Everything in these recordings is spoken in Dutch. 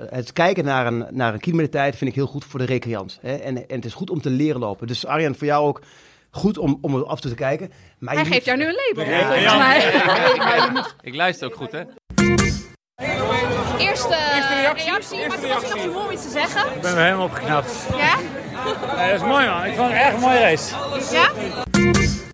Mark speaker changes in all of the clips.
Speaker 1: Het kijken naar een, naar een kilometertijd vind ik heel goed voor de recreant. Hè? En, en het is goed om te leren lopen. Dus Arjan, voor jou ook goed om, om er af en toe te kijken. Maar
Speaker 2: Hij geeft
Speaker 1: moet-
Speaker 2: jou nu een label,
Speaker 1: Ja,
Speaker 2: volgens
Speaker 1: ja,
Speaker 2: mij.
Speaker 1: Maar
Speaker 3: Ik luister ook goed, hè?
Speaker 2: Eerste, reactie. Maar toen was je nog te moe om iets te zeggen.
Speaker 4: Ik ben helemaal opgeknapt.
Speaker 2: Ja?
Speaker 4: Nee, dat is mooi man. Ik vond het echt een mooie race.
Speaker 2: Ja?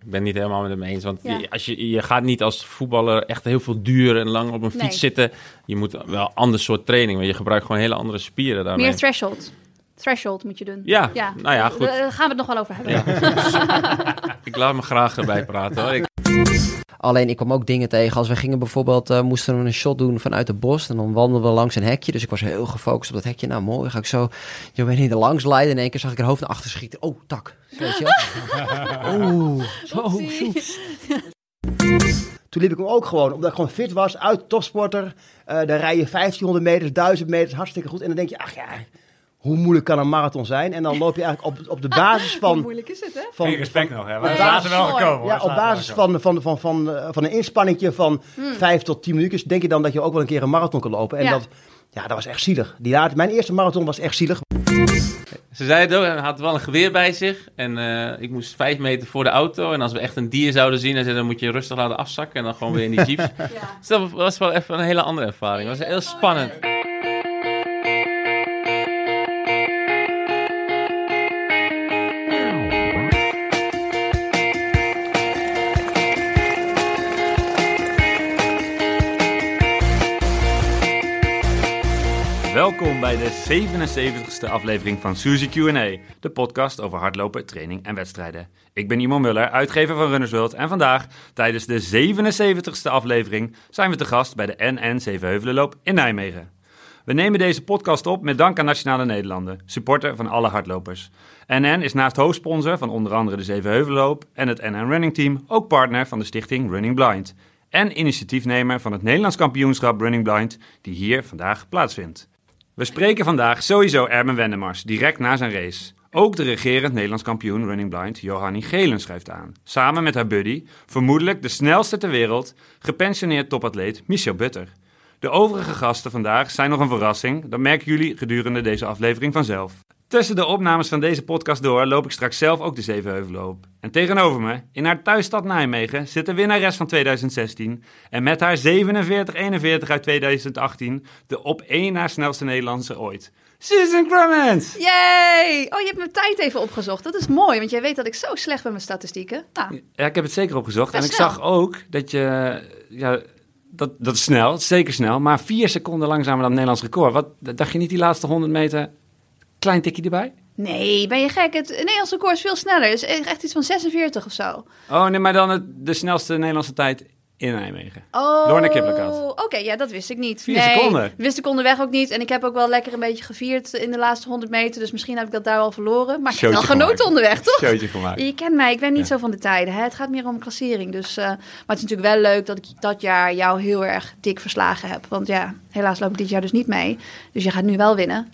Speaker 3: Ik ben het niet helemaal met hem eens. Want
Speaker 2: Ja.
Speaker 3: je, als je, je gaat niet als voetballer echt heel veel duur en lang op een fiets
Speaker 2: Nee.
Speaker 3: zitten. Je moet wel een ander soort training. Want je gebruikt gewoon hele andere spieren daarmee.
Speaker 2: Meer threshold. Threshold moet je doen.
Speaker 3: Ja, nou ja, goed.
Speaker 2: Daar gaan we het nog wel over hebben.
Speaker 3: Ik laat me graag erbij praten. Hoor. Ik,
Speaker 5: Alleen ik kwam ook dingen tegen. Als we gingen bijvoorbeeld, eh, moesten we een shot doen vanuit de bos. En dan wandelden we langs een hekje. Dus ik was heel gefocust op dat hekje. Nou mooi, ga ik zo, je bent niet er langs leiden. In één keer zag ik er hoofd naar achter schieten. Oh, tak. Weet je wel? Oeh, zo,
Speaker 2: Oepsie.
Speaker 5: zo.
Speaker 1: Toen liep ik hem ook gewoon, omdat ik gewoon fit was, uit topsporter. Eh dan rij je 1500 meters, 1000 meters, hartstikke goed. En dan denk je, ach ja, hoe moeilijk kan een marathon zijn? En dan loop je eigenlijk op, op de basis
Speaker 2: Hoe
Speaker 1: van...
Speaker 2: moeilijk is het, hè?
Speaker 1: van
Speaker 4: Geen respect nog, hè. Later wel gekomen.
Speaker 1: ja, op basis van, van, van, van, eh, van een inspanningje van
Speaker 2: Hmm.
Speaker 1: 5 tot 10 minuutjes, denk je dan dat je ook wel een keer een marathon kan lopen. En
Speaker 2: Ja.
Speaker 1: dat, ja, dat was echt zielig. Die laat, mijn eerste marathon was echt zielig.
Speaker 3: ze zei het ook, hij had wel een geweer bij zich. En eh, ik moest vijf meter voor de auto. En als we echt een dier zouden zien, dan, zei, dan moet je rustig laten afzakken. En dan gewoon weer in die jeeps.
Speaker 2: Ja.
Speaker 3: dus dat was wel even een hele andere ervaring. Het was heel spannend.
Speaker 4: Welkom bij de 77ste aflevering van Suzy Q&A, de podcast over hardlopen, training en wedstrijden. Ik ben Iman Muller, uitgever van Runners World en vandaag, tijdens de 77ste aflevering, zijn we te gast bij de NN Zevenheuvelenloop in Nijmegen. We nemen deze podcast op met dank aan Nationale Nederlanden, supporter van alle hardlopers. NN is naast hoofdsponsor van onder andere de Zevenheuvelenloop en het NN Running Team ook partner van de stichting Running Blind. En initiatiefnemer van het Nederlands kampioenschap Running Blind, die hier vandaag plaatsvindt. We spreken vandaag sowieso Erben Wendemars, direct na zijn race. Ook de regerend Nederlands kampioen Running Blind, Johanny Gelen, schuift aan. Samen met haar buddy, vermoedelijk de snelste ter wereld, gepensioneerd topatleet Michel Butter. De overige gasten vandaag zijn nog een verrassing, dat merken jullie gedurende deze aflevering vanzelf. Tussen de opnames van deze podcast door loop ik straks zelf ook de Zevenheuvelloop. En tegenover me, in haar thuisstad Nijmegen, zit de winnares van 2016. En met haar 47-41 uit 2018, de op één na snelste Nederlandse ooit. Susan Clemens!
Speaker 2: Yay! Oh, je hebt mijn tijd even opgezocht. Dat is mooi, want jij weet dat ik zo slecht ben met statistieken. Nou,
Speaker 4: Ja, ik heb het zeker opgezocht. En ik
Speaker 2: snel.
Speaker 4: zag ook dat je... Ja, dat, dat is snel, zeker snel. Maar vier seconden langzamer dan het Nederlands record. Wat, dacht je niet die laatste 100 meter? Klein tikje erbij?
Speaker 2: nee, ben je gek? Het Nederlandse record is veel sneller. Het is echt iets van 46 of zo.
Speaker 4: Oh, nee, maar dan het, de snelste Nederlandse tijd in Nijmegen.
Speaker 2: Oh. Oké, ja, dat wist ik niet.
Speaker 4: Vier
Speaker 2: nee,
Speaker 4: seconden.
Speaker 2: wist ik onderweg ook niet. En ik heb ook wel lekker een beetje gevierd in de laatste 100 meter. Dus misschien heb ik dat daar wel verloren. Maar ik heb wel genoten onderweg, toch?
Speaker 4: Showtje gemaakt.
Speaker 2: Je kent mij, ik ben niet
Speaker 4: Ja.
Speaker 2: zo van de tijden. Hè? Het gaat meer om klassering. Dus, eh, maar het is natuurlijk wel leuk dat ik dat jaar jou heel erg dik verslagen heb. Want ja, helaas loop ik dit jaar dus niet mee. Dus je gaat nu wel winnen.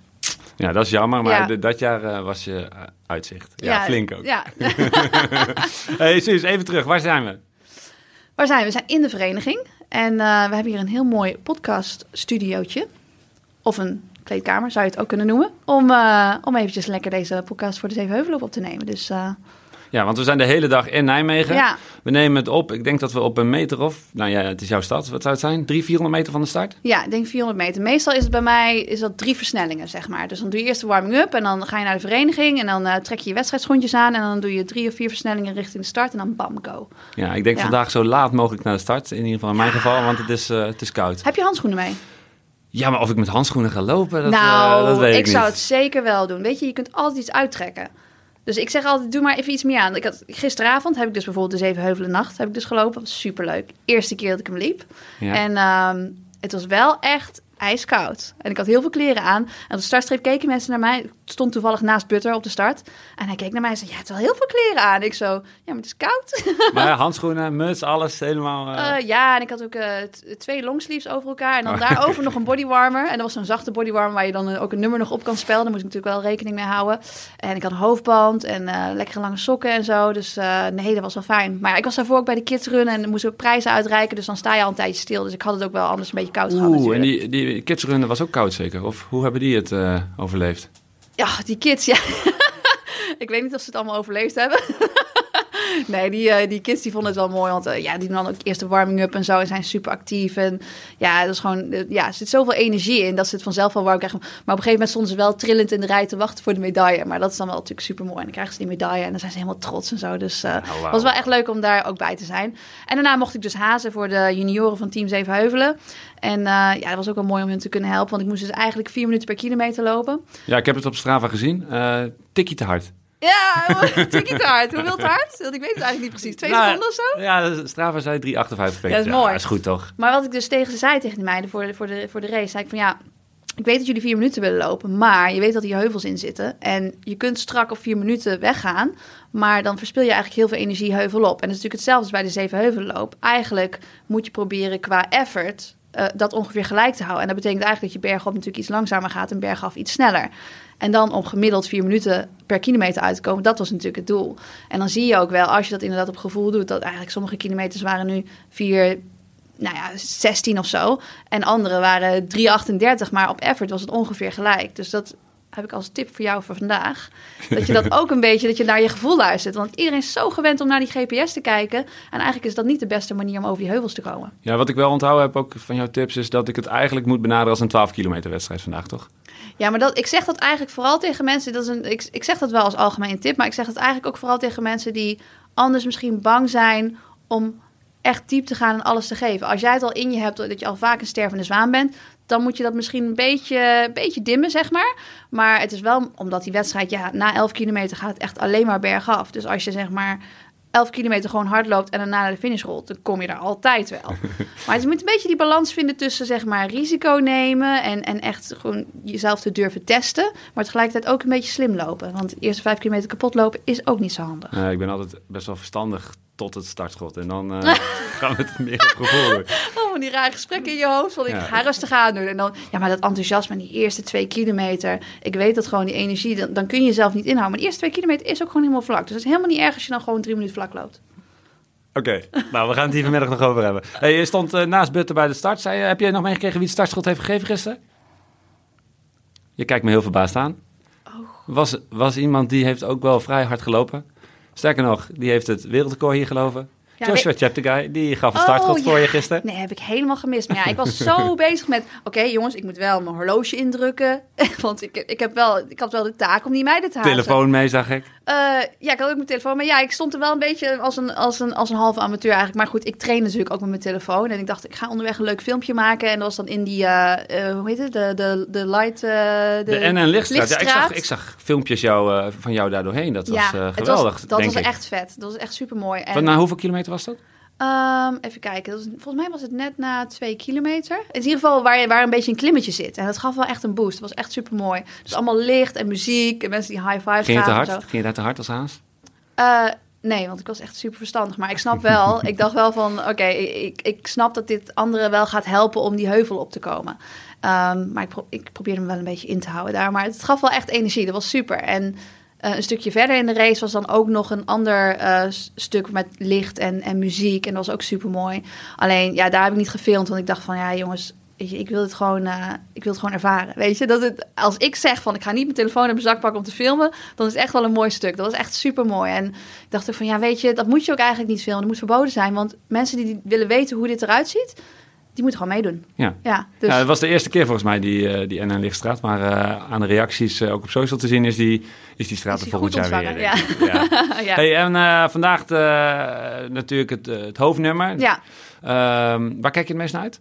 Speaker 4: Ja, dat is jammer, maar
Speaker 2: Ja.
Speaker 4: dat jaar eh, was je eh, uitzicht. Ja, flink ook.
Speaker 2: Ja.
Speaker 4: hey, Suus, even terug. Waar zijn we?
Speaker 2: Waar zijn we? We zijn in de vereniging. En eh, we hebben hier een heel mooi podcaststudiootje. Of een kleedkamer, zou je het ook kunnen noemen. Om, eh, om eventjes lekker deze podcast voor de Zevenheuvelloop op te nemen. Dus
Speaker 4: Ja, want we zijn de hele dag in Nijmegen.
Speaker 2: ja,
Speaker 4: We nemen het op. Ik denk dat we op een meter of... Nou ja, het is jouw stad. Wat zou het zijn? 300, 400 meter van de start?
Speaker 2: ja, ik denk 400 meter. Meestal is het bij mij is dat drie versnellingen, zeg maar. Dus dan doe je eerst de warming-up en dan ga je naar de vereniging. En dan eh, trek je je wedstrijdschoentjes aan. En dan doe je drie of vier versnellingen richting de start. En dan bam, go.
Speaker 4: Ja, ik denk
Speaker 2: Ja.
Speaker 4: vandaag zo laat mogelijk naar de start. In ieder geval in mijn geval, want het is, eh, het is koud.
Speaker 2: Heb je handschoenen mee?
Speaker 4: Ja, maar of ik met handschoenen ga lopen, dat,
Speaker 2: nou,
Speaker 4: eh, dat weet ik,
Speaker 2: ik
Speaker 4: niet.
Speaker 2: zou het zeker wel doen. Weet je, je kunt altijd iets uittrekken. Dus ik zeg altijd, doe maar even iets meer aan. Ik had, gisteravond heb ik dus bijvoorbeeld de Zevenheuvelen Nacht heb ik dus gelopen. Dat was superleuk. Eerste keer dat ik hem liep.
Speaker 4: Ja.
Speaker 2: En ehm, het was wel echt ijskoud. En ik had heel veel kleren aan. En op de startstreep keken mensen naar mij. Ik stond toevallig naast Butter op de start. En hij keek naar mij en zei, ja, het wel heel veel kleren aan. Ik zo, ja, maar het is koud.
Speaker 4: Maar ja, handschoenen, muts, alles helemaal... eh,
Speaker 2: Eh, ja, en ik had ook eh, twee longsleeves over elkaar. En dan
Speaker 4: Oh.
Speaker 2: daarover nog een bodywarmer. En dat was zo'n zachte bodywarmer waar je dan ook een nummer nog op kan spelen. Daar moest ik natuurlijk wel rekening mee houden. En ik had een hoofdband en lekkere lange sokken en zo. Dus nee, dat was wel fijn. Maar ja, ik was daarvoor ook bij de kids runnen en moest ook prijzen uitreiken. Dus dan sta je al een tijdje stil. Dus ik had het ook wel anders een beetje koud gehad
Speaker 4: Oeh, en die, die kidsrunner was ook koud zeker? Of hoe hebben die het eh, overleefd?
Speaker 2: Ja, die kids, ja. ik weet niet of ze het allemaal overleefd hebben. nee, die, eh, die kids die vonden het wel mooi. Want eh, ja, die dan ook eerst de warming-up en zo. En zijn super actief. En ja, dat is gewoon, eh, ja, er zit zoveel energie in dat ze het vanzelf wel warm krijgen. Maar op een gegeven moment stonden ze wel trillend in de rij te wachten voor de medaille. Maar dat is dan wel natuurlijk super mooi. En dan krijgen ze die medaille en dan zijn ze helemaal trots en zo. Dus het
Speaker 4: wauw.
Speaker 2: was wel echt leuk om daar ook bij te zijn. En daarna mocht ik dus hazen voor de junioren van Team Zevenheuvelen. En ja, dat was ook wel mooi om hen te kunnen helpen. Want ik moest dus eigenlijk vier minuten per kilometer lopen.
Speaker 4: Ja, ik heb het op Strava gezien. Eh tikkie te hard.
Speaker 2: Ja, tikkie hard. Hoeveel? Want ik weet het eigenlijk niet precies. Twee
Speaker 4: Nou,
Speaker 2: seconden of zo?
Speaker 4: Ja, Strava zei 3,58 meter.
Speaker 2: Ja, dat is mooi.
Speaker 4: is goed toch?
Speaker 2: Maar wat ik dus tegen ze zei, tegen de meiden voor de, voor de, voor de race, zei ik van ja, ik weet dat jullie vier minuten willen lopen, maar je weet dat hier heuvels in zitten. En je kunt strak op vier minuten weggaan, maar dan verspil je eigenlijk heel veel energie heuvel op. En dat is natuurlijk hetzelfde als bij de zeven heuvelloop. Eigenlijk moet je proberen qua effort eh, dat ongeveer gelijk te houden. En dat betekent eigenlijk dat je bergop natuurlijk iets langzamer gaat en bergaf iets sneller. En dan om gemiddeld vier minuten per kilometer uit te komen, dat was natuurlijk het doel. En dan zie je ook wel, als je dat inderdaad op gevoel doet, dat eigenlijk sommige kilometers waren nu vier, nou ja, 16 of zo. En andere waren 3,38, maar op effort was het ongeveer gelijk. Dus dat heb ik als tip voor jou voor vandaag. Dat je dat ook een beetje, dat je naar je gevoel luistert. Want iedereen is zo gewend om naar die GPS te kijken. En eigenlijk is dat niet de beste manier om over die heuvels te komen.
Speaker 4: Ja, wat ik wel onthouden heb ook van jouw tips is dat ik het eigenlijk moet benaderen als een 12 kilometer wedstrijd vandaag, toch?
Speaker 2: Ja, maar dat, ik zeg dat eigenlijk vooral tegen mensen. Dat is een, ik, ik zeg dat wel als algemene tip, maar ik zeg het eigenlijk ook vooral tegen mensen die anders misschien bang zijn om echt diep te gaan en alles te geven. Als jij het al in je hebt dat je al vaak een stervende zwaan bent, dan moet je dat misschien een beetje, beetje dimmen, zeg maar. Maar het is wel, omdat die wedstrijd, ja, na 11 kilometer gaat het echt alleen maar bergaf. Dus als je zeg maar 11 kilometer gewoon hard loopt en daarna naar de finish rolt, dan kom je daar altijd wel. maar je moet een beetje die balans vinden tussen zeg maar risico nemen en, en echt gewoon jezelf te durven testen, maar tegelijkertijd ook een beetje slim lopen. Want de eerste 5 kilometer kapot lopen is ook niet zo handig.
Speaker 4: Ik ben altijd best wel verstandig tot het startschot. En dan eh, gaan we het meer op gevoel.
Speaker 2: Oh, die rare gesprekken in je hoofd. Van ik
Speaker 4: Ja.
Speaker 2: ga rustig aan doen. En dan, ja, maar dat enthousiasme, die eerste twee kilometer. Ik weet dat gewoon die energie, dan, dan kun je jezelf niet inhouden. Maar de eerste twee kilometer is ook gewoon helemaal vlak. Dus het is helemaal niet erg als je dan gewoon drie minuten vlak loopt.
Speaker 4: Oké, nou we gaan het hier vanmiddag nog over hebben. Hey, je stond eh, naast Butter bij de start. Zei, je- heb je nog meegekregen wie het startschot heeft gegeven gisteren? Je kijkt me heel verbaasd aan. Was, was iemand die heeft ook wel vrij hard gelopen. Sterker nog, die heeft het wereldrecord hier gelopen.
Speaker 2: Ja,
Speaker 4: Joshua
Speaker 2: weet-
Speaker 4: Cheptegei, die gaf een
Speaker 2: Oh,
Speaker 4: startschot voor
Speaker 2: ja.
Speaker 4: je gisteren.
Speaker 2: Nee, heb ik helemaal gemist. Maar ja, ik was zo bezig met... Oké, jongens, ik moet wel mijn horloge indrukken. Want ik, ik, heb wel, ik had wel de taak om die meiden te halen.
Speaker 4: Telefoon mee, zag ik.
Speaker 2: Eh, ja, ik had ook mijn telefoon. Maar ja, ik stond er wel een beetje als een, als een, als een halve amateur eigenlijk. Maar goed, ik train natuurlijk ook met mijn telefoon. En ik dacht, ik ga onderweg een leuk filmpje maken. En dat was dan in die, eh, eh, hoe heet het? De, de, de light... de,
Speaker 4: De NN Lichtstraat. Ja, ik, zag, ik zag filmpjes jou, van jou daar doorheen. Dat was
Speaker 2: het
Speaker 4: geweldig,
Speaker 2: was, dat
Speaker 4: denk
Speaker 2: was
Speaker 4: ik.
Speaker 2: echt vet. Dat was echt super mooi. En,
Speaker 4: na hoeveel kilometer was dat?
Speaker 2: Ehm, even kijken. Was, volgens mij was het net na twee kilometer. In ieder geval waar, waar een beetje een klimmetje zit. En dat gaf wel echt een boost. Het was echt super mooi. Dus allemaal licht en muziek. En mensen die high five
Speaker 4: Ging je te hard? Ging je daar te hard als haas?
Speaker 2: Eh, nee, want ik was echt super verstandig. Maar ik snap wel, ik dacht wel van, oké, ik, ik snap dat dit anderen wel gaat helpen om die heuvel op te komen. Ehm, maar ik, pro ik probeerde hem wel een beetje in te houden daar. Maar het gaf wel echt energie, dat was super. En eh, een stukje verder in de race was dan ook nog een ander eh, stuk met licht en, en muziek. En dat was ook super mooi. Alleen, ja, daar heb ik niet gefilmd, want ik dacht van, ja jongens... Weet je, ik wil het gewoon, eh, ik wil het gewoon ervaren. Weet je, dat het, als ik zeg van ik ga niet mijn telefoon in mijn zak pakken om te filmen, dan is het echt wel een mooi stuk. Dat was echt super mooi. En ik dacht ook van ja, weet je, dat moet je ook eigenlijk niet filmen. Dat moet verboden zijn. Want mensen die willen weten hoe dit eruit ziet, die moeten gewoon meedoen.
Speaker 4: Ja.
Speaker 2: Ja, dus
Speaker 4: Ja, het was de eerste keer volgens mij die, eh, die NN Lichtstraat. Maar eh, aan de reacties eh, ook op social te zien is die, is die straat er volgend jaar weer.
Speaker 2: ontvangen.
Speaker 4: Ja.
Speaker 2: ja.
Speaker 4: Hey, en vandaag de, natuurlijk het, het hoofdnummer.
Speaker 2: ja.
Speaker 4: Ehm, waar kijk je het meest naar uit?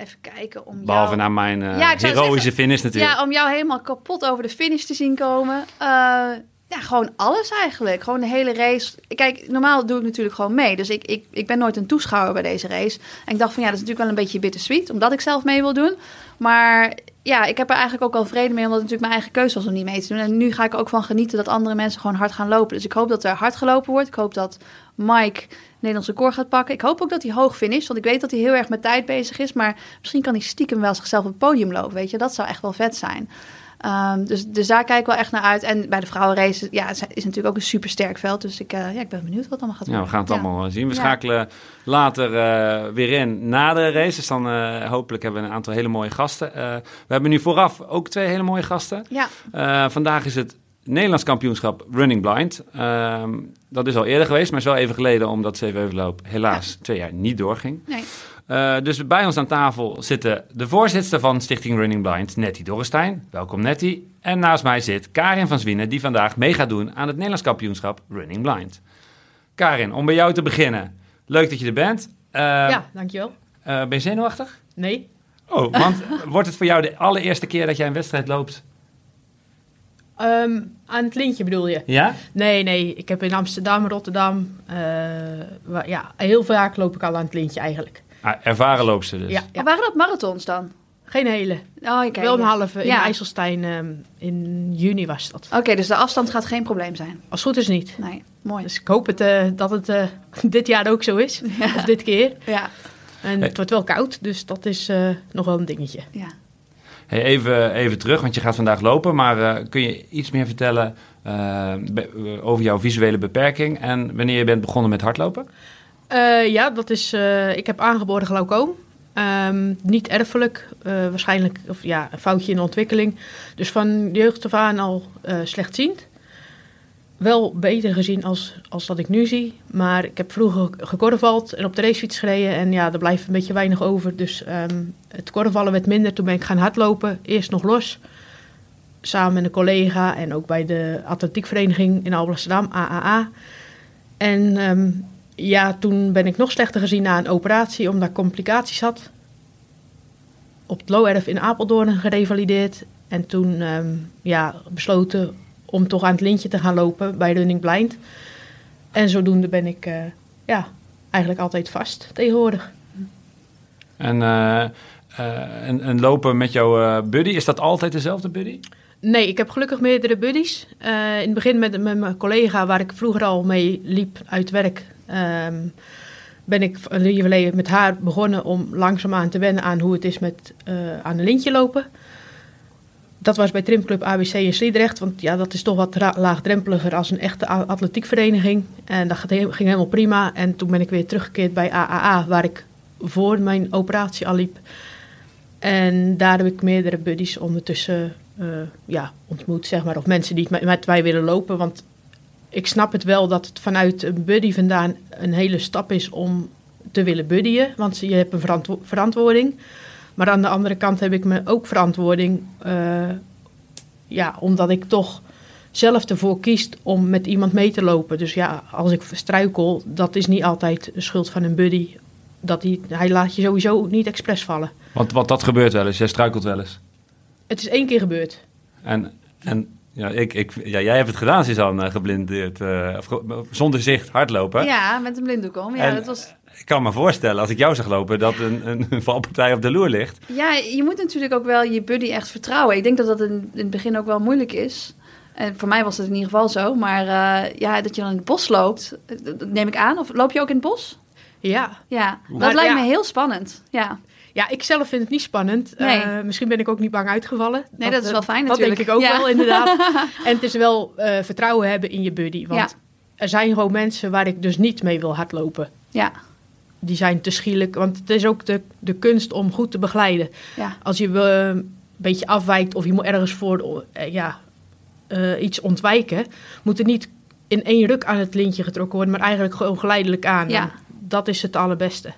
Speaker 2: Even kijken om
Speaker 4: Behalve
Speaker 2: jou...
Speaker 4: naar mijn heroïsche
Speaker 2: zeggen-
Speaker 4: finish natuurlijk.
Speaker 2: Ja, om jou helemaal kapot over de finish te zien komen. Ja, gewoon alles eigenlijk. Gewoon de hele race. Kijk, normaal doe ik natuurlijk gewoon mee. Dus ik, ik, ik ben nooit een toeschouwer bij deze race. En ik dacht van ja, dat is natuurlijk wel een beetje bittersweet. Omdat ik zelf mee wil doen. Maar ja, ik heb er eigenlijk ook wel vrede mee. Omdat het natuurlijk mijn eigen keuze was om niet mee te doen. En nu ga ik ook van genieten dat andere mensen gewoon hard gaan lopen. Dus ik hoop dat er hard gelopen wordt. Ik hoop dat Mike Nederlands record gaat pakken. Ik hoop ook dat hij hoog finisht. Want ik weet dat hij heel erg met tijd bezig is. Maar misschien kan hij stiekem wel zichzelf op het podium lopen. Weet je, dat zou echt wel vet zijn. Ehm, dus, dus daar kijk ik wel echt naar uit. En bij de vrouwenrace ja, is natuurlijk ook een super sterk veld. Dus ik, eh, ja, ik ben benieuwd wat allemaal gaat
Speaker 4: Ja,
Speaker 2: worden.
Speaker 4: we gaan het
Speaker 2: Ja.
Speaker 4: allemaal zien. We
Speaker 2: Ja.
Speaker 4: schakelen later eh, weer in na de race. Dus dan eh, hopelijk hebben we een aantal hele mooie gasten. Eh, we hebben nu vooraf ook twee hele mooie gasten.
Speaker 2: Ja,
Speaker 4: Eh, vandaag is het Nederlands kampioenschap Running Blind. Ehm, dat is al eerder geweest, maar is wel even geleden omdat Zevenheuvelloop helaas twee jaar niet doorging.
Speaker 2: nee.
Speaker 4: Eh, dus bij ons aan tafel zitten de voorzitter van Stichting Running Blind, Nettie Dorrestein. Welkom Nettie. En naast mij zit Karin van Zwienen, die vandaag mee gaat doen aan het Nederlands kampioenschap Running Blind. Karin, om bij jou te beginnen. Leuk dat je er bent. Eh,
Speaker 6: ja, dankjewel.
Speaker 4: eh, ben je zenuwachtig?
Speaker 6: Nee.
Speaker 4: Oh, want wordt het voor jou de allereerste keer dat jij een wedstrijd loopt?
Speaker 6: Ehm, aan het lintje bedoel je?
Speaker 4: Ja?
Speaker 6: Nee, nee. Ik heb in Amsterdam, Rotterdam... waar- ja, heel vaak loop ik al aan het lintje eigenlijk.
Speaker 4: Ah, ervaren loopster dus.
Speaker 6: Ja, ja.
Speaker 2: waren dat marathons dan?
Speaker 6: Geen hele.
Speaker 2: Oh, oké.
Speaker 6: Wel een halve. In
Speaker 2: Ja.
Speaker 6: IJsselstein ehm, in juni was dat.
Speaker 2: Oké, dus de afstand gaat geen probleem zijn.
Speaker 6: Als het goed is niet.
Speaker 2: Nee, mooi.
Speaker 6: Dus ik hoop het, eh, dat het eh, dit jaar ook zo is. Of dit keer.
Speaker 2: Ja,
Speaker 6: En het wordt wel koud, dus dat is eh, nog wel een dingetje.
Speaker 2: ja.
Speaker 4: Hey, even, even terug, want je gaat vandaag lopen. Maar eh, kun je iets meer vertellen eh, over jouw visuele beperking en wanneer je bent begonnen met hardlopen?
Speaker 6: Eh, ja, dat is. eh, ik heb aangeboren glaucoom. Ehm, niet erfelijk, eh, waarschijnlijk of ja, een foutje in de ontwikkeling. Dus van jeugd af aan al slechtziend. Wel beter gezien als, als dat ik nu zie. Maar ik heb vroeger gekorrevald en op de racefiets gereden. En ja, er blijft een beetje weinig over. Dus ehm, het korrevallen werd minder. Toen ben ik gaan hardlopen. Eerst nog los. Samen met een collega en ook bij de atletiekvereniging in Alblasserdam, AAA. En ehm, ja, toen ben ik nog slechter gezien na een operatie, omdat ik complicaties had. Op het Low Erf in Apeldoorn gerevalideerd. En toen ehm, ja, besloten om toch aan het lintje te gaan lopen bij Running Blind. En zodoende ben ik eh, ja, eigenlijk altijd vast tegenwoordig.
Speaker 4: En, eh, eh, en, en lopen met jouw buddy, is dat altijd dezelfde buddy?
Speaker 6: Nee, ik heb gelukkig meerdere buddies. In het begin met, met mijn collega, waar ik vroeger al mee liep uit werk, ehm, ben ik een jaar met haar begonnen om langzaamaan te wennen aan hoe het is met eh, aan een lintje lopen. Dat was bij Trimclub ABC in Sliedrecht, want ja, dat is toch wat laagdrempeliger als een echte atletiekvereniging. En dat ging helemaal prima. En toen ben ik weer teruggekeerd bij AAA, waar ik voor mijn operatie al liep. En daar heb ik meerdere buddies ondertussen eh, ja, ontmoet, zeg maar. Of mensen die met mij willen lopen. Want ik snap het wel dat het vanuit een buddy vandaan een hele stap is om te willen buddyen. Want je hebt een verantwo- verantwoording. Maar aan de andere kant heb ik me ook verantwoording. eh, ja, omdat ik toch zelf ervoor kies om met iemand mee te lopen. Dus ja, als ik struikel, dat is niet altijd de schuld van een buddy. Dat hij, hij laat je sowieso niet expres vallen.
Speaker 4: Want, want dat gebeurt wel eens, jij struikelt wel eens.
Speaker 6: Het is één keer gebeurd.
Speaker 4: En, en ja, ik, ik, ja, jij hebt het gedaan, Suzanne, eh, geblindeerd, eh, of zonder zicht hardlopen.
Speaker 2: Ja, met een blinddoek om. Ja,
Speaker 4: En-
Speaker 2: dat was...
Speaker 4: Ik kan me voorstellen, als ik jou zag lopen, dat een, een, een valpartij op de loer ligt.
Speaker 2: ja, je moet natuurlijk ook wel je buddy echt vertrouwen. Ik denk dat dat in, in het begin ook wel moeilijk is. En voor mij was het in ieder geval zo. Maar eh, ja, dat je dan in het bos loopt, dat neem ik aan. Of loop je ook in het bos?
Speaker 6: Ja.
Speaker 2: Ja, dat
Speaker 6: Maar
Speaker 2: lijkt
Speaker 6: ja.
Speaker 2: me heel spannend. Ja,
Speaker 6: Ja, ik zelf vind het niet spannend.
Speaker 2: Nee.
Speaker 6: Eh, misschien ben ik ook niet bang uitgevallen.
Speaker 2: Nee, dat is wel fijn
Speaker 6: Dat
Speaker 2: natuurlijk.
Speaker 6: denk ik ook
Speaker 2: Ja.
Speaker 6: wel, inderdaad. en het is wel eh, vertrouwen hebben in je buddy. Want
Speaker 2: Ja.
Speaker 6: er zijn gewoon mensen waar ik dus niet mee wil hardlopen.
Speaker 2: ja,
Speaker 6: Die zijn te schielijk. Want het is ook de, de kunst om goed te begeleiden.
Speaker 2: ja.
Speaker 6: Als je eh, een beetje afwijkt of je moet ergens voor eh, ja, eh, iets ontwijken... moet er niet in één ruk aan het lintje getrokken worden... maar eigenlijk gewoon geleidelijk aan.
Speaker 2: Ja.
Speaker 6: Dat is het allerbeste.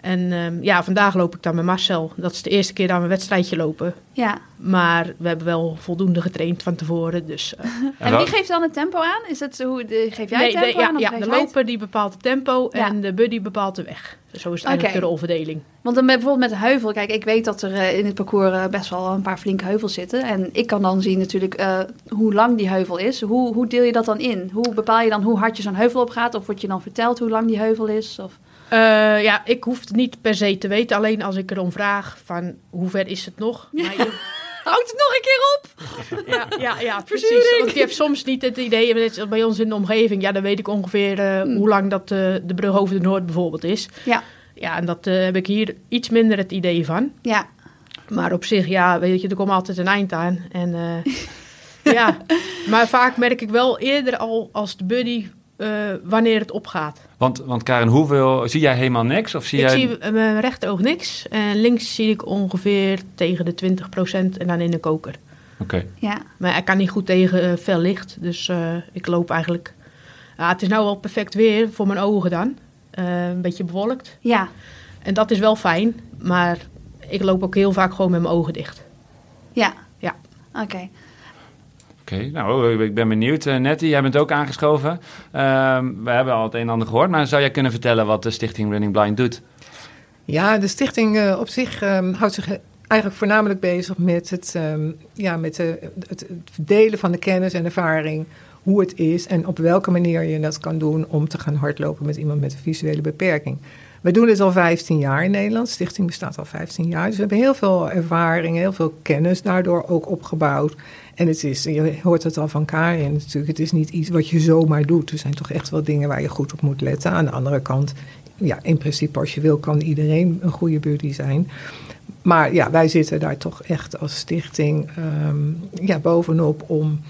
Speaker 6: En ehm, ja, vandaag loop ik dan met Marcel. Dat is de eerste keer dat we een wedstrijdje lopen.
Speaker 2: ja.
Speaker 6: Maar we hebben wel voldoende getraind van tevoren. Dus, eh,
Speaker 2: En wie geeft dan het tempo aan? Is het hoe, de, geef jij het tempo
Speaker 6: de, ja,
Speaker 2: aan? of
Speaker 6: ja, de loper die bepaalt het tempo
Speaker 2: Ja.
Speaker 6: en de buddy bepaalt de weg. Zo is het eigenlijk
Speaker 2: Oké.
Speaker 6: de rolverdeling.
Speaker 2: Want dan bijvoorbeeld met de heuvel. Kijk, ik weet dat er eh, in het parcours eh, best wel een paar flinke heuvels zitten. En ik kan dan zien natuurlijk eh, hoe lang die heuvel is. Hoe, hoe deel je dat dan in? Hoe bepaal je dan hoe hard je zo'n heuvel op gaat? Of wordt je dan verteld hoe lang die heuvel is? Of...
Speaker 6: Eh, ja, ik hoef het niet per se te weten. Alleen als ik erom vraag van hoe ver is het nog. Maar je-
Speaker 2: Houd het nog een keer op!
Speaker 6: ja, ja, ja, precies. Want je hebt soms niet het idee, bij ons in de omgeving, ja, dan weet ik ongeveer eh, hoe lang dat eh, de brug over de Noord bijvoorbeeld is.
Speaker 2: Ja,
Speaker 6: Ja, en dat heb ik hier iets minder het idee van.
Speaker 2: ja.
Speaker 6: Maar op zich, ja, weet je, er komt altijd een eind aan. En ja, maar vaak merk ik wel eerder al als de buddy eh, wanneer het opgaat.
Speaker 4: Want, want Karen, hoeveel, zie jij helemaal niks? Of zie
Speaker 6: ik
Speaker 4: jij...
Speaker 6: zie met mijn rechteroog niks. En links zie ik ongeveer tegen de 20% en dan in de koker.
Speaker 4: Oké,
Speaker 2: Ja,
Speaker 6: Maar ik kan niet goed tegen eh, fel licht. Dus eh, ik loop eigenlijk... Ja, het is nou wel perfect weer voor mijn ogen dan. Eh, een beetje bewolkt.
Speaker 2: ja,
Speaker 6: En dat is wel fijn. Maar ik loop ook heel vaak gewoon met mijn ogen dicht.
Speaker 2: ja.
Speaker 6: Ja.
Speaker 2: Oké.
Speaker 4: Oké, nou, ik ben benieuwd. Eh, Nettie, jij bent ook aangeschoven. Ehm, we hebben al het een en ander gehoord, maar zou jij kunnen vertellen wat de stichting Running Blind doet?
Speaker 7: Ja, de stichting eh, op zich ehm, houdt zich eigenlijk voornamelijk bezig met het, ehm, ja, met de, het, het delen van de kennis en ervaring. Hoe het is en op welke manier je dat kan doen om te gaan hardlopen met iemand met een visuele beperking. We doen dit al 15 jaar in Nederland. De stichting bestaat al 15 jaar. Dus we hebben heel veel ervaring, heel veel kennis daardoor ook opgebouwd. En het is, je hoort het al van Karin natuurlijk, het is niet iets wat je zomaar doet. Er zijn toch echt wel dingen waar je goed op moet letten. Aan de andere kant, ja, in principe als je wil kan iedereen een goede buddy zijn. Maar ja, wij zitten daar toch echt als stichting ehm, ja, bovenop om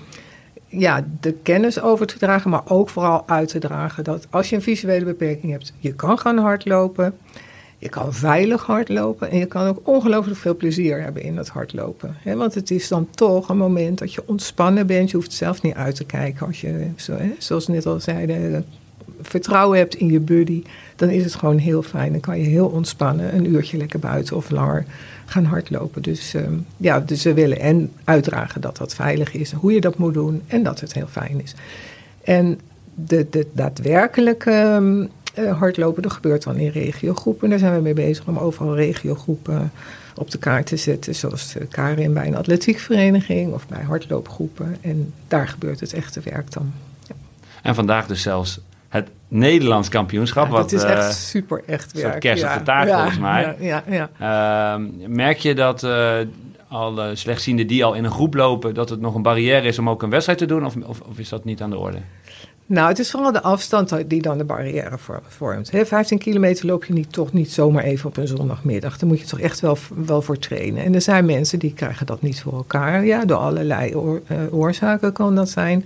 Speaker 7: ja, de kennis over te dragen, maar ook vooral uit te dragen dat als je een visuele beperking hebt, je kan gaan hardlopen. Je kan veilig hardlopen en je kan ook ongelooflijk veel plezier hebben in het hardlopen. Want het is dan toch een moment dat je ontspannen bent. Je hoeft zelf niet uit te kijken. Als je, zo, hè, zoals net al zeiden, vertrouwen hebt in je buddy, dan is het gewoon heel fijn. Dan kan je heel ontspannen een uurtje lekker buiten of langer gaan hardlopen. Dus, ehm, ja, dus we willen en uitdragen dat dat veilig is, hoe je dat moet doen en dat het heel fijn is. En de, de daadwerkelijke ehm, eh, hardlopen, dat gebeurt dan in regiogroepen. Daar zijn we mee bezig om overal regiogroepen op de kaart te zetten. Zoals uh, Karin bij een atletiekvereniging of bij hardloopgroepen. En daar gebeurt het echte werk dan.
Speaker 4: En vandaag dus zelfs het Nederlands kampioenschap.
Speaker 7: Ja,
Speaker 4: wat,
Speaker 7: dat is
Speaker 4: eh,
Speaker 7: echt super echt
Speaker 4: soort
Speaker 7: werk.
Speaker 4: kerst op de taart,
Speaker 7: Ja,
Speaker 4: volgens mij.
Speaker 7: Ja.
Speaker 4: Ehm, merk je dat eh alle slechtzienden die al in een groep lopen, dat het nog een barrière is om ook een wedstrijd te doen? Of, of, of is dat niet aan de orde?
Speaker 7: Nou, het is vooral de afstand die dan de barrière vor- vormt. Hè, 15 kilometer loop je niet, toch niet zomaar even op een zondagmiddag. Daar moet je toch echt wel, wel voor trainen. En er zijn mensen die krijgen dat niet voor elkaar. Ja, door allerlei oor- eh, oorzaken kan dat zijn.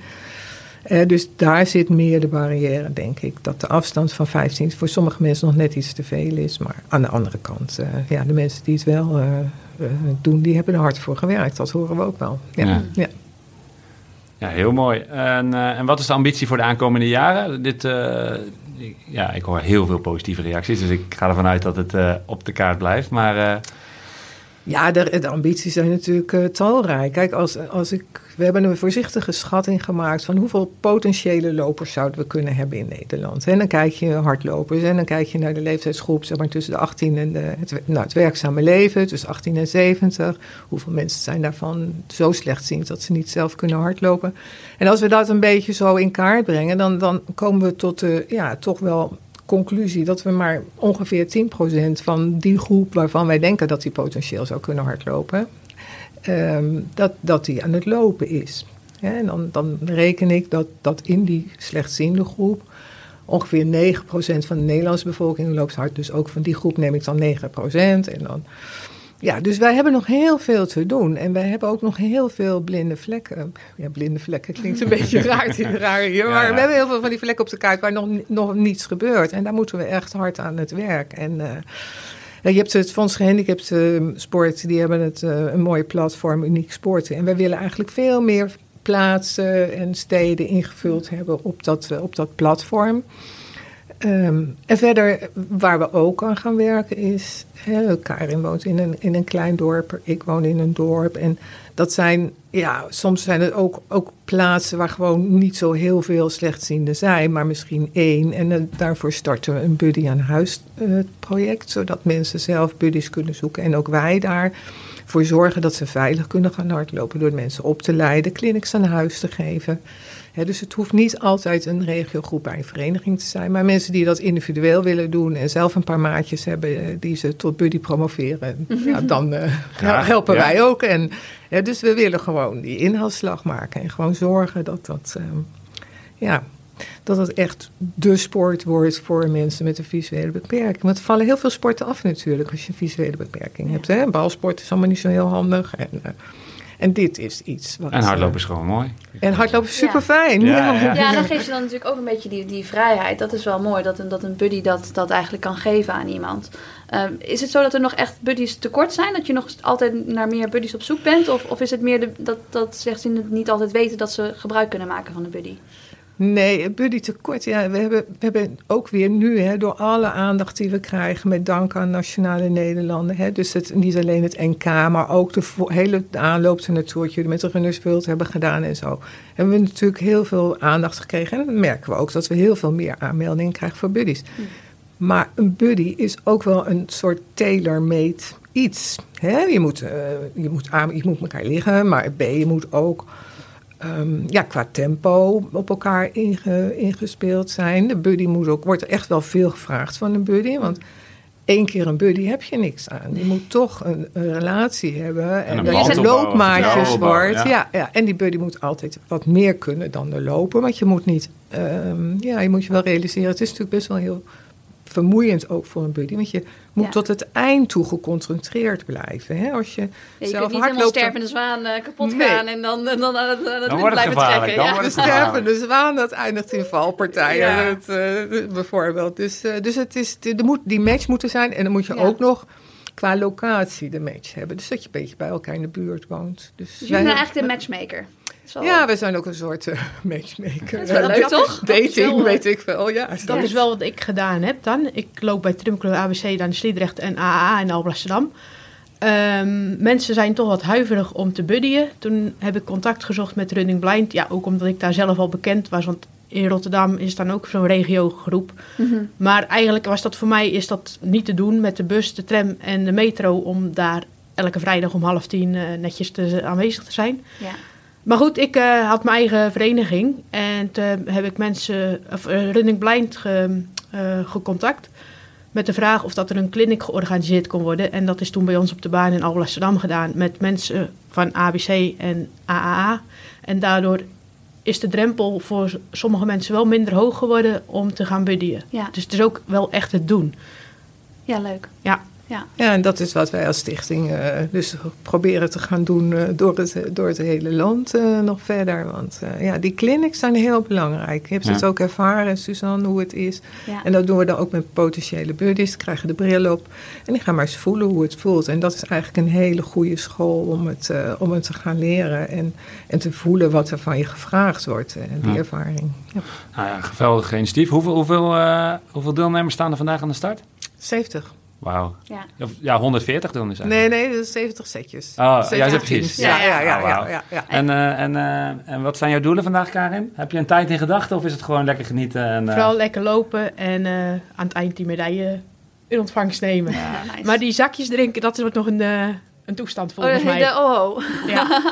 Speaker 7: Eh, dus daar zit meer de barrière, denk ik. Dat de afstand van 15 voor sommige mensen nog net iets te veel is. Maar aan de andere kant, eh, ja, de mensen die het wel eh, doen, die hebben er hard voor gewerkt. Dat horen we ook wel. Ja,
Speaker 4: Ja.
Speaker 7: ja.
Speaker 4: Ja, heel mooi. En, en wat is de ambitie voor de aankomende jaren? Dit, ik- ja, ik hoor heel veel positieve reacties, dus ik ga ervan uit dat het op de kaart blijft. Maar
Speaker 7: Ja, de, ambities zijn natuurlijk eh, talrijk. Kijk, als, als ik, we hebben een voorzichtige schatting gemaakt van hoeveel potentiële lopers zouden we kunnen hebben in Nederland. En dan kijk je hardlopers en dan kijk je naar de leeftijdsgroep zeg maar, tussen de 18 en de, het, nou, het werkzame leven, tussen 18 en 70. Hoeveel mensen zijn daarvan zo slechtziend dat ze niet zelf kunnen hardlopen. En als we dat een beetje zo in kaart brengen, dan, dan komen we tot de, ja, toch wel conclusie dat we maar ongeveer 10% van die groep waarvan wij denken dat die potentieel zou kunnen hardlopen, ehm, dat, dat die aan het lopen is. En dan, dan reken ik dat, dat in die slechtziende groep ongeveer 9% van de Nederlandse bevolking loopt hard. Dus ook van die groep neem ik dan 9%. En dan, ja, dus wij hebben nog heel veel te doen. En wij hebben ook nog heel veel blinde vlekken. Ja, blinde vlekken klinkt een beetje raar, raar hier. Maar
Speaker 4: Ja, ja.
Speaker 7: we hebben heel veel van die vlekken op de kaart waar nog, nog niets gebeurt. En daar moeten we echt hard aan het werk. En eh, ja, je hebt het Fonds Gehandicapt eh, Sport, die hebben het, eh, een mooie platform, Uniek Sporten. En wij willen eigenlijk veel meer plaatsen en steden ingevuld hebben op dat, eh, op dat platform. Ehm, en verder, waar we ook aan gaan werken is... Karin woont in een, in een klein dorp, ik woon in een dorp. En dat zijn, ja, soms zijn het ook, ook plaatsen waar gewoon niet zo heel veel slechtzienden zijn... maar misschien één. En eh, daarvoor starten we een Buddy aan Huis eh, project... zodat mensen zelf buddies kunnen zoeken. En ook wij daarvoor zorgen dat ze veilig kunnen gaan hardlopen... door mensen op te leiden, clinics aan huis te geven... Dus het hoeft niet altijd een regiogroep bij een vereniging te zijn. Maar mensen die dat individueel willen doen en zelf een paar maatjes hebben eh, die ze tot buddy promoveren, ja, dan eh,
Speaker 4: Graag,
Speaker 7: helpen
Speaker 4: ja.
Speaker 7: wij ook. En, dus we willen gewoon die inhaalslag maken en gewoon zorgen dat dat, ehm, ja, dat het echt de sport wordt voor mensen met een visuele beperking. Want er vallen heel veel sporten af natuurlijk als je een visuele beperking hebt. Hè? Balsport is allemaal niet zo heel handig. En, eh, en dit is iets wat...
Speaker 4: En hardlopen
Speaker 7: eh,
Speaker 4: is gewoon mooi.
Speaker 7: en hardlopen is super fijn.
Speaker 4: Ja,
Speaker 7: Ja,
Speaker 4: ja.
Speaker 2: Ja, dan geef je dan natuurlijk ook een beetje die, die vrijheid. Dat is wel mooi, dat een, dat een buddy dat, dat eigenlijk kan geven aan iemand. Ehm, is het zo dat er nog echt buddies tekort zijn? Dat je nog altijd naar meer buddies op zoek bent? Of, of is het meer de, dat, dat slechtzienden niet altijd weten dat ze gebruik kunnen maken van een buddy?
Speaker 7: Nee, buddy tekort. Ja, we hebben, we hebben ook weer nu, hè, door alle aandacht die we krijgen, met dank aan Nationale Nederlanden. Hè, dus het, niet alleen het NK, maar ook de hele aanloop ernaartoe, wat jullie met de Runners World hebben gedaan en zo. Hebben we natuurlijk heel veel aandacht gekregen. En dan merken we ook dat we heel veel meer aanmeldingen krijgen voor buddies. Maar een buddy is ook wel een soort tailor-made iets. Hè? Je, moet, eh, je, moet aan, je moet elkaar liggen, maar B, je moet ook ehm, ja, qua tempo op elkaar inge- ingespeeld zijn. De buddy moet ook, wordt er echt wel veel gevraagd van een buddy. Want één keer een buddy heb je niks aan. Je moet toch een, een relatie hebben. En, dat je
Speaker 2: opbouwen,
Speaker 7: loopmaatjes wordt.
Speaker 4: ja.
Speaker 7: Ja. Ja, en die buddy moet altijd wat meer kunnen dan de loper. Want je moet niet, ehm, ja, je moet je wel realiseren. Het is natuurlijk best wel heel vermoeiend ook voor een buddy. Want je moet
Speaker 2: Ja.
Speaker 7: tot het eind toe geconcentreerd blijven. Hè? Als je,
Speaker 2: Ja, je
Speaker 7: zelf
Speaker 2: kunt niet helemaal
Speaker 7: hardloopt,
Speaker 2: stervende zwaan eh, kapot
Speaker 7: Nee.
Speaker 2: gaan en dan, en dan aan het, aan het
Speaker 4: Dan
Speaker 2: lint
Speaker 4: wordt het
Speaker 2: blijven
Speaker 4: gevaarlijk,
Speaker 2: trekken.
Speaker 4: dan
Speaker 2: ja.
Speaker 4: wordt
Speaker 7: de stervende zwaan, dat eindigt in valpartijen,
Speaker 2: Ja.
Speaker 7: het, eh, bijvoorbeeld. Dus, eh, dus het is, er moet die match moeten zijn. En dan moet je
Speaker 2: Ja.
Speaker 7: ook nog qua locatie de match hebben. Dus dat je een beetje bij elkaar in de buurt woont. Dus,
Speaker 2: Dus zijn
Speaker 7: hebben-
Speaker 2: eigenlijk de matchmaker. Wel-
Speaker 7: Ja, we zijn ook een soort eh, matchmaker.
Speaker 2: Dat is wel leuk, toch?
Speaker 7: Dating,
Speaker 6: wel, eh,
Speaker 7: weet ik veel. Ja,
Speaker 6: Dat is wel wat ik gedaan heb dan. Ik loop bij Trimclub ABC dan Sliedrecht en AAA in Alblasserdam. Ehm, mensen zijn toch wat huiverig om te buddyen. Toen heb ik contact gezocht met Running Blind. Ja, ook omdat ik daar zelf al bekend was. Want in Rotterdam is dan ook zo'n regiogroep.
Speaker 2: Mhm.
Speaker 6: Maar eigenlijk was dat voor mij is dat niet te doen met de bus, de tram en de metro. Om daar elke vrijdag om half tien eh, netjes te, aanwezig te zijn.
Speaker 2: Ja.
Speaker 6: Maar goed, ik eh, had mijn eigen vereniging en toen heb ik mensen, of eh, Running Blind ge, eh, gecontact met de vraag of dat er een clinic georganiseerd kon worden. En dat is toen bij ons op de baan in Alblasserdam gedaan met mensen van ABC en AAA. En daardoor is de drempel voor sommige mensen wel minder hoog geworden om te gaan buddyen.
Speaker 2: Ja.
Speaker 6: Dus het is ook wel echt het doen.
Speaker 2: ja, leuk.
Speaker 6: Ja.
Speaker 2: Ja.
Speaker 7: Ja, en dat is wat wij als stichting eh, dus proberen te gaan doen eh, door, het, door het hele land eh, nog verder. Want eh, ja, die clinics zijn heel belangrijk. Je hebt
Speaker 4: Ja.
Speaker 7: het ook ervaren, Suzanne, hoe het is.
Speaker 2: Ja.
Speaker 7: En dat doen we dan ook met potentiële buddies. Die krijgen de bril op en die gaan maar eens voelen hoe het voelt. En dat is eigenlijk een hele goede school om het, om het te gaan leren. En, en te voelen wat er van je gevraagd wordt. En die
Speaker 4: Ja.
Speaker 7: ervaring. Ja.
Speaker 4: Nou ja, geweldig initiatief. Hoeveel, hoeveel, eh, hoeveel deelnemers staan er vandaag aan de start?
Speaker 7: 70.
Speaker 4: Wauw.
Speaker 2: Ja.
Speaker 4: Ja, 140 deelnemers
Speaker 7: Nee,
Speaker 4: eigenlijk.
Speaker 7: nee, dat is 70 setjes.
Speaker 4: Oh, ja,
Speaker 7: 70
Speaker 4: ja, precies.
Speaker 7: Ja, ja, ja.
Speaker 4: Oh,
Speaker 7: ja, ja, ja.
Speaker 4: En, eh, en, eh, en wat zijn jouw doelen vandaag, Karin? Heb je een tijd in gedachten of is het gewoon lekker genieten? En, eh,
Speaker 6: Vooral lekker lopen en eh, aan het eind die medaille in ontvangst nemen.
Speaker 2: Ja, nice.
Speaker 6: Maar die zakjes drinken, dat wordt nog een, een toestand
Speaker 2: Oh,
Speaker 6: volgens
Speaker 2: de,
Speaker 6: mij.
Speaker 2: de oh, oh.
Speaker 6: Ja.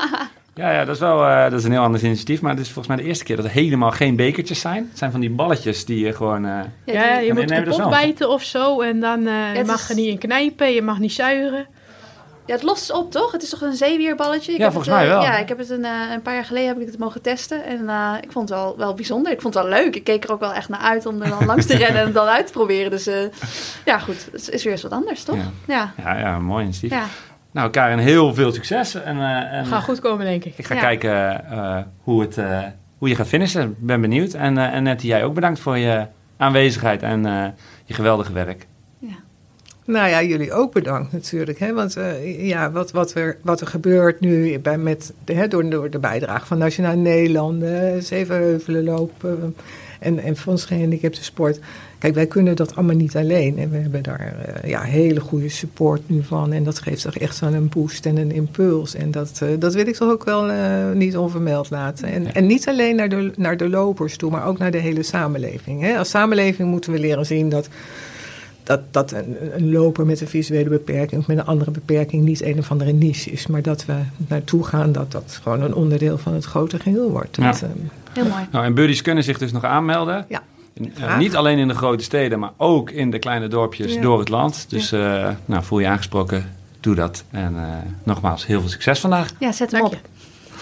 Speaker 4: Ja, ja dat, is wel, eh, dat is een heel ander initiatief. Maar het is volgens mij de eerste keer dat er helemaal geen bekertjes zijn. Het zijn van die balletjes die je gewoon... eh,
Speaker 2: Ja,
Speaker 6: je moet kapot bijten of zo. En dan eh, je mag
Speaker 2: is-
Speaker 6: er niet in knijpen, je mag niet zuigen.
Speaker 2: Ja, het lost op, toch? Het is toch een zeewierballetje? Ik
Speaker 4: Ja,
Speaker 2: heb
Speaker 4: volgens
Speaker 2: het,
Speaker 4: mij wel.
Speaker 2: Ja, ik heb het een, een paar jaar geleden heb ik het mogen testen. En eh, ik vond het wel, wel bijzonder. Ik vond het wel leuk. Ik keek er ook wel echt naar uit om er dan langs te rennen en het dan uit te proberen. Dus eh, ja, goed. Het is weer eens wat anders, toch?
Speaker 4: Ja.
Speaker 2: Ja.
Speaker 4: ja, ja, een mooi initiatief. Nou, Karin, heel veel succes. En, eh, en
Speaker 6: Gaat goed komen, denk ik.
Speaker 4: ik ga
Speaker 2: Ja.
Speaker 4: kijken eh, hoe, het, eh, hoe je gaat finishen. Ik ben benieuwd. En, en Nettie, jij ook bedankt voor je aanwezigheid en je geweldige werk.
Speaker 7: Nou ja, jullie ook bedankt natuurlijk. Hè? Want eh, ja, wat, wat, er, wat er gebeurt nu bij, met, de, hè, door, door de bijdrage van Nationaal Nederlanden, Zevenheuvelen lopen en, en Fonds Gehandicapten Sport. Kijk, wij kunnen dat allemaal niet alleen. En we hebben daar eh, ja, hele goede support nu van. En dat geeft toch echt zo'n boost en een impuls. En dat, eh, dat wil ik toch ook wel niet onvermeld laten. En,
Speaker 4: Ja.
Speaker 7: en niet alleen naar de, naar de lopers toe, maar ook naar de hele samenleving. Hè? Als samenleving moeten we leren zien dat dat, dat een, een loper met een visuele beperking of met een andere beperking niet een of andere niche is. Maar dat we naartoe gaan dat dat gewoon een onderdeel van het grote geheel wordt.
Speaker 4: Ja.
Speaker 7: Dat, ehm,
Speaker 2: Heel mooi.
Speaker 4: Nou, en buddies kunnen zich dus nog aanmelden.
Speaker 7: Ja.
Speaker 4: Eh,
Speaker 7: Graag.
Speaker 4: niet alleen in de grote steden, maar ook in de kleine dorpjes
Speaker 7: Ja.
Speaker 4: door het land. Dus eh, nou, voel je aangesproken, doe dat. En eh, nogmaals, heel veel succes vandaag.
Speaker 2: Ja, zet hem
Speaker 6: Dank
Speaker 2: op.
Speaker 6: je.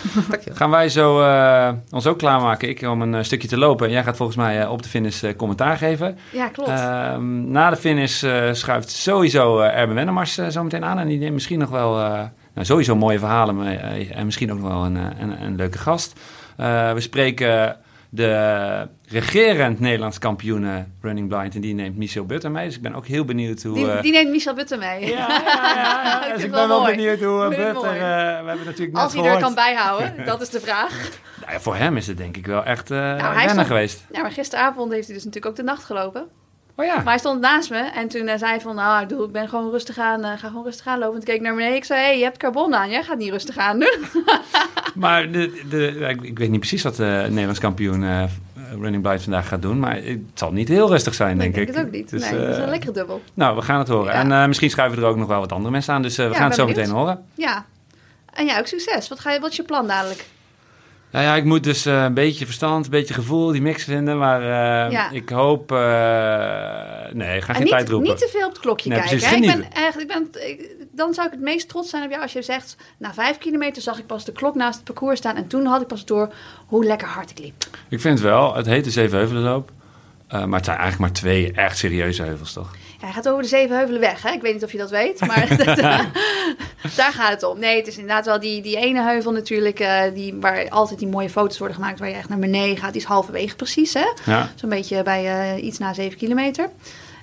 Speaker 4: Gaan wij zo eh, ons ook klaarmaken. Ik om een eh, stukje te lopen. Jij gaat volgens mij eh, op de finish commentaar geven.
Speaker 2: Ja, klopt.
Speaker 4: Ehm, na de finish schuift sowieso Erben Wennemars zo meteen aan. En die neemt misschien nog wel nou, sowieso mooie verhalen mee. eh, en misschien ook nog wel een, een, een leuke gast. We spreken de regerend Nederlands kampioen eh, Running Blind. En die neemt Michel Butter mee. Dus ik ben ook heel benieuwd hoe...
Speaker 2: die,
Speaker 4: eh,
Speaker 2: die neemt Michel Butter mee.
Speaker 4: ja, ja, ja, ja.
Speaker 2: Ik
Speaker 4: Dus ik ben
Speaker 2: wel mooi.
Speaker 4: benieuwd hoe eh, Butter... eh, we hebben natuurlijk net
Speaker 2: Als hij er kan bijhouden, dat is de vraag.
Speaker 4: Nou ja, voor hem is het denk ik wel echt
Speaker 2: hij stond-
Speaker 4: geweest.
Speaker 2: Ja, maar gisteravond heeft hij dus natuurlijk ook de nacht gelopen.
Speaker 4: Oh ja.
Speaker 2: Maar hij stond naast me en toen eh, zei hij van, nou, ik, doe, ik ben gewoon rustig aan, eh, ga gewoon rustig aan lopen. En toen keek ik naar beneden, ik zei, hé, hey, je hebt carbon aan, jij gaat niet rustig aan doen.
Speaker 4: Maar de, ik, ik weet niet precies wat de Nederlands kampioen eh, Running Blind vandaag gaat doen. Maar het zal niet heel rustig zijn, denk
Speaker 2: ik
Speaker 4: ik.
Speaker 2: denk het ook niet.
Speaker 4: Dus,
Speaker 2: nee, dat is
Speaker 4: eh,
Speaker 2: een lekkere dubbel.
Speaker 4: Nou, we gaan het horen.
Speaker 2: Ja.
Speaker 4: En eh, misschien schuiven er ook nog wel wat andere mensen aan. Dus eh, we
Speaker 2: Ja,
Speaker 4: gaan het zo meteen horen.
Speaker 2: Ja. En jij ook succes. Wat, ga je, wat is je plan dadelijk?
Speaker 4: Nou ja, ik moet dus eh, een beetje verstand, een beetje gevoel, die mix vinden. Maar eh,
Speaker 2: Ja.
Speaker 4: ik hoop... eh, nee, ik ga
Speaker 2: En
Speaker 4: geen
Speaker 2: niet,
Speaker 4: tijd roepen.
Speaker 2: niet te veel op het klokje
Speaker 4: Nee,
Speaker 2: kijken.
Speaker 4: precies?
Speaker 2: Ik ben
Speaker 4: genieten.
Speaker 2: echt, ik ben, ik- dan zou ik het meest trots zijn op jou als je zegt... Na vijf kilometer zag ik pas de klok naast het parcours staan... en toen had ik pas door hoe lekker hard ik liep.
Speaker 4: Ik vind het wel. Het heet de Zevenheuvelenloop. Maar het zijn eigenlijk maar twee echt serieuze heuvels, toch?
Speaker 2: Ja, hij gaat over de zeven heuvelen weg. Hè? Ik weet niet of je dat weet, maar daar gaat het om. Nee, het is inderdaad wel die, die ene heuvel natuurlijk... eh, die, waar altijd die mooie foto's worden gemaakt... waar je echt naar beneden gaat. Die is halverwege precies, hè?
Speaker 4: Ja.
Speaker 2: Zo'n beetje bij eh, iets na 7 kilometer.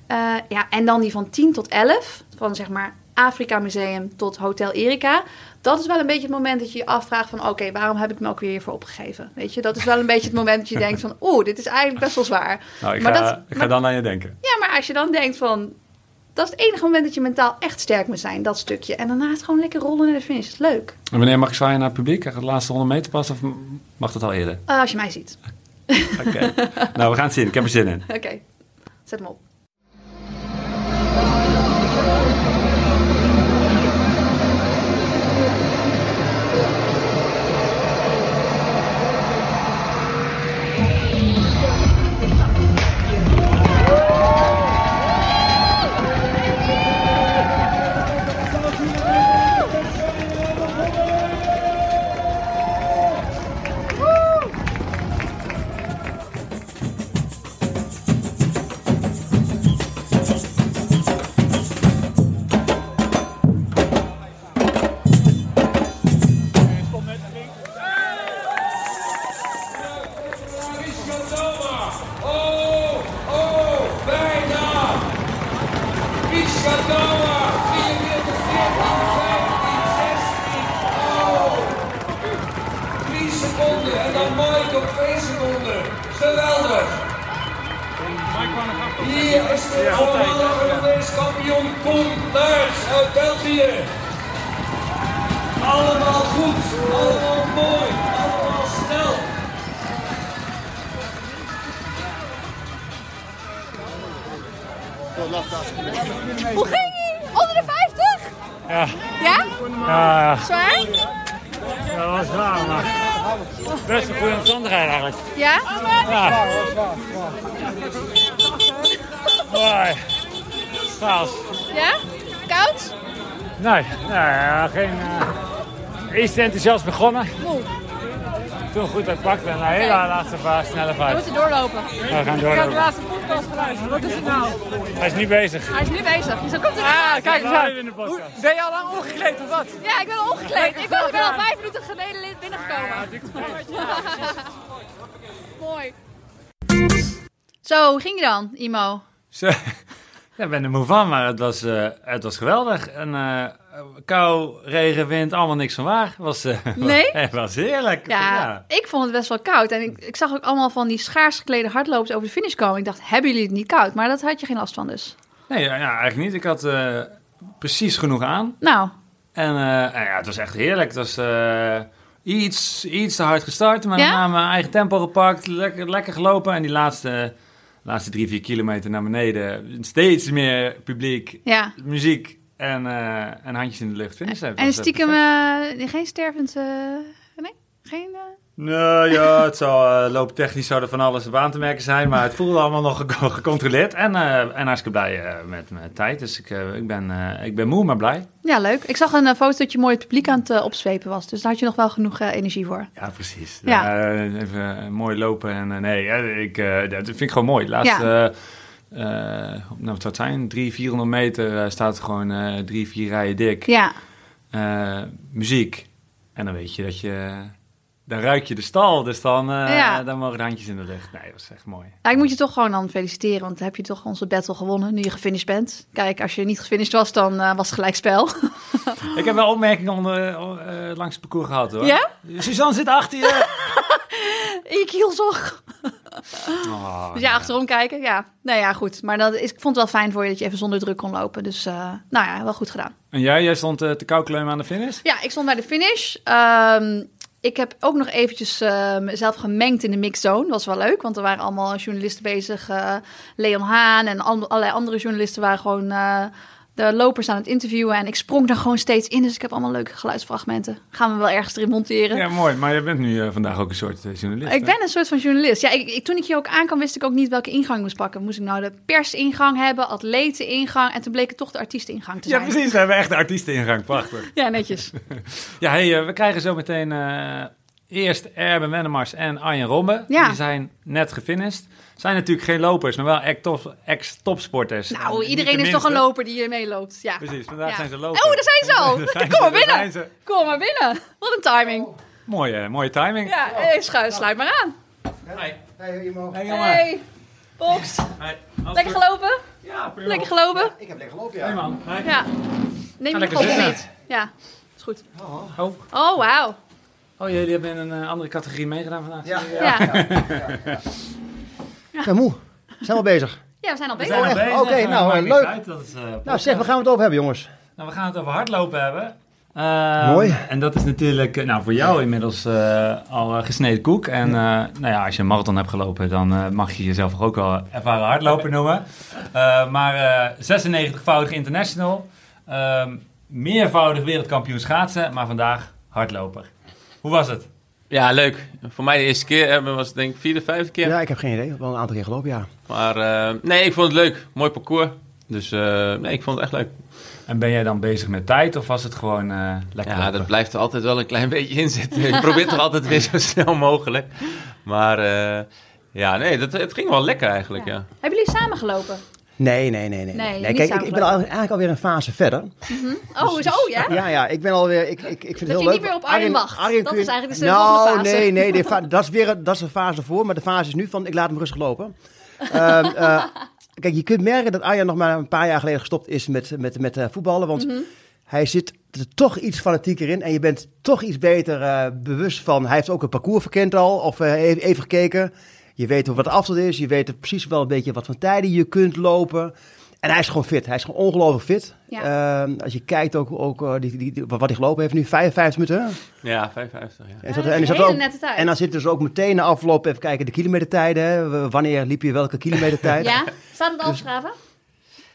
Speaker 2: Eh, ja, en dan die van 10 tot 11. Van zeg maar Afrika Museum tot Hotel Erika. Dat is wel een beetje het moment dat je je afvraagt van... oké, waarom heb ik me ook weer hiervoor opgegeven? Weet je, dat is wel een beetje het moment dat je denkt van... oeh, dit is eigenlijk best wel zwaar.
Speaker 4: Nou, ik
Speaker 2: Maar
Speaker 4: ga,
Speaker 2: dat-
Speaker 4: ik ga
Speaker 2: maar-
Speaker 4: dan aan je denken.
Speaker 2: Ja, maar als je dan denkt van... dat is het enige moment dat je mentaal echt sterk moet zijn, dat stukje. En daarna is het gewoon lekker rollen naar de finish. Dat is leuk.
Speaker 4: En wanneer mag ik zwaaien naar het publiek? Krijg ik de laatste 100 meter pas of mag dat al eerder?
Speaker 2: Eh, als je mij ziet.
Speaker 4: Oké. nou, we gaan het zien. Ik heb er zin in.
Speaker 2: Oké, zet hem op.
Speaker 8: eerst enthousiast begonnen,
Speaker 2: Moe.
Speaker 8: toen goed uitpakt en een hele laatste fase snelle
Speaker 2: We
Speaker 8: vaart.
Speaker 2: moeten doorlopen.
Speaker 8: We gaan door.
Speaker 2: laatste podcast geluisterd. Wat is het nou?
Speaker 8: Hij is niet bezig.
Speaker 2: Hij is nu bezig. Dus dan komt het
Speaker 8: Ah, kijk eens aan. de.
Speaker 2: Ben je al lang ongekleed of wat? Ja, ik ben al ongekleed. Ik ben, ik ben al vijf minuten geleden binnengekomen. Mooi. Zo, hoe ging je dan, Imo?
Speaker 4: Zo. Ja, ik ben er moe van, maar het was, eh, het was geweldig. En, eh, kou, regen, wind, allemaal niks van waar. Was, eh,
Speaker 2: Nee?
Speaker 4: Het was heerlijk.
Speaker 2: Ja, ik vond het best wel koud. En ik, ik zag ook allemaal van die schaars geklede hardlopers over de finish komen. Ik dacht, hebben jullie het niet koud? Maar dat had je geen last van dus.
Speaker 4: Nee, ja, ja, eigenlijk niet. Ik had eh, precies genoeg aan.
Speaker 2: Nou,
Speaker 4: En eh, en ja, het was echt heerlijk. Het was eh, iets, iets te hard gestart, maar
Speaker 2: Ja?
Speaker 4: daarna mijn eigen tempo gepakt. Lekker, lekker gelopen. En die laatste, laatste drie, vier kilometer naar beneden. Steeds meer publiek,
Speaker 2: ja.
Speaker 4: muziek en, eh, en handjes in de lucht. Finish.
Speaker 2: En stiekem eh, geen stervend... eh, nee? Geen...
Speaker 4: Nou ja, het zou uh, looptechnisch zou er van alles aan te merken zijn, maar het voelde allemaal nog ge- gecontroleerd. En, eh, en hartstikke blij met mijn tijd. Dus ik, ik, ben, ik ben moe, maar blij.
Speaker 2: Ja, leuk. Ik zag een foto dat je mooi het publiek aan het opzwepen was. Dus daar had je nog wel genoeg energie voor.
Speaker 4: Ja, precies.
Speaker 2: Ja.
Speaker 4: Even mooi lopen. En nee, ik, dat vind ik gewoon mooi. Laatst,
Speaker 2: Ja.
Speaker 4: Eh, nou, wat zou het zijn? 300, 400 meter eh, staat gewoon eh, drie, vier rijen dik.
Speaker 2: Ja,
Speaker 4: Eh, muziek. En dan weet je dat je... Dan ruik je de stal, dus dan,
Speaker 2: Ja.
Speaker 4: dan mogen de handjes in de lucht. Nee, dat is echt mooi.
Speaker 2: Ik moet je toch gewoon dan feliciteren, want dan heb je toch onze battle gewonnen, nu je gefinished bent. Kijk, als je niet gefinished was, dan eh, was het gelijk spel.
Speaker 4: Ik heb wel opmerkingen onder, eh, langs het parcours gehad hoor.
Speaker 2: Ja?
Speaker 4: Suzanne zit achter je.
Speaker 2: In je kielzog.
Speaker 4: Oh,
Speaker 2: Dus ja, achterom kijken, ja. Nou ja, goed. Maar dat is, ik vond het wel fijn voor je dat je even zonder druk kon lopen. Dus, nou ja, wel goed gedaan.
Speaker 4: En jij, jij stond eh, te kauwkleumen aan de finish?
Speaker 2: Ja, ik stond bij de finish. Ehm, ik heb ook nog eventjes eh, mezelf gemengd in de mixed zone. Was wel leuk, want er waren allemaal journalisten bezig. eh, Leon Haan en allerlei andere journalisten waren gewoon eh, de lopers aan het interviewen. En ik sprong daar gewoon steeds in. Dus ik heb allemaal leuke geluidsfragmenten. Gaan we wel ergens erin monteren.
Speaker 4: Ja, mooi. Maar je bent nu eh, vandaag ook een soort eh, journalist.
Speaker 2: Ik
Speaker 4: hè?
Speaker 2: ben een soort van journalist. Ja, ik, ik- toen ik hier ook aankwam, wist ik ook niet welke ingang ik moest pakken. Moest ik nou de persingang hebben, atleteningang? En toen bleek het toch de artiesteningang te
Speaker 4: Ja,
Speaker 2: zijn.
Speaker 4: precies. We hebben echt de artiesteningang. Prachtig.
Speaker 2: Ja, netjes.
Speaker 4: Ja, hey, eh, we krijgen zo meteen eerst Erben Wennemars en Arjen Robben.
Speaker 2: Ja.
Speaker 4: Die zijn net gefinished. Zijn natuurlijk geen lopers, maar wel ex-top- ex-topsporters.
Speaker 2: Nou, iedereen
Speaker 4: de
Speaker 2: is toch een loper die hier meeloopt. Ja.
Speaker 4: Precies, vandaag
Speaker 2: Ja.
Speaker 4: zijn ze lopers.
Speaker 2: Oh, daar zijn ze al. Kom maar
Speaker 4: ze,
Speaker 2: binnen. Kom maar binnen. Wat een timing.
Speaker 4: Mooie, mooie timing.
Speaker 2: Ja, eh, schu- sluit maar aan.
Speaker 1: Hey.
Speaker 4: Hey, jongen.
Speaker 2: Hey, Box.
Speaker 4: Hey,
Speaker 2: Lekker gelopen?
Speaker 4: Ja, prima.
Speaker 2: Lekker gelopen?
Speaker 1: Ik heb lekker gelopen, ja.
Speaker 4: Hey, man. Hey.
Speaker 2: Ja. Neem je
Speaker 4: zitten.
Speaker 2: niet? Ja, is goed.
Speaker 4: Oh.
Speaker 2: Oh, wauw.
Speaker 4: oh, jullie hebben in een eh, andere categorie meegedaan vandaag.
Speaker 1: Ja.
Speaker 2: Ja.
Speaker 1: Ik ben moe. We zijn al bezig.
Speaker 2: ja, we zijn al
Speaker 4: We
Speaker 2: bezig.
Speaker 4: zijn al
Speaker 1: echt?
Speaker 4: bezig.
Speaker 1: Oké, nou, leuk.
Speaker 4: uit, dat is, eh,
Speaker 1: Nou, zeg, waar gaan we het over hebben, jongens?
Speaker 4: Nou, we gaan het over hardlopen hebben. Eh,
Speaker 1: Mooi.
Speaker 4: En dat is natuurlijk eh, nou, voor jou inmiddels eh, al gesneden koek. En eh, nou ja, als je een marathon hebt gelopen, dan mag je jezelf ook wel ervaren hardloper noemen. Eh, maar eh 96-voudig international, ehm, meervoudig wereldkampioen schaatsen, maar vandaag hardloper. Hoe was het?
Speaker 3: Ja, leuk. Voor mij de eerste keer hebben was het denk ik vierde, vijfde keer.
Speaker 1: Ja, ik heb geen idee. Wel een aantal keer gelopen, ja.
Speaker 3: Maar eh, nee, ik vond het leuk. Mooi parcours. Dus eh, nee, ik vond het echt leuk.
Speaker 4: En ben jij dan bezig met tijd of was het gewoon eh, lekker
Speaker 3: Ja,
Speaker 4: lopen?
Speaker 3: dat blijft er altijd wel een klein beetje in zitten. Je probeert toch altijd weer zo snel mogelijk. Maar eh, ja, nee, dat, het ging wel lekker eigenlijk, ja.
Speaker 2: Hebben jullie samen gelopen?
Speaker 1: Nee, nee, nee. nee.
Speaker 2: Nee,
Speaker 1: kijk, ik, ik ben al, eigenlijk alweer een fase verder.
Speaker 2: Oh, zo, ja?
Speaker 1: Ja, ja, ik ben alweer. Ik, ik, ik vind het
Speaker 2: Dat
Speaker 1: heel
Speaker 2: je
Speaker 1: leuk.
Speaker 2: niet meer op Arjen wacht. Dat is eigenlijk de
Speaker 1: Nou,
Speaker 2: volgende fase.
Speaker 1: nee, nee. fa- dat, is weer, een- dat is een fase voor. Maar de fase is nu van: ik laat hem rustig lopen. Ehm, eh, kijk, je kunt merken dat Arjan nog maar een paar jaar geleden gestopt is met, met, met eh, voetballen. Want
Speaker 2: Mhm.
Speaker 1: hij zit er toch iets fanatieker in. En je bent toch iets beter eh, bewust van. Hij heeft ook een parcours verkend al. Of even, even gekeken. Je weet wat de afstand is. Je weet precies wel een beetje wat voor tijden je kunt lopen. En hij is gewoon fit. Hij is gewoon ongelooflijk fit.
Speaker 2: Ja.
Speaker 1: Ehm, als je kijkt ook, ook eh, die, die, die- wat hij gelopen heeft nu, 55 minuten.
Speaker 3: Ja, 55, ja.
Speaker 1: En, en, ook, dan zitten ze ook meteen na afloop even kijken de kilometertijden. hè. Wanneer liep je welke kilometertijd?
Speaker 2: Ja? Staat
Speaker 1: Dus-
Speaker 2: het al beschreven?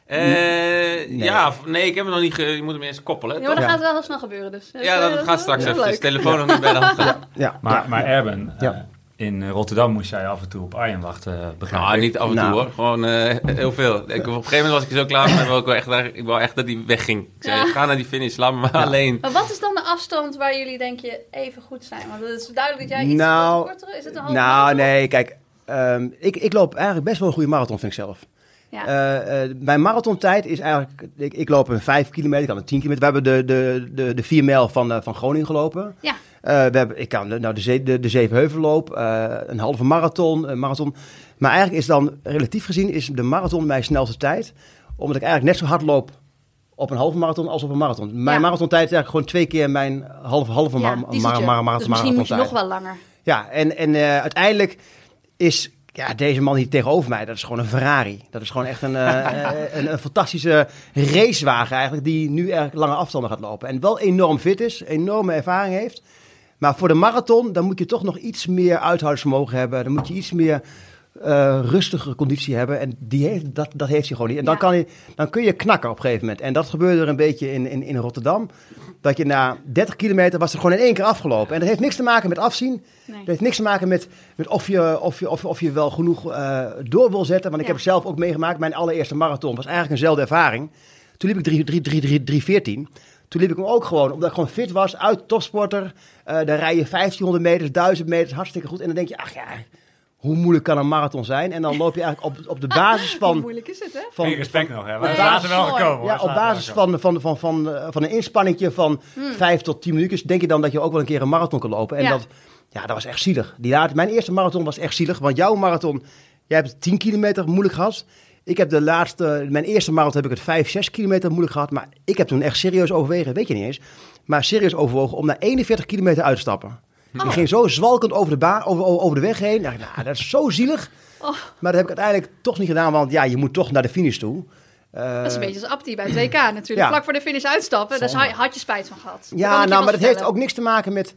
Speaker 3: Eh, Ja, nee, ik heb hem nog niet... Ge je moet hem eerst koppelen.
Speaker 2: Ja, maar dat
Speaker 1: Ja.
Speaker 2: gaat wel heel snel gebeuren dus.
Speaker 3: Ja, dat, dat gaat straks even. Dus telefoon nog niet bij de hand.
Speaker 1: Ja,
Speaker 4: Maar,
Speaker 1: ja.
Speaker 4: maar Erben,
Speaker 1: Ja.
Speaker 4: Eh, in Rotterdam moest jij af en toe op Arjen wachten, eh, begrijp
Speaker 3: Nou, niet af en toe
Speaker 1: Nou.
Speaker 3: hoor. Gewoon eh, heel veel. Ik, op een gegeven moment was ik er zo klaar wou Ik, wel echt, ik wou echt dat hij wegging. Ik zei,
Speaker 2: Ja.
Speaker 3: ga naar die finish, laat me maar alleen.
Speaker 2: Maar wat is dan de afstand waar jullie denk je even goed zijn? Want het is duidelijk dat jij iets
Speaker 1: Nou,
Speaker 2: wat kortere... Is het een halve
Speaker 1: Nou,
Speaker 2: marathon?
Speaker 1: nee, kijk. ehm, ik, ik loop eigenlijk best wel een goede marathon, vind ik zelf.
Speaker 2: Ja.
Speaker 1: Eh, eh, mijn marathontijd is eigenlijk... Ik, ik loop een 5 kilometer, ik kan een 10 kilometer. We hebben de, de, de, de 4 mijl van, eh, van Groningen gelopen.
Speaker 2: Ja.
Speaker 1: Eh, we hebben, ik kan de, nou, de, ze- de, de Zevenheuvelloop, eh een halve marathon, een marathon. Maar eigenlijk is dan, relatief gezien, is de marathon mijn snelste tijd. Omdat ik eigenlijk net zo hard loop op een halve marathon als op een marathon. Mijn
Speaker 2: Ja.
Speaker 1: marathonttijd is eigenlijk gewoon twee keer mijn halve, halve
Speaker 2: ja,
Speaker 1: ma-
Speaker 2: die
Speaker 1: ma-
Speaker 2: zit je.
Speaker 1: ma- marathon.
Speaker 2: Dus misschien moet je nog
Speaker 1: marathontijd.
Speaker 2: wel langer.
Speaker 1: Ja, en, en eh, uiteindelijk is ja, deze man hier tegenover mij, dat is gewoon een Ferrari. Dat is gewoon echt een, een, een fantastische racewagen eigenlijk, die nu erg lange afstanden gaat lopen. En wel enorm fit is, enorme ervaring heeft. Maar voor de marathon, dan moet je toch nog iets meer uithoudingsvermogen hebben. Dan moet je iets meer eh, rustige conditie hebben. En die heeft, dat, dat heeft hij gewoon niet. En dan,
Speaker 2: Ja.
Speaker 1: kan hij, dan kun je knakken op een gegeven moment. En dat gebeurde er een beetje in, in, in Rotterdam. Dat je na 30 kilometer was er gewoon in één keer afgelopen. En dat heeft niks te maken met afzien.
Speaker 2: Nee.
Speaker 1: Dat heeft niks te maken met, met of, je, of, je, of, je- of je wel genoeg eh, door wil zetten. Want ik
Speaker 2: Ja.
Speaker 1: heb het zelf ook meegemaakt. Mijn allereerste marathon was eigenlijk eenzelfde ervaring. Toen liep ik 3, 3, 3, 3, 314. Toen liep ik hem ook gewoon, omdat ik gewoon fit was, uit topsporter. Eh dan rij je 1500 meters, 1000 meters, hartstikke goed. En dan denk je, ach ja, hoe moeilijk kan een marathon zijn? En dan loop je eigenlijk op, op de basis
Speaker 2: Hoe
Speaker 1: van...
Speaker 2: moeilijk is het, hè?
Speaker 1: van
Speaker 4: Geen respect nog, hè? Maar
Speaker 2: Nee,
Speaker 4: wel gekomen.
Speaker 1: ja, op basis van, van, van, van, eh, van een inspanningje van
Speaker 2: Hmm.
Speaker 1: 5 tot 10 minuutjes, denk je dan dat je ook wel een keer een marathon kan lopen. En
Speaker 2: Ja.
Speaker 1: dat, ja, dat was echt zielig. Die laat, mijn eerste marathon was echt zielig, want jouw marathon, jij hebt 10 kilometer moeilijk gehad. Ik heb de laatste, mijn eerste marathon heb ik het 5, 6 kilometer moeilijk gehad. Maar ik heb toen echt serieus overwegen, weet je niet eens. Maar serieus overwogen om naar 41 kilometer uit te stappen.
Speaker 2: Oh.
Speaker 1: Ik ging zo zwalkend over de, baan, over, over de weg heen. Nou, dat is zo zielig.
Speaker 2: Oh.
Speaker 1: Maar dat heb ik uiteindelijk toch niet gedaan, want ja, je moet toch naar de finish toe. Eh,
Speaker 2: Dat is een beetje als Abdi bij het WK natuurlijk.
Speaker 1: Ja.
Speaker 2: Vlak voor de finish uitstappen, daar zou je- had je spijt van gehad.
Speaker 1: Ja, nou, maar dat heeft ook niks te maken met...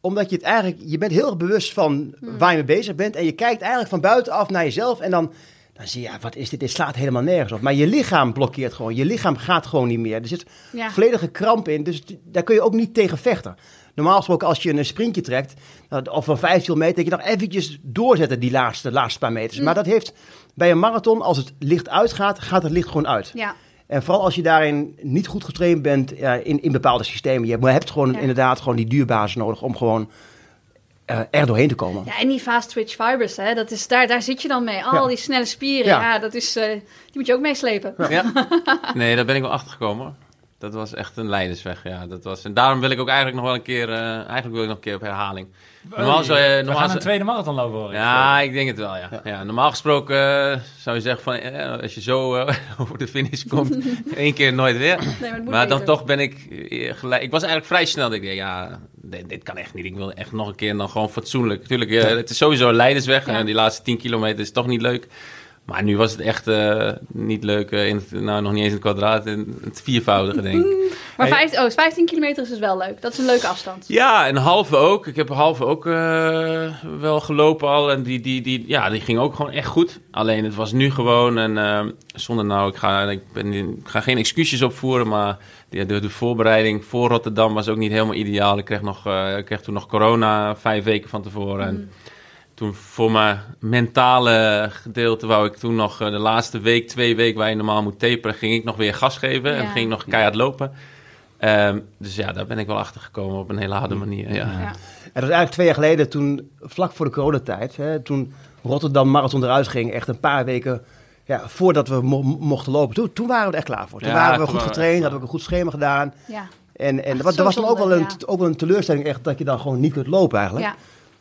Speaker 1: Omdat je het eigenlijk... Je bent heel erg bewust van
Speaker 2: Hmm.
Speaker 1: waar je mee bezig bent. En je kijkt eigenlijk van buitenaf naar jezelf. En dan, dan zie je, ja, wat is dit? Dit slaat helemaal nergens op. Maar je lichaam blokkeert gewoon. Je lichaam gaat gewoon niet meer. Er zit
Speaker 2: Ja.
Speaker 1: volledige kramp in. Dus daar kun je ook niet tegen vechten. Normaal gesproken als je een sprintje trekt, of een 15 meter, dat je nog eventjes doorzetten die laatste, laatste paar meters. Maar dat heeft bij een marathon, als het licht uitgaat, gaat het licht gewoon uit.
Speaker 2: Ja,
Speaker 1: En vooral als je daarin niet goed getraind bent ja, in, in bepaalde systemen. Je hebt, je hebt gewoon
Speaker 2: Ja.
Speaker 1: inderdaad gewoon die duurbasis nodig om gewoon eh, er doorheen te komen.
Speaker 2: ja en die fast twitch fibers, hè, dat is, daar, daar zit je dan mee. Al
Speaker 1: Ja.
Speaker 2: die snelle spieren, ja,
Speaker 1: Ja.
Speaker 2: dat is, eh, die moet je ook meeslepen.
Speaker 3: Ja. Nee, daar ben ik wel achter gekomen. hoor. Dat was echt een leidersweg. Ja, dat was, en daarom wil ik ook eigenlijk nog wel een keer, eh, eigenlijk wil ik nog een keer op herhaling. Normaal zou je,
Speaker 4: We
Speaker 3: normaal
Speaker 4: gaan een tweede marathon lopen, hoor.
Speaker 3: Ja, ik denk het wel, ja. ja. normaal gesproken zou je zeggen van, als je zo eh, over de finish komt, één keer nooit weer.
Speaker 2: Nee, maar
Speaker 3: dan toch ben ik gelijk, ik was eigenlijk vrij snel, dat ik dacht, ja, dit, dit kan echt niet. Ik wil echt nog een keer dan gewoon fatsoenlijk. Tuurlijk, eh, het is sowieso een leidersweg en die laatste 10 kilometer is toch niet leuk. Maar nu was het echt eh, niet leuk, eh, in het, nou nog niet eens in het kwadraat, in het viervoudige denk ik.
Speaker 2: Maar
Speaker 3: Hey.
Speaker 2: vijf, oh, 15 kilometer is dus wel leuk. Dat is een leuke afstand.
Speaker 3: Ja, en halve ook. Ik heb halve ook eh, wel gelopen al. En die, die, die, ja, die ging ook gewoon echt goed. Alleen het was nu gewoon. En zonder nou, ik ga, ik, ben, ik ga geen excuses opvoeren. Maar de, de, de voorbereiding voor Rotterdam was ook niet helemaal ideaal. Ik kreeg, nog, ik kreeg toen nog corona vijf weken van tevoren. En toen voor mijn mentale gedeelte wou ik toen nog eh, de laatste week, twee weken waar je normaal moet taperen, ging ik nog weer gas geven. En ging ik nog keihard lopen. Ehm, dus ja, daar ben ik wel achter gekomen op een hele harde manier. Ja.
Speaker 2: Ja.
Speaker 1: En dat was eigenlijk twee jaar geleden, toen, vlak voor de coronatijd, hè, toen Rotterdam Marathon eruit ging, echt een paar weken ja, voordat we mo- mochten lopen. Toen, toen waren we er echt klaar voor. Toen
Speaker 3: Ja,
Speaker 1: waren we
Speaker 3: toen
Speaker 1: goed getraind, hadden we ook een goed schema gedaan.
Speaker 2: Ja.
Speaker 1: En, en
Speaker 2: Ach,
Speaker 1: dat, was dan ook wel, een,
Speaker 2: ja.
Speaker 1: ook wel een teleurstelling echt dat je dan gewoon niet kunt lopen eigenlijk.
Speaker 2: ja.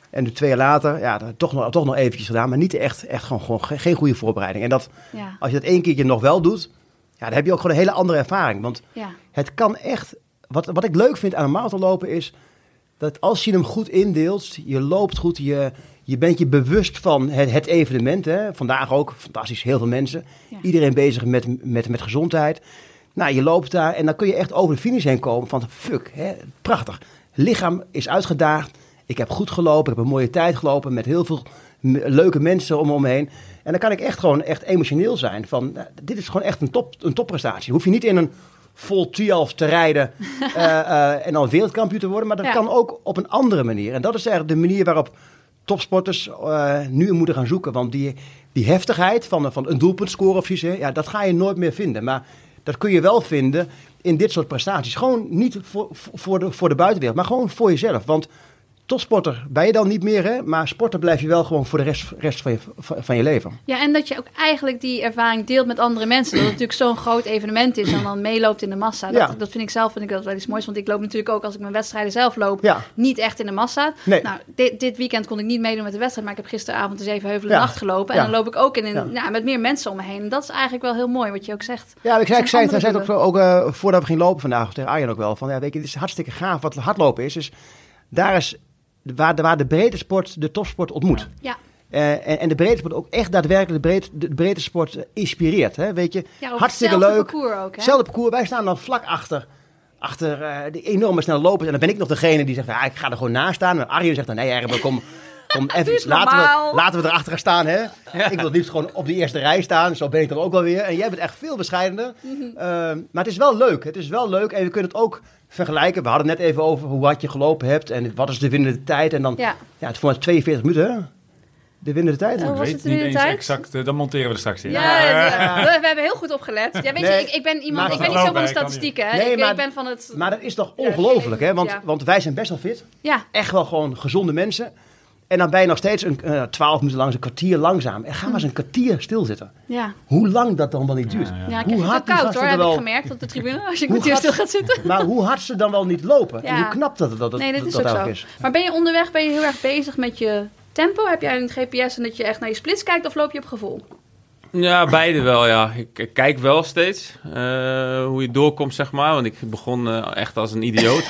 Speaker 1: En nu twee jaar later, ja, toch nog, toch nog eventjes gedaan, maar niet echt, echt gewoon, gewoon geen, goede voorbereiding. En dat,
Speaker 2: Ja.
Speaker 1: als je dat één keertje nog wel doet, ja, dan heb je ook gewoon een hele andere ervaring. Want
Speaker 2: Ja.
Speaker 1: het kan echt, wat, wat ik leuk vind aan een marathonlopen is, dat als je hem goed indeelt, je loopt goed, je, je bent je bewust van het, het evenement. Hè? Vandaag ook, fantastisch, heel veel mensen.
Speaker 2: Ja.
Speaker 1: Iedereen bezig met, met, met gezondheid. Nou, je loopt daar en dan kun je echt over de finish heen komen van fuck, hè? prachtig. Lichaam is uitgedaagd. Ik heb goed gelopen, ik heb een mooie tijd gelopen met heel veel leuke mensen om me heen. En dan kan ik echt gewoon echt emotioneel zijn van, nou, dit is gewoon echt een, top, een topprestatie. Hoef je niet in een vol 12 te rijden eh, eh, en dan wereldkampioen te worden, maar dat
Speaker 2: Ja.
Speaker 1: kan ook op een andere manier. En dat is eigenlijk de manier waarop topsporters eh, nu moeten gaan zoeken. Want die, die heftigheid van, van een doelpunt scoren of zoiets, hè, ja, dat ga je nooit meer vinden. Maar dat kun je wel vinden in dit soort prestaties. Gewoon niet voor, voor, de, voor de buitenwereld, maar gewoon voor jezelf. Want topsporter ben je dan niet meer, hè? maar sporter blijf je wel gewoon voor de rest, rest van, je, van, je leven.
Speaker 2: Ja, en dat je ook eigenlijk die ervaring deelt met andere mensen. Dat het natuurlijk zo'n groot evenement is en dan meeloopt in de massa. Dat,
Speaker 1: Ja.
Speaker 2: dat vind ik zelf vind ik dat wel iets moois. Want ik loop natuurlijk ook als ik mijn wedstrijden zelf loop,
Speaker 1: Ja.
Speaker 2: niet echt in de massa.
Speaker 1: Nee.
Speaker 2: Nou, dit, dit weekend kon ik niet meedoen met de wedstrijd, maar ik heb gisteravond de Zevenheuvelen
Speaker 1: Ja.
Speaker 2: nacht gelopen. En dan loop ik ook in een,
Speaker 1: ja,
Speaker 2: met meer mensen om me heen. En dat is eigenlijk wel heel mooi, wat je ook zegt.
Speaker 1: Ja, ik zei, ik zei, hij zei het ook, ook eh, voordat we gingen lopen vandaag, tegen Arjen ook wel, van ja, weet je, het is hartstikke gaaf wat hardlopen is. Dus daar is waar de, waar de breedte sport de topsport ontmoet.
Speaker 2: Ja,
Speaker 1: Eh, en, en de breedte sport ook echt daadwerkelijk de breedte, de breedte sport eh, inspireert. Hè? Weet je,
Speaker 2: ja
Speaker 1: hartstikke
Speaker 2: hetzelfde
Speaker 1: leuk.
Speaker 2: parcours ook, hè?
Speaker 1: Hetzelfde parcours, wij staan dan vlak achter, achter eh, die enorme snelle lopers. En dan ben ik nog degene die zegt, ja, ik ga er gewoon naast staan. En Arjen zegt dan, nee, Erben, kom, Kom even, laten, we, laten we erachter gaan staan, hè? Ik wil het liefst gewoon op die eerste rij staan. Zo ben ik dan ook wel weer. En jij bent echt veel bescheidener.
Speaker 2: Mhm.
Speaker 1: Ehm, maar het is wel leuk. Het is wel leuk. En we kunnen het ook vergelijken. We hadden het net even over hoe hard je gelopen hebt. En wat is de winnende tijd. En dan, ja,
Speaker 2: Ja.
Speaker 1: het voor mij 42 minuten, hè? De winnende tijd.
Speaker 2: Oh,
Speaker 4: Ik weet
Speaker 2: het
Speaker 4: niet eens
Speaker 2: tijd?
Speaker 4: exact. eh, Dan monteren we er straks in.
Speaker 2: Ja, we, we hebben heel goed opgelet. Ja, weet
Speaker 1: Nee,
Speaker 2: je, ik, ik ben iemand, ik ben niet zo van de statistieken. Hè.
Speaker 1: Nee,
Speaker 2: ik,
Speaker 1: maar-
Speaker 2: ik ben van het.
Speaker 1: Maar dat is toch
Speaker 2: Ja,
Speaker 1: ongelooflijk, hè? Want,
Speaker 2: ja.
Speaker 1: want wij zijn best wel fit.
Speaker 2: Ja,
Speaker 1: Echt wel gewoon gezonde mensen. En dan ben je nog steeds een eh, 12 minuten lang, een kwartier langzaam. En ga maar eens een kwartier stilzitten.
Speaker 2: ja.
Speaker 1: Hoe lang dat dan wel niet duurt.
Speaker 4: Ja, ja.
Speaker 2: ja ik
Speaker 1: Hoe hard
Speaker 2: koud hoor, heb ik
Speaker 1: wel-
Speaker 2: gemerkt op de tribune. Als je een kwartier stil gaat zitten.
Speaker 1: Maar hoe hard ze dan wel niet lopen. En hoe knap dat dat, dat,
Speaker 2: Nee, dat is
Speaker 1: dat
Speaker 2: ook zo.
Speaker 1: is.
Speaker 2: Maar ben je onderweg ben je heel erg bezig met je tempo? Heb jij een GPS en dat je echt naar je splits kijkt of loop je op gevoel?
Speaker 3: Ja, beide wel, ja. Ik, ik kijk wel steeds eh, hoe je doorkomt, zeg maar. Want ik begon eh, echt als een idioot.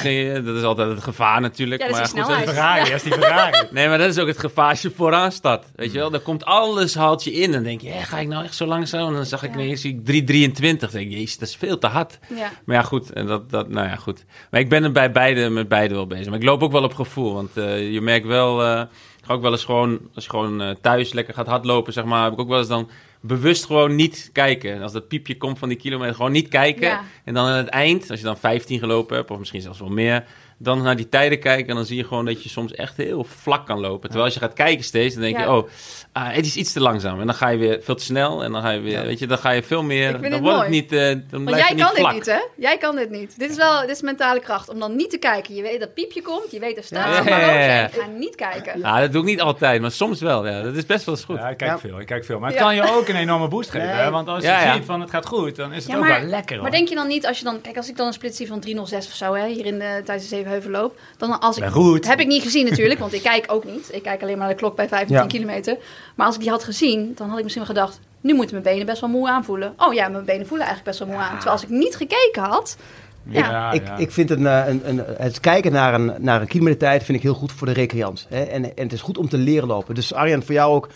Speaker 3: Dat is altijd het gevaar natuurlijk.
Speaker 2: Ja, dat is
Speaker 3: maar
Speaker 2: die
Speaker 3: goed.
Speaker 4: Ferrari, dat is die Ferrari.
Speaker 3: Nee, maar dat is ook het gevaar als je vooraan staat. Weet je wel, dan komt alles, haalt je in. En dan denk je, ga ik nou echt zo langzaam? En dan zag ik
Speaker 2: Ja.
Speaker 3: ineens zie ik 3,23. Dan denk ik, jezus, dat is veel te hard.
Speaker 2: Ja.
Speaker 3: Maar ja, goed. En dat, dat, nou ja, goed. Maar ik ben er bij beide, met beide wel bezig. Maar ik loop ook wel op gevoel. Want eh, je merkt wel, eh, ook wel eens gewoon, als je gewoon eh, thuis lekker gaat hardlopen, zeg maar, heb ik ook wel eens dan bewust gewoon niet kijken. En als dat piepje komt van die kilometer, gewoon niet kijken.
Speaker 2: Ja.
Speaker 3: En dan aan het eind, als je dan 15 gelopen hebt, of misschien zelfs wel meer, dan naar die tijden kijken en dan zie je gewoon dat je soms echt heel vlak kan lopen. Terwijl als je gaat kijken steeds, dan denk je, oh, ah, het is iets te langzaam. En dan ga je weer veel te snel en dan ga je weer, weet je, dan ga je veel meer. Dan
Speaker 2: het
Speaker 3: wordt het niet. Uh, dan
Speaker 2: Want jij kan dit niet, hè? Jij kan dit niet. Dit is wel, dit is mentale kracht om dan niet te kijken. Je weet dat piepje komt, je weet er staat.
Speaker 3: Ja. Ja.
Speaker 2: Ik ga niet kijken.
Speaker 3: Ja, dat doe ik niet altijd, maar soms wel. Ja. Dat is best wel eens goed.
Speaker 4: Ja, ik kijk veel, ik kijk veel. Maar het kan je ook een enorme boost geven. Want als je ziet van het gaat goed, dan is het ook wel lekker.
Speaker 2: Maar denk je dan niet als je dan, kijk, als ik dan een split zie van 306 of zo, hè, hier in de tijdens de 7 Heuvelloop. Dan als ik,
Speaker 4: goed.
Speaker 2: Heb ik niet gezien natuurlijk, want ik kijk ook niet. Ik kijk alleen maar naar de klok bij 15 kilometer. Maar als ik die had gezien, dan had ik misschien wel gedacht... nu moeten mijn benen best wel moe aanvoelen. Oh ja, mijn benen voelen eigenlijk best wel moe aan. Terwijl als ik niet gekeken had... Ja.
Speaker 1: Ik, ik vind een, eh, een, een, het kijken naar een, naar een kilometertijd vind ik heel goed voor de recreant. Hè? En, en het is goed om te leren lopen. Dus Arjan, voor jou ook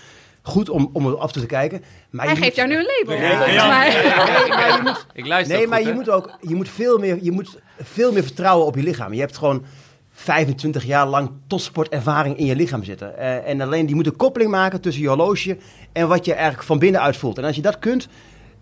Speaker 1: goed om, om er af te kijken. Maar
Speaker 2: hij geeft
Speaker 1: moet-
Speaker 2: jou nu een label.
Speaker 4: Ja,
Speaker 2: volgens
Speaker 4: ja.
Speaker 2: mij.
Speaker 1: Nee, maar je moet,
Speaker 3: Ik luister
Speaker 1: nee,
Speaker 3: ook
Speaker 1: maar
Speaker 3: goed,
Speaker 1: je
Speaker 3: hè.
Speaker 1: moet ook je moet veel, meer, je moet veel meer vertrouwen op je lichaam. Je hebt gewoon 25 jaar lang topsportervaring in je lichaam zitten. Eh, en alleen die moet een koppeling maken tussen je horloge en wat je eigenlijk van binnenuit voelt. En als je dat kunt,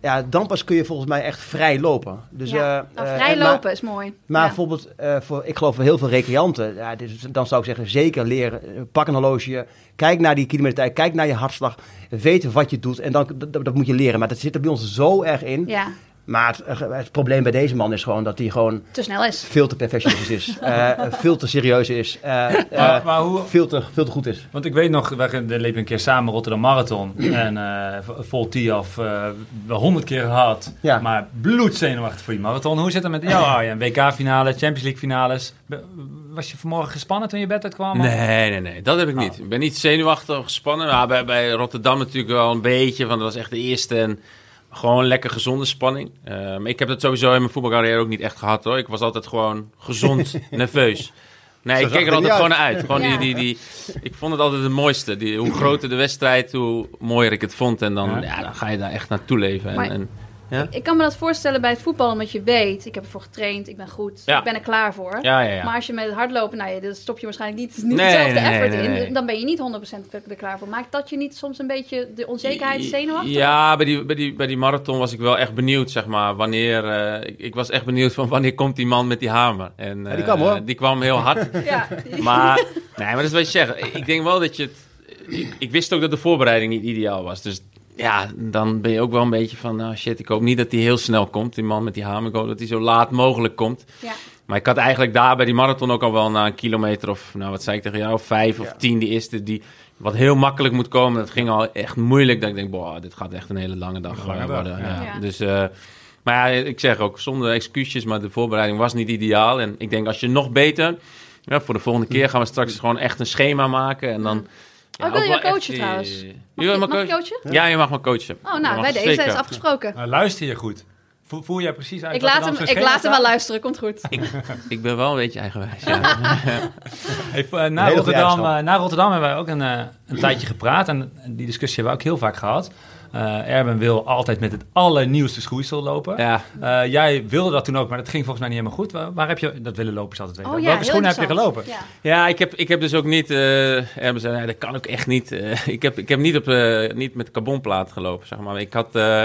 Speaker 1: ja, dan pas kun je volgens mij echt vrij lopen. Dus,
Speaker 2: Ja,
Speaker 1: eh,
Speaker 2: nou,
Speaker 1: eh,
Speaker 2: vrij
Speaker 1: maar-
Speaker 2: lopen is mooi.
Speaker 1: maar
Speaker 2: Ja.
Speaker 1: bijvoorbeeld, eh, voor, ik geloof voor heel veel recreanten, ja, is- dan zou ik zeggen, zeker leren. Pak een horloge, kijk naar die kilometertijd, kijk naar je hartslag, weet wat je doet en dan, dat, dat moet je leren. Maar dat zit er bij ons zo erg in.
Speaker 2: Ja,
Speaker 1: Maar het, het probleem bij deze man is gewoon dat hij gewoon
Speaker 2: te snel is.
Speaker 1: veel te perfectionistisch is, eh, veel te serieus is, eh, eh,
Speaker 4: Maar, maar hoe,
Speaker 1: veel, te, veel te goed is.
Speaker 4: Want ik weet nog, we liepen een keer samen Rotterdam Marathon. en eh, v- vol eh wel honderd keer gehad.
Speaker 1: Ja.
Speaker 4: Maar bloedzenuwachtig voor die marathon. Hoe zit het met jou, Arjen? WK-finale, Champions League finales. Be- Was je vanmorgen gespannen toen je bed uitkwam?
Speaker 3: Nee, nee, nee, dat heb ik niet. Ik ben niet zenuwachtig of gespannen. Maar bij, bij Rotterdam natuurlijk wel een beetje, want dat was echt de eerste en gewoon lekker gezonde spanning. Eh, maar ik heb dat sowieso in mijn voetbalcarrière ook niet echt gehad hoor. Ik was altijd gewoon gezond nerveus. Nee,
Speaker 1: Zo
Speaker 3: ik keek er altijd gewoon naar uit. Gewoon
Speaker 2: Ja.
Speaker 3: die, die, die, ik vond het altijd het mooiste. Die, hoe groter de wedstrijd, hoe mooier ik het vond. En dan,
Speaker 4: Ja.
Speaker 3: ja. dan ga je daar echt naartoe leven. En,
Speaker 2: Maar-
Speaker 3: en,
Speaker 2: Ik kan me dat voorstellen bij het voetbal, omdat je weet, ik heb ervoor getraind, ik ben goed,
Speaker 3: Ja.
Speaker 2: ik ben er klaar voor.
Speaker 3: ja, ja, ja.
Speaker 2: Maar als je met het hardlopen, nou ja, dan stop je waarschijnlijk niet, niet
Speaker 3: Nee,
Speaker 2: hetzelfde
Speaker 3: nee, nee,
Speaker 2: effort
Speaker 3: nee,
Speaker 2: in. Dan ben je niet 100% er klaar voor. Maakt dat je niet soms een beetje de onzekerheid zenuwachtig?
Speaker 3: Ja, bij die, bij, die, bij die marathon was ik wel echt benieuwd, zeg maar. Wanneer, eh, ik, ik was echt benieuwd van wanneer komt die man met die hamer. En,
Speaker 1: Ja, die
Speaker 3: eh,
Speaker 1: kwam, hoor.
Speaker 3: Die kwam heel hard.
Speaker 2: Ja.
Speaker 3: maar, nee, maar dat is wat je zegt. Ik denk wel dat je het... Ik, ik wist ook dat de voorbereiding niet ideaal was. Dus ja, dan ben je ook wel een beetje van... Nou shit, ik hoop niet dat hij heel snel komt. Die man met die hamer. Ik hoop dat hij zo laat mogelijk komt.
Speaker 2: Ja.
Speaker 3: Maar ik had eigenlijk daar bij die marathon ook al wel na een kilometer of... Nou, wat zei ik tegen jou? Vijf of
Speaker 1: Ja.
Speaker 3: tien, die eerste die... Wat heel makkelijk moet komen. Dat ging al echt moeilijk. Dat ik denk, boah, dit gaat echt een hele lange dag
Speaker 4: lange
Speaker 3: eh,
Speaker 4: dag,
Speaker 3: worden.
Speaker 4: ja.
Speaker 3: Ja.
Speaker 2: Ja.
Speaker 3: Dus... eh, maar ja, ik zeg ook zonder excuses, maar de voorbereiding was niet ideaal. En ik denk als je nog beter, ja, voor de volgende keer gaan we straks gewoon echt een schema maken. En dan.
Speaker 2: Oh, ik wil
Speaker 3: ook
Speaker 2: je coachen
Speaker 3: die-
Speaker 2: trouwens.
Speaker 3: Je
Speaker 2: Mag, je,
Speaker 3: me
Speaker 2: mag ik
Speaker 3: coachen?
Speaker 2: coachen?
Speaker 3: Ja, je mag me coachen.
Speaker 2: Oh, nou, bij deze is afgesproken.
Speaker 4: Nou, luister je goed? Voel, voel jij precies uit
Speaker 2: Ik laat, hem, ik laat hem wel luisteren, komt goed.
Speaker 3: Ik ben wel een beetje eigenwijs. Ja.
Speaker 4: Hey, eh, na, Rotterdam, eh, na Rotterdam hebben wij ook een, eh, een tijdje gepraat. En die discussie hebben we ook heel vaak gehad. Eh, Erben wil altijd met het allernieuwste schoeisel lopen.
Speaker 3: Ja,
Speaker 4: Eh, jij wilde dat toen ook, maar dat ging volgens mij niet helemaal goed. Waar, waar heb je, dat willen lopers altijd weten.
Speaker 2: Oh ja,
Speaker 4: Welke schoenen heb je gelopen?
Speaker 2: Ja.
Speaker 3: Ja, ik heb, ik heb dus ook niet. eh Erben zei, nee, dat kan ook echt niet. Eh, ik, heb, ik heb niet, op, eh, niet met carbonplaat gelopen, zeg maar. Ik had. eh,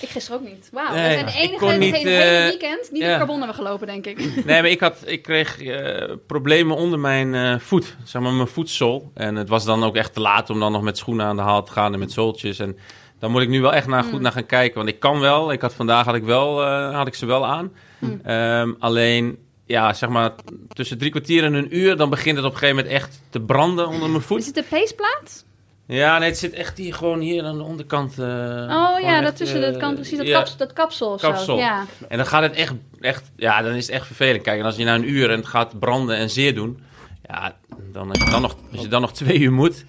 Speaker 2: Ik gisteren ook niet. Wauw,
Speaker 3: Nee,
Speaker 2: we zijn de
Speaker 3: ik
Speaker 2: enige
Speaker 3: kon
Speaker 2: in
Speaker 3: niet,
Speaker 2: het hele, weekend niet
Speaker 3: ja.
Speaker 2: op carbon hebben gelopen, denk ik.
Speaker 3: nee, maar ik, had, ik kreeg problemen onder mijn eh, voet. Zeg maar mijn voetzool. En het was dan ook echt te laat om dan nog met schoenen aan de haal te gaan en met zooltjes. En dan moet ik nu wel echt naar, goed naar gaan kijken. Want ik kan wel. Ik had vandaag had ik wel, eh, had ik ze wel aan. Ehm, alleen. Ja, zeg maar tussen drie kwartier en een uur, dan begint het op een gegeven moment echt te branden onder mijn voet.
Speaker 2: Is het de paceplaat?
Speaker 3: Ja, nee, het zit echt hier gewoon hier aan de onderkant. eh,
Speaker 2: Oh ja, dat tussen, dat
Speaker 3: eh,
Speaker 2: kan precies, dat, kaps, dat kapsel of zo.
Speaker 3: Kapsel.
Speaker 2: Ja.
Speaker 3: En dan gaat het echt, echt, ja, dan is het echt vervelend. Kijk, en als je na een uur en het gaat branden en zeer doen, ja, dan, als, je dan nog, als je dan nog twee uur moet.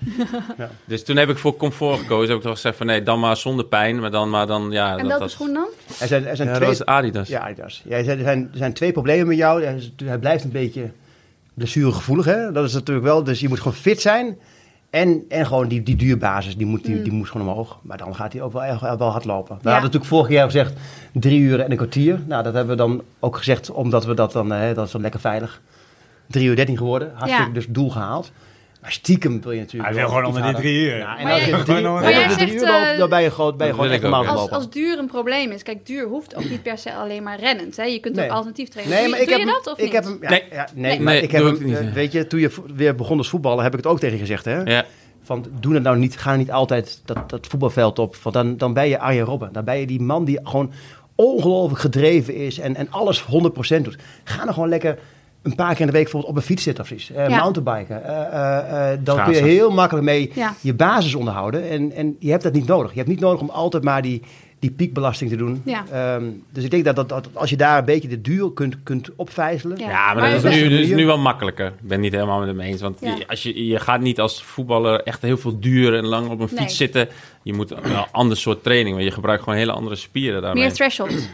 Speaker 1: Ja.
Speaker 3: Dus toen heb ik voor comfort gekozen. Heb ik toch gezegd van nee, dan maar zonder pijn, maar dan, maar dan, ja.
Speaker 2: En
Speaker 3: dat,
Speaker 2: welke
Speaker 3: dat,
Speaker 2: schoen dan?
Speaker 1: Er zijn, er zijn
Speaker 3: Ja, dat
Speaker 1: twee...
Speaker 3: was Adidas.
Speaker 1: Ja, Adidas. Ja, er, zijn, er, zijn, twee problemen met jou. Hij is- blijft een beetje blessuregevoelig, hè? Dat is natuurlijk wel. Dus je moet gewoon fit zijn. En, en gewoon die, die duurbasis, die moet, die, die moet gewoon omhoog. Maar dan gaat hij ook wel, echt wel hard lopen. We
Speaker 2: Ja.
Speaker 1: hadden natuurlijk vorig jaar gezegd drie uur en een kwartier. Nou, dat hebben we dan ook gezegd, omdat we dat dan, hè, dat is dan lekker veilig. Drie uur dertien geworden. Hartstikke
Speaker 2: Ja.
Speaker 1: dus doel gehaald. Maar stiekem wil je natuurlijk
Speaker 4: Hij wil gewoon onder die drie uur.
Speaker 1: Ja, en
Speaker 2: Maar
Speaker 1: als je drie,
Speaker 4: Maar
Speaker 2: jij
Speaker 1: drie
Speaker 2: zegt,
Speaker 1: uur loopt,
Speaker 2: eh,
Speaker 1: dan ben je gewoon, ben je
Speaker 3: dat
Speaker 1: gewoon echt normaal
Speaker 2: Als,
Speaker 1: lopen.
Speaker 2: als duur een probleem is. Kijk, duur hoeft ook niet per se alleen maar rennend. Hè? Je kunt
Speaker 1: Nee.
Speaker 2: ook alternatief trainen.
Speaker 1: Nee, maar
Speaker 2: je-
Speaker 1: ik heb
Speaker 2: je
Speaker 1: hem-
Speaker 2: dat of
Speaker 1: ik
Speaker 2: niet?
Speaker 1: heb hem, ja,
Speaker 3: Nee.
Speaker 1: ja, nee,
Speaker 2: Nee.
Speaker 1: maar
Speaker 3: Nee,
Speaker 1: ik heb hem,
Speaker 3: ik niet,
Speaker 1: eh, weet je, toen je weer begon als voetballen, heb ik het ook tegen je gezegd, hè?
Speaker 3: Ja.
Speaker 1: Van, doe het nou niet, ga niet altijd dat, dat voetbalveld op, want dan, dan ben je Arjen Robben. Dan ben je die man die gewoon ongelooflijk gedreven is en, en alles 100% doet. Ga dan gewoon lekker een paar keer in de week bijvoorbeeld op een fiets zitten of iets. Eh,
Speaker 2: Ja.
Speaker 1: Mountainbiken. Eh, eh, dan kun je heel makkelijk mee
Speaker 2: Ja.
Speaker 1: je basis onderhouden. En, en je hebt dat niet nodig. Je hebt niet nodig om altijd maar die, die piekbelasting te doen.
Speaker 2: Ja.
Speaker 1: Ehm, dus ik denk dat, dat, dat als je daar een beetje de duur kunt, kunt opvijzelen.
Speaker 2: Ja.
Speaker 3: Ja, maar,
Speaker 2: Maar
Speaker 3: dat is nu, dat is nu wel makkelijker. Ik ben het niet helemaal met hem eens. Want
Speaker 2: Ja.
Speaker 3: je, als je, je gaat niet als voetballer echt heel veel duur en lang op een fiets
Speaker 2: Nee.
Speaker 3: zitten. Je moet een wel ander soort training. Want je gebruikt gewoon hele andere spieren daarmee.
Speaker 2: Meer threshold.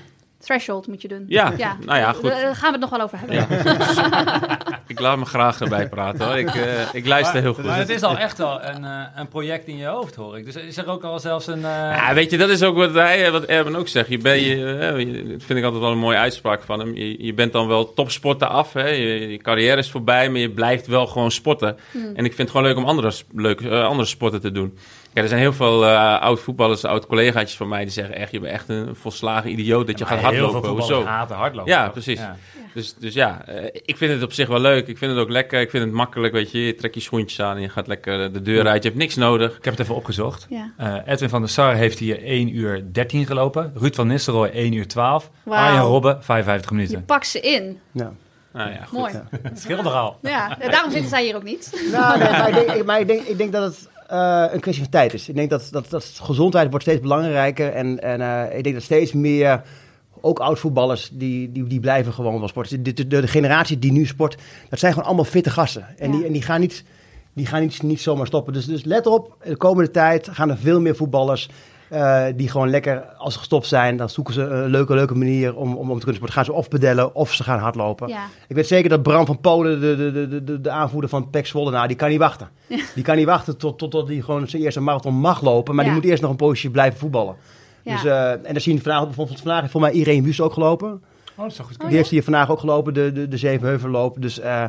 Speaker 2: Threshold moet je doen.
Speaker 3: Ja, nou ja, goed.
Speaker 2: Daar gaan we het nog wel over hebben.
Speaker 3: Ja. ik laat me graag erbij praten hoor. Ik, eh, ik luister heel goed.
Speaker 4: Maar het is al echt wel een, eh, een project in je hoofd, hoor ik. Dus is er ook al zelfs een... eh,
Speaker 3: Ja, weet je, dat is ook wat, hij, wat Erben ook zegt. Je ben, je, eh, je- dat vind ik altijd wel een mooie uitspraak van hem. Je, je bent dan wel topsporter af. Hè? Je, je carrière is voorbij, maar je blijft wel gewoon sporten. En ik vind het gewoon leuk om andere, leuk, eh, andere sporten te doen. Kijk, er zijn heel veel eh, oud-voetballers, oud-collegaatjes van mij... die zeggen echt, je bent echt een volslagen idioot dat je gaat
Speaker 4: heel veel
Speaker 3: hardlopen.
Speaker 4: voetballers
Speaker 3: Hoezo?
Speaker 4: haten hardlopen.
Speaker 3: Ja, precies.
Speaker 4: Ja.
Speaker 3: Dus, dus ja, eh, ik vind het op zich wel leuk. Ik vind het ook lekker. Ik vind het makkelijk, weet je. Je trekt je schoentjes aan en je gaat lekker de deur uit. Je hebt niks nodig.
Speaker 4: Ik heb het even opgezocht.
Speaker 2: Ja.
Speaker 4: Eh, Edwin van der Sar heeft hier 1 uur 13 gelopen. Ruud van Nistelrooy 1 uur 12.
Speaker 2: Wauw.
Speaker 4: Arjen Robben 55
Speaker 2: Je
Speaker 4: minuten.
Speaker 2: pakt ze in.
Speaker 1: Ja.
Speaker 3: Nou ja, goed.
Speaker 2: Mooi.
Speaker 4: Het scheelt er al.
Speaker 2: Ja, daarom zitten zij hier ook niet.
Speaker 1: Nou, nee, maar, ik denk, maar ik, denk, ik denk dat het eh, een kwestie van tijd is. Ik denk dat, dat, dat gezondheid wordt steeds belangrijker. En, en eh, ik denk dat steeds meer, ook oud-voetballers, die, die, die blijven gewoon wel sporten. De, de, de generatie die nu sport, dat zijn gewoon allemaal fitte gasten. En,
Speaker 2: Ja.
Speaker 1: die, en die gaan, niet, die gaan niet, niet zomaar stoppen. Dus, dus let op, de komende tijd gaan er veel meer voetballers... eh, die gewoon lekker, als ze gestopt zijn, dan zoeken ze een leuke, leuke manier om, om, om te kunnen sporten. Gaan ze of pedellen of ze gaan hardlopen.
Speaker 2: Ja.
Speaker 1: Ik weet zeker dat Bram van Polen, de, de, de, de, de aanvoerder van PEC Zwolle, nou, die kan niet wachten. Die kan niet wachten tot, tot, tot hij gewoon zijn eerste marathon mag lopen. Maar
Speaker 2: Ja.
Speaker 1: die moet eerst nog een poosje blijven voetballen.
Speaker 2: Ja.
Speaker 1: Dus, eh, en dan zien we vandaag, bijvoorbeeld vandaag heeft voor mij Irene Wust ook gelopen.
Speaker 4: Oh, dat is toch goed.
Speaker 2: Oh,
Speaker 1: die heeft hier vandaag ook gelopen, de, de, de Zevenheuvelloop. Dus eh,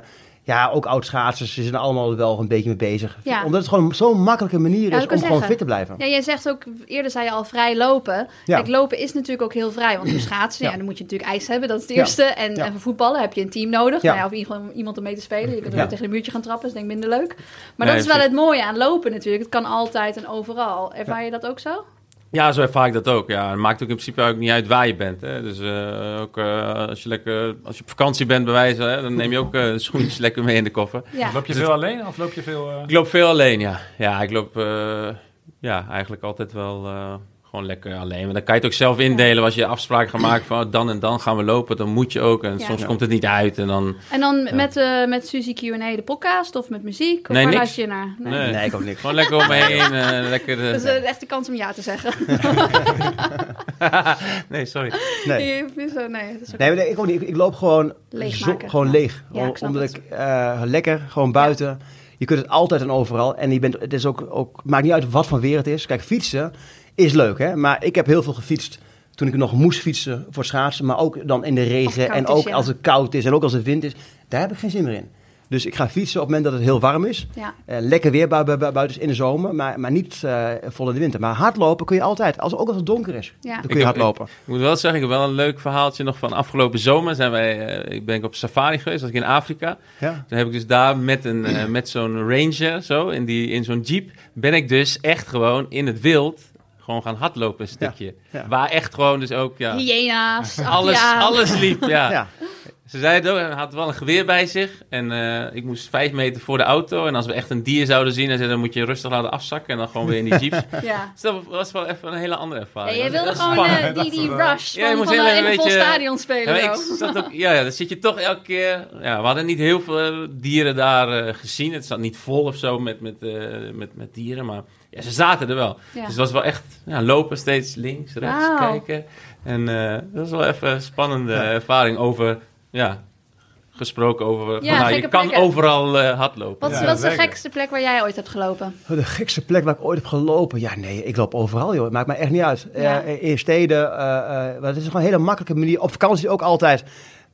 Speaker 1: ja, ook oud-schaatsers, ze zijn er allemaal wel een beetje mee bezig.
Speaker 2: Ja.
Speaker 1: Omdat het gewoon zo'n makkelijke manier
Speaker 2: Ja,
Speaker 1: is om gewoon fit te blijven.
Speaker 2: Ja, jij zegt ook, eerder zei je al vrij lopen.
Speaker 1: Ja.
Speaker 2: Kijk, lopen is natuurlijk ook heel vrij. Want voor schaatsen, ja.
Speaker 1: Ja.
Speaker 2: dan moet je natuurlijk ijs hebben, dat is het
Speaker 1: Ja.
Speaker 2: eerste. En,
Speaker 1: Ja.
Speaker 2: en voor voetballen heb je een team nodig.
Speaker 1: Ja.
Speaker 2: Nou ja, of iemand, iemand om mee te spelen. Je kunt ook
Speaker 1: Ja.
Speaker 2: tegen een muurtje gaan trappen, dat is denk ik minder leuk. Maar
Speaker 3: Nee,
Speaker 2: dat is wel het mooie aan lopen natuurlijk. Het kan altijd en overal. Ervaar je dat ook zo?
Speaker 3: Ja, zo ervaar ik dat ook. Ja, het maakt ook in principe ook niet uit waar je bent. Hè. Dus eh, ook eh, als, je lekker, als je op vakantie bent bij wijze, hè, dan neem je ook eh, schoentjes lekker mee in de koffer.
Speaker 2: Ja.
Speaker 4: Loop je veel alleen of loop je veel... eh,
Speaker 3: Ik loop veel alleen, ja. Ja, ik loop eh, ja, eigenlijk altijd wel eh, gewoon lekker alleen. Maar dan kan je het ook zelf indelen. Als je afspraken gaat maken van oh, dan en dan gaan we lopen, dan moet je ook. En
Speaker 2: Ja.
Speaker 3: soms
Speaker 1: Ja.
Speaker 3: komt het niet uit. En dan,
Speaker 2: En dan
Speaker 3: Ja.
Speaker 2: met, eh met Suzy Q&A de podcast of met muziek? Of
Speaker 3: Nee,
Speaker 2: waar
Speaker 3: niks.
Speaker 2: luister je naar? Nee.
Speaker 3: Nee.
Speaker 1: Nee, ik ook niks.
Speaker 3: gewoon lekker om me heen. eh, lekker, eh,
Speaker 2: Dat is echt de kans om ja te zeggen.
Speaker 3: nee, sorry.
Speaker 1: Nee.
Speaker 2: Je hebt zo- nee, dat is ook-
Speaker 1: Nee, ik, ook niet. ik, ik loop gewoon, zo- gewoon leeg.
Speaker 2: Ja,
Speaker 1: Om-
Speaker 2: ik snap
Speaker 1: omdat
Speaker 2: het.
Speaker 1: ik eh, lekker, gewoon buiten. Je kunt het altijd en overal. En je bent, het is ook, ook, maakt niet uit wat voor weer het is. Kijk, fietsen is leuk, hè. Maar ik heb heel veel gefietst toen ik nog moest fietsen voor schaatsen. Maar ook dan in de regen en
Speaker 2: is,
Speaker 1: ook
Speaker 2: ja.
Speaker 1: als het koud is en ook als het wind is. Daar heb ik geen zin meer in. Dus ik ga fietsen op het moment dat het heel warm is.
Speaker 2: Ja.
Speaker 1: Eh, lekker weer bui- bui- bui- buiten in de zomer, maar, maar niet eh, vol in de winter. Maar hardlopen kun je altijd, als, ook als het donker is.
Speaker 2: Ja.
Speaker 1: Dan kun je hardlopen.
Speaker 3: Ik moet wel zeggen, ik heb wel een leuk verhaaltje nog van afgelopen zomer. Zijn wij, eh, ik ben ik op safari geweest, was ik in Afrika.
Speaker 1: Ja.
Speaker 3: Dan heb ik dus daar met, een, eh, met zo'n ranger, zo, in, die, in zo'n jeep, ben ik dus echt gewoon in het wild gewoon gaan hardlopen een stukje.
Speaker 1: ja.
Speaker 3: Waar echt gewoon dus ook, ja,
Speaker 2: Hyena's,
Speaker 3: alles, alles liep, ja.
Speaker 1: Ja.
Speaker 3: Ze zei het ook, hij had wel een geweer bij zich. En eh, ik moest vijf meter voor de auto. En als we echt een dier zouden zien, dan, zei, dan moet je rustig laten afzakken. En dan gewoon weer in die jeeps.
Speaker 2: Ja.
Speaker 3: dus dat was wel even een hele andere
Speaker 2: Ja,
Speaker 3: ervaring.
Speaker 2: jij
Speaker 3: Dat was
Speaker 2: wilde gewoon eh, die, die rush
Speaker 3: Ja, je
Speaker 2: van,
Speaker 3: moest
Speaker 2: van
Speaker 3: heel
Speaker 2: een vol
Speaker 3: een beetje-
Speaker 2: stadion
Speaker 3: Ja,
Speaker 2: spelen.
Speaker 3: ik
Speaker 2: zo.
Speaker 3: zat ook, ja, ja, dan zit je toch elke keer. Ja, we hadden niet heel veel dieren daar eh, gezien. Het zat niet vol of zo met, met, eh, met, met dieren. Maar ja, ze zaten er wel.
Speaker 2: Ja.
Speaker 3: Dus het was wel echt ja, lopen steeds links, rechts, kijken. En eh, dat was wel even een spannende ervaring over. Ja, gesproken over. van, nou, je kan
Speaker 2: plekken.
Speaker 3: overal eh hardlopen.
Speaker 2: Wat, is-
Speaker 8: Ja,
Speaker 2: wat is de gekste plek waar jij ooit hebt gelopen?
Speaker 1: Oh, De gekste plek waar ik ooit heb gelopen. Ja, nee, ik loop overal, joh. Het maakt mij echt niet uit.
Speaker 2: Ja.
Speaker 1: Eh, in steden. eh, eh, maar het is gewoon een hele makkelijke manier. Op vakantie ook altijd.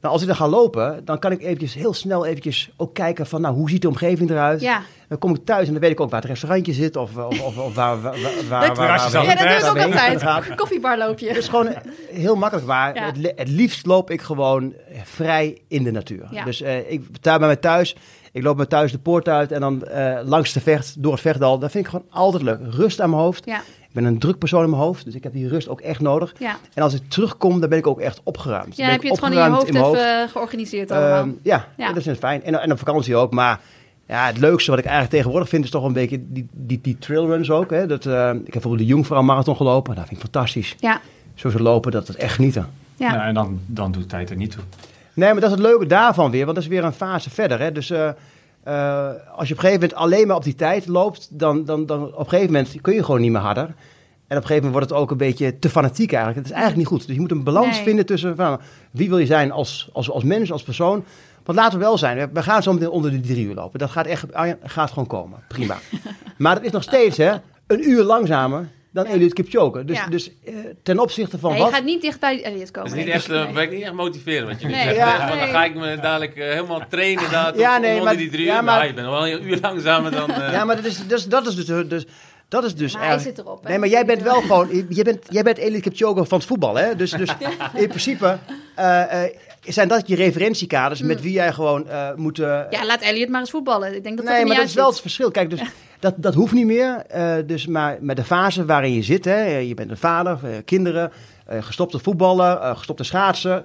Speaker 1: Nou, als ik dan ga lopen, dan kan ik eventjes heel snel eventjes ook kijken van, nou, hoe ziet de omgeving eruit?
Speaker 2: Ja,
Speaker 1: Dan kom ik thuis en dan weet ik ook waar het restaurantje zit of, of, of, of waar, waar, waar, waar, waar, waar-
Speaker 8: al.
Speaker 2: ja dat doe ik
Speaker 1: waar
Speaker 2: ook altijd.
Speaker 1: gaan.
Speaker 2: Koffiebarloopje.
Speaker 1: Het is gewoon heel makkelijk waar.
Speaker 2: Ja.
Speaker 1: Het, li- het liefst loop ik gewoon vrij in de natuur.
Speaker 2: Ja.
Speaker 1: Dus eh, ik thuis bij mij thuis. Ik loop bij thuis de poort uit en dan eh, langs de vecht, door het vechtdal. Dat vind ik gewoon altijd leuk. Rust aan mijn hoofd.
Speaker 2: Ja,
Speaker 1: ben een druk persoon in mijn hoofd, dus ik heb die rust ook echt nodig.
Speaker 2: ja.
Speaker 1: En als ik terugkom, dan ben ik ook echt opgeruimd.
Speaker 2: ja
Speaker 1: Ben
Speaker 2: heb
Speaker 1: ik
Speaker 2: je het gewoon in je hoofd even georganiseerd allemaal.
Speaker 1: Ehm, ja,
Speaker 2: Ja.
Speaker 1: dat is fijn. En, en op vakantie ook. Maar ja, het leukste wat ik eigenlijk tegenwoordig vind is toch een beetje die, die, die trailruns ook. Hè. Dat, eh, ik heb bijvoorbeeld de Jungfrau Marathon gelopen. Dat vind ik fantastisch.
Speaker 2: ja,
Speaker 1: Zo ze lopen, dat is echt genieten.
Speaker 2: ja.
Speaker 8: Ja, en dan, dan doet tijd er niet toe.
Speaker 1: Nee, maar dat is het leuke daarvan weer, want dat is weer een fase verder. Hè. Dus eh, eh, als je op een gegeven moment alleen maar op die tijd loopt, dan, dan, dan op een gegeven moment kun je gewoon niet meer harder. En op een gegeven moment wordt het ook een beetje te fanatiek eigenlijk. Het is eigenlijk niet goed. Dus je moet een balans
Speaker 2: Nee.
Speaker 1: vinden tussen van, wie wil je zijn als, als, als mens, als persoon. Want laten we wel zijn, we- gaan zo meteen onder de drie uur lopen. Dat gaat echt Arjan, gaat gewoon komen. Prima. maar dat is nog steeds hè, een uur langzamer dan
Speaker 2: Ja.
Speaker 1: Eliud Kipchoge. Dus,
Speaker 2: Ja.
Speaker 1: dus eh, ten opzichte van
Speaker 2: Nee, je
Speaker 1: wat...
Speaker 2: gaat niet dicht bij Elliot komen.
Speaker 3: Dat is niet
Speaker 2: Nee.
Speaker 3: echt, eh, werkt niet echt motiverend wat je nu
Speaker 2: Nee.
Speaker 3: zegt.
Speaker 1: Ja.
Speaker 3: Want dan ga ik me dadelijk eh, helemaal trainen inderdaad,
Speaker 1: Ja, nee, maar-
Speaker 3: die drie
Speaker 1: ja,
Speaker 3: uur.
Speaker 1: maar-
Speaker 3: Maar je bent wel een uur langzamer dan... eh,
Speaker 1: Ja, maar dat is, dus, dat is dus... dus dat is dus
Speaker 2: Maar hij zit erop. hè?
Speaker 1: Nee, maar jij bent wel gewoon... Je bent, jij bent Eliud Kipchoge van het voetbal, hè? Dus, dus in principe eh, eh, zijn dat je referentiekaders met wie jij gewoon eh, moet... eh.
Speaker 2: Ja, laat Elliot maar eens voetballen. Ik denk dat dat
Speaker 1: nee, maar dat is wel het verschil. Kijk, dus dat, dat hoeft niet meer. eh, dus maar met de fase waarin je zit, hè, je bent een vader, eh, kinderen, eh, gestopte voetballer, eh, gestopte schaatsen.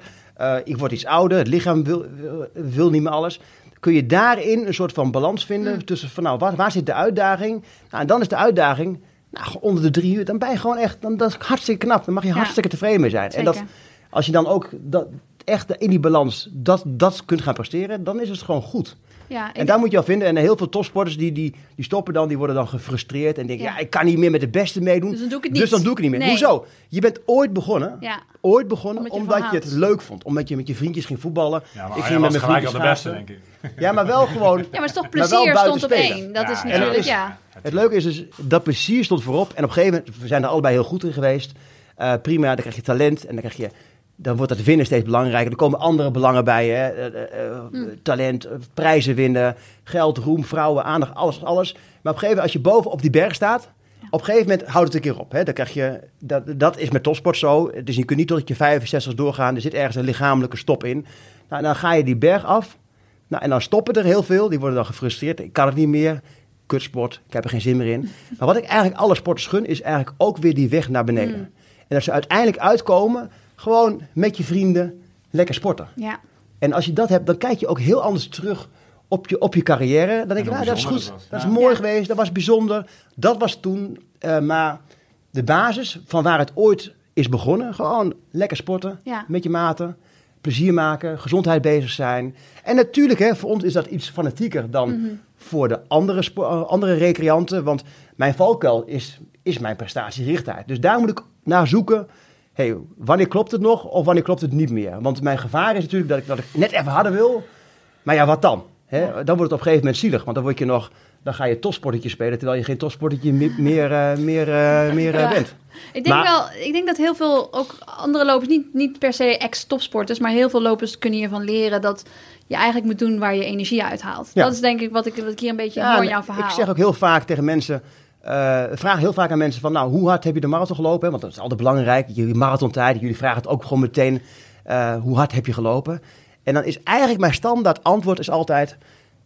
Speaker 1: ik word iets ouder, het lichaam wil, wil, niet meer alles. Kun je daarin een soort van balans vinden
Speaker 2: Hmm.
Speaker 1: tussen van nou, waar, waar zit de uitdaging? Nou, en dan is de uitdaging, nou, onder de drie uur, dan ben je gewoon echt, dan, dat is hartstikke knap. Dan mag je
Speaker 2: Ja.
Speaker 1: hartstikke tevreden mee zijn. En dat, als je dan ook dat, echt in die balans dat, dat kunt gaan presteren, dan is het gewoon goed.
Speaker 2: Ja,
Speaker 1: En daar moet je wel vinden. En heel veel topsporters die, die, die stoppen dan, die worden dan gefrustreerd. En denken, ja.
Speaker 2: Ja.
Speaker 1: ik kan niet meer met de beste meedoen.
Speaker 2: Dus dan doe ik het
Speaker 1: Dus
Speaker 2: niet.
Speaker 1: dan doe ik het niet meer.
Speaker 2: Nee.
Speaker 1: Hoezo? Je bent ooit begonnen.
Speaker 2: Ja,
Speaker 1: Ooit begonnen
Speaker 2: Omdat je
Speaker 1: omdat
Speaker 2: ervan
Speaker 1: je het leuk vond. Omdat je met je vriendjes ging voetballen.
Speaker 8: Ja, maar
Speaker 1: ik
Speaker 8: Arjan was
Speaker 1: mijn
Speaker 8: gelijk al de
Speaker 1: vriendjes
Speaker 8: beste,
Speaker 1: schaatsen.
Speaker 8: denk ik.
Speaker 1: Ja, maar wel gewoon...
Speaker 2: ja maar het is toch plezier stond op
Speaker 1: spelen.
Speaker 2: één. Dat
Speaker 8: Ja,
Speaker 2: is natuurlijk,
Speaker 1: is-
Speaker 2: ja.
Speaker 1: Het leuke is dus, dat plezier stond voorop. En op een gegeven moment, we zijn er allebei heel goed in geweest. Eh, prima, dan krijg je talent. En dan krijg je... Dan wordt het winnen steeds belangrijker. Er komen andere belangen bij. Hè? Eh, eh, eh,
Speaker 2: Hm.
Speaker 1: Talent, prijzen winnen, geld, roem, vrouwen, aandacht, alles, alles. Maar op een gegeven moment, als je boven op die berg staat, op een gegeven moment houdt het een keer op. Hè? Dan krijg je, dat, dat is met topsport zo. Dus je kunt niet tot je 65 doorgaan. Er zit ergens een lichamelijke stop in. Nou, dan ga je die berg af. Nou, en dan stoppen er heel veel. Die worden dan gefrustreerd. Ik kan het niet meer. Kutsport. Ik heb er geen zin meer in. Maar wat ik eigenlijk alle sporters gun, is eigenlijk ook weer die weg naar beneden.
Speaker 2: Mm.
Speaker 1: En dat ze uiteindelijk uitkomen, gewoon met je vrienden, lekker sporten.
Speaker 2: Ja,
Speaker 1: En als je dat hebt, dan kijk je ook heel anders terug op je, op je carrière. Dan denk je, nou, dat is goed.
Speaker 8: was.
Speaker 1: Dat
Speaker 8: Ja.
Speaker 1: is mooi
Speaker 2: Ja.
Speaker 1: geweest, dat was bijzonder. Dat was toen. eh, maar de basis van waar het ooit is begonnen, gewoon lekker sporten
Speaker 2: ja.
Speaker 1: met je maten. Plezier maken, gezondheid bezig zijn. En natuurlijk, hè, voor ons is dat iets fanatieker dan
Speaker 2: Mhm.
Speaker 1: voor de andere, spo- eh, andere recreanten. Want mijn valkuil is, is mijn prestatierichtheid. Dus daar moet ik naar zoeken. Hey, wanneer klopt het nog of wanneer klopt het niet meer? Want mijn gevaar is natuurlijk dat ik, dat ik net even harder wil. Maar ja, wat dan? Hè? Dan wordt het op een gegeven moment zielig. Want dan word je nog, dan ga je topsportetje spelen, terwijl je geen topsportetje meer, meer, eh, meer, eh, meer eh, bent.
Speaker 2: Ik denk
Speaker 1: Maar-
Speaker 2: wel, ik denk dat heel veel, ook andere lopers, niet, niet per se ex-topsporters, maar heel veel lopers kunnen hiervan leren dat je eigenlijk moet doen waar je energie uit haalt.
Speaker 1: Ja.
Speaker 2: Dat is denk ik wat ik, wat ik hier een beetje
Speaker 1: Ja,
Speaker 2: hoor in jouw verhaal.
Speaker 1: Ik zeg ook heel vaak tegen mensen, vraag heel vaak aan mensen van, nou, hoe hard heb je de marathon gelopen? hè? Want dat is altijd belangrijk, jullie marathontijd, jullie vragen het ook gewoon meteen, eh, hoe hard heb je gelopen? En dan is eigenlijk mijn standaard antwoord is altijd,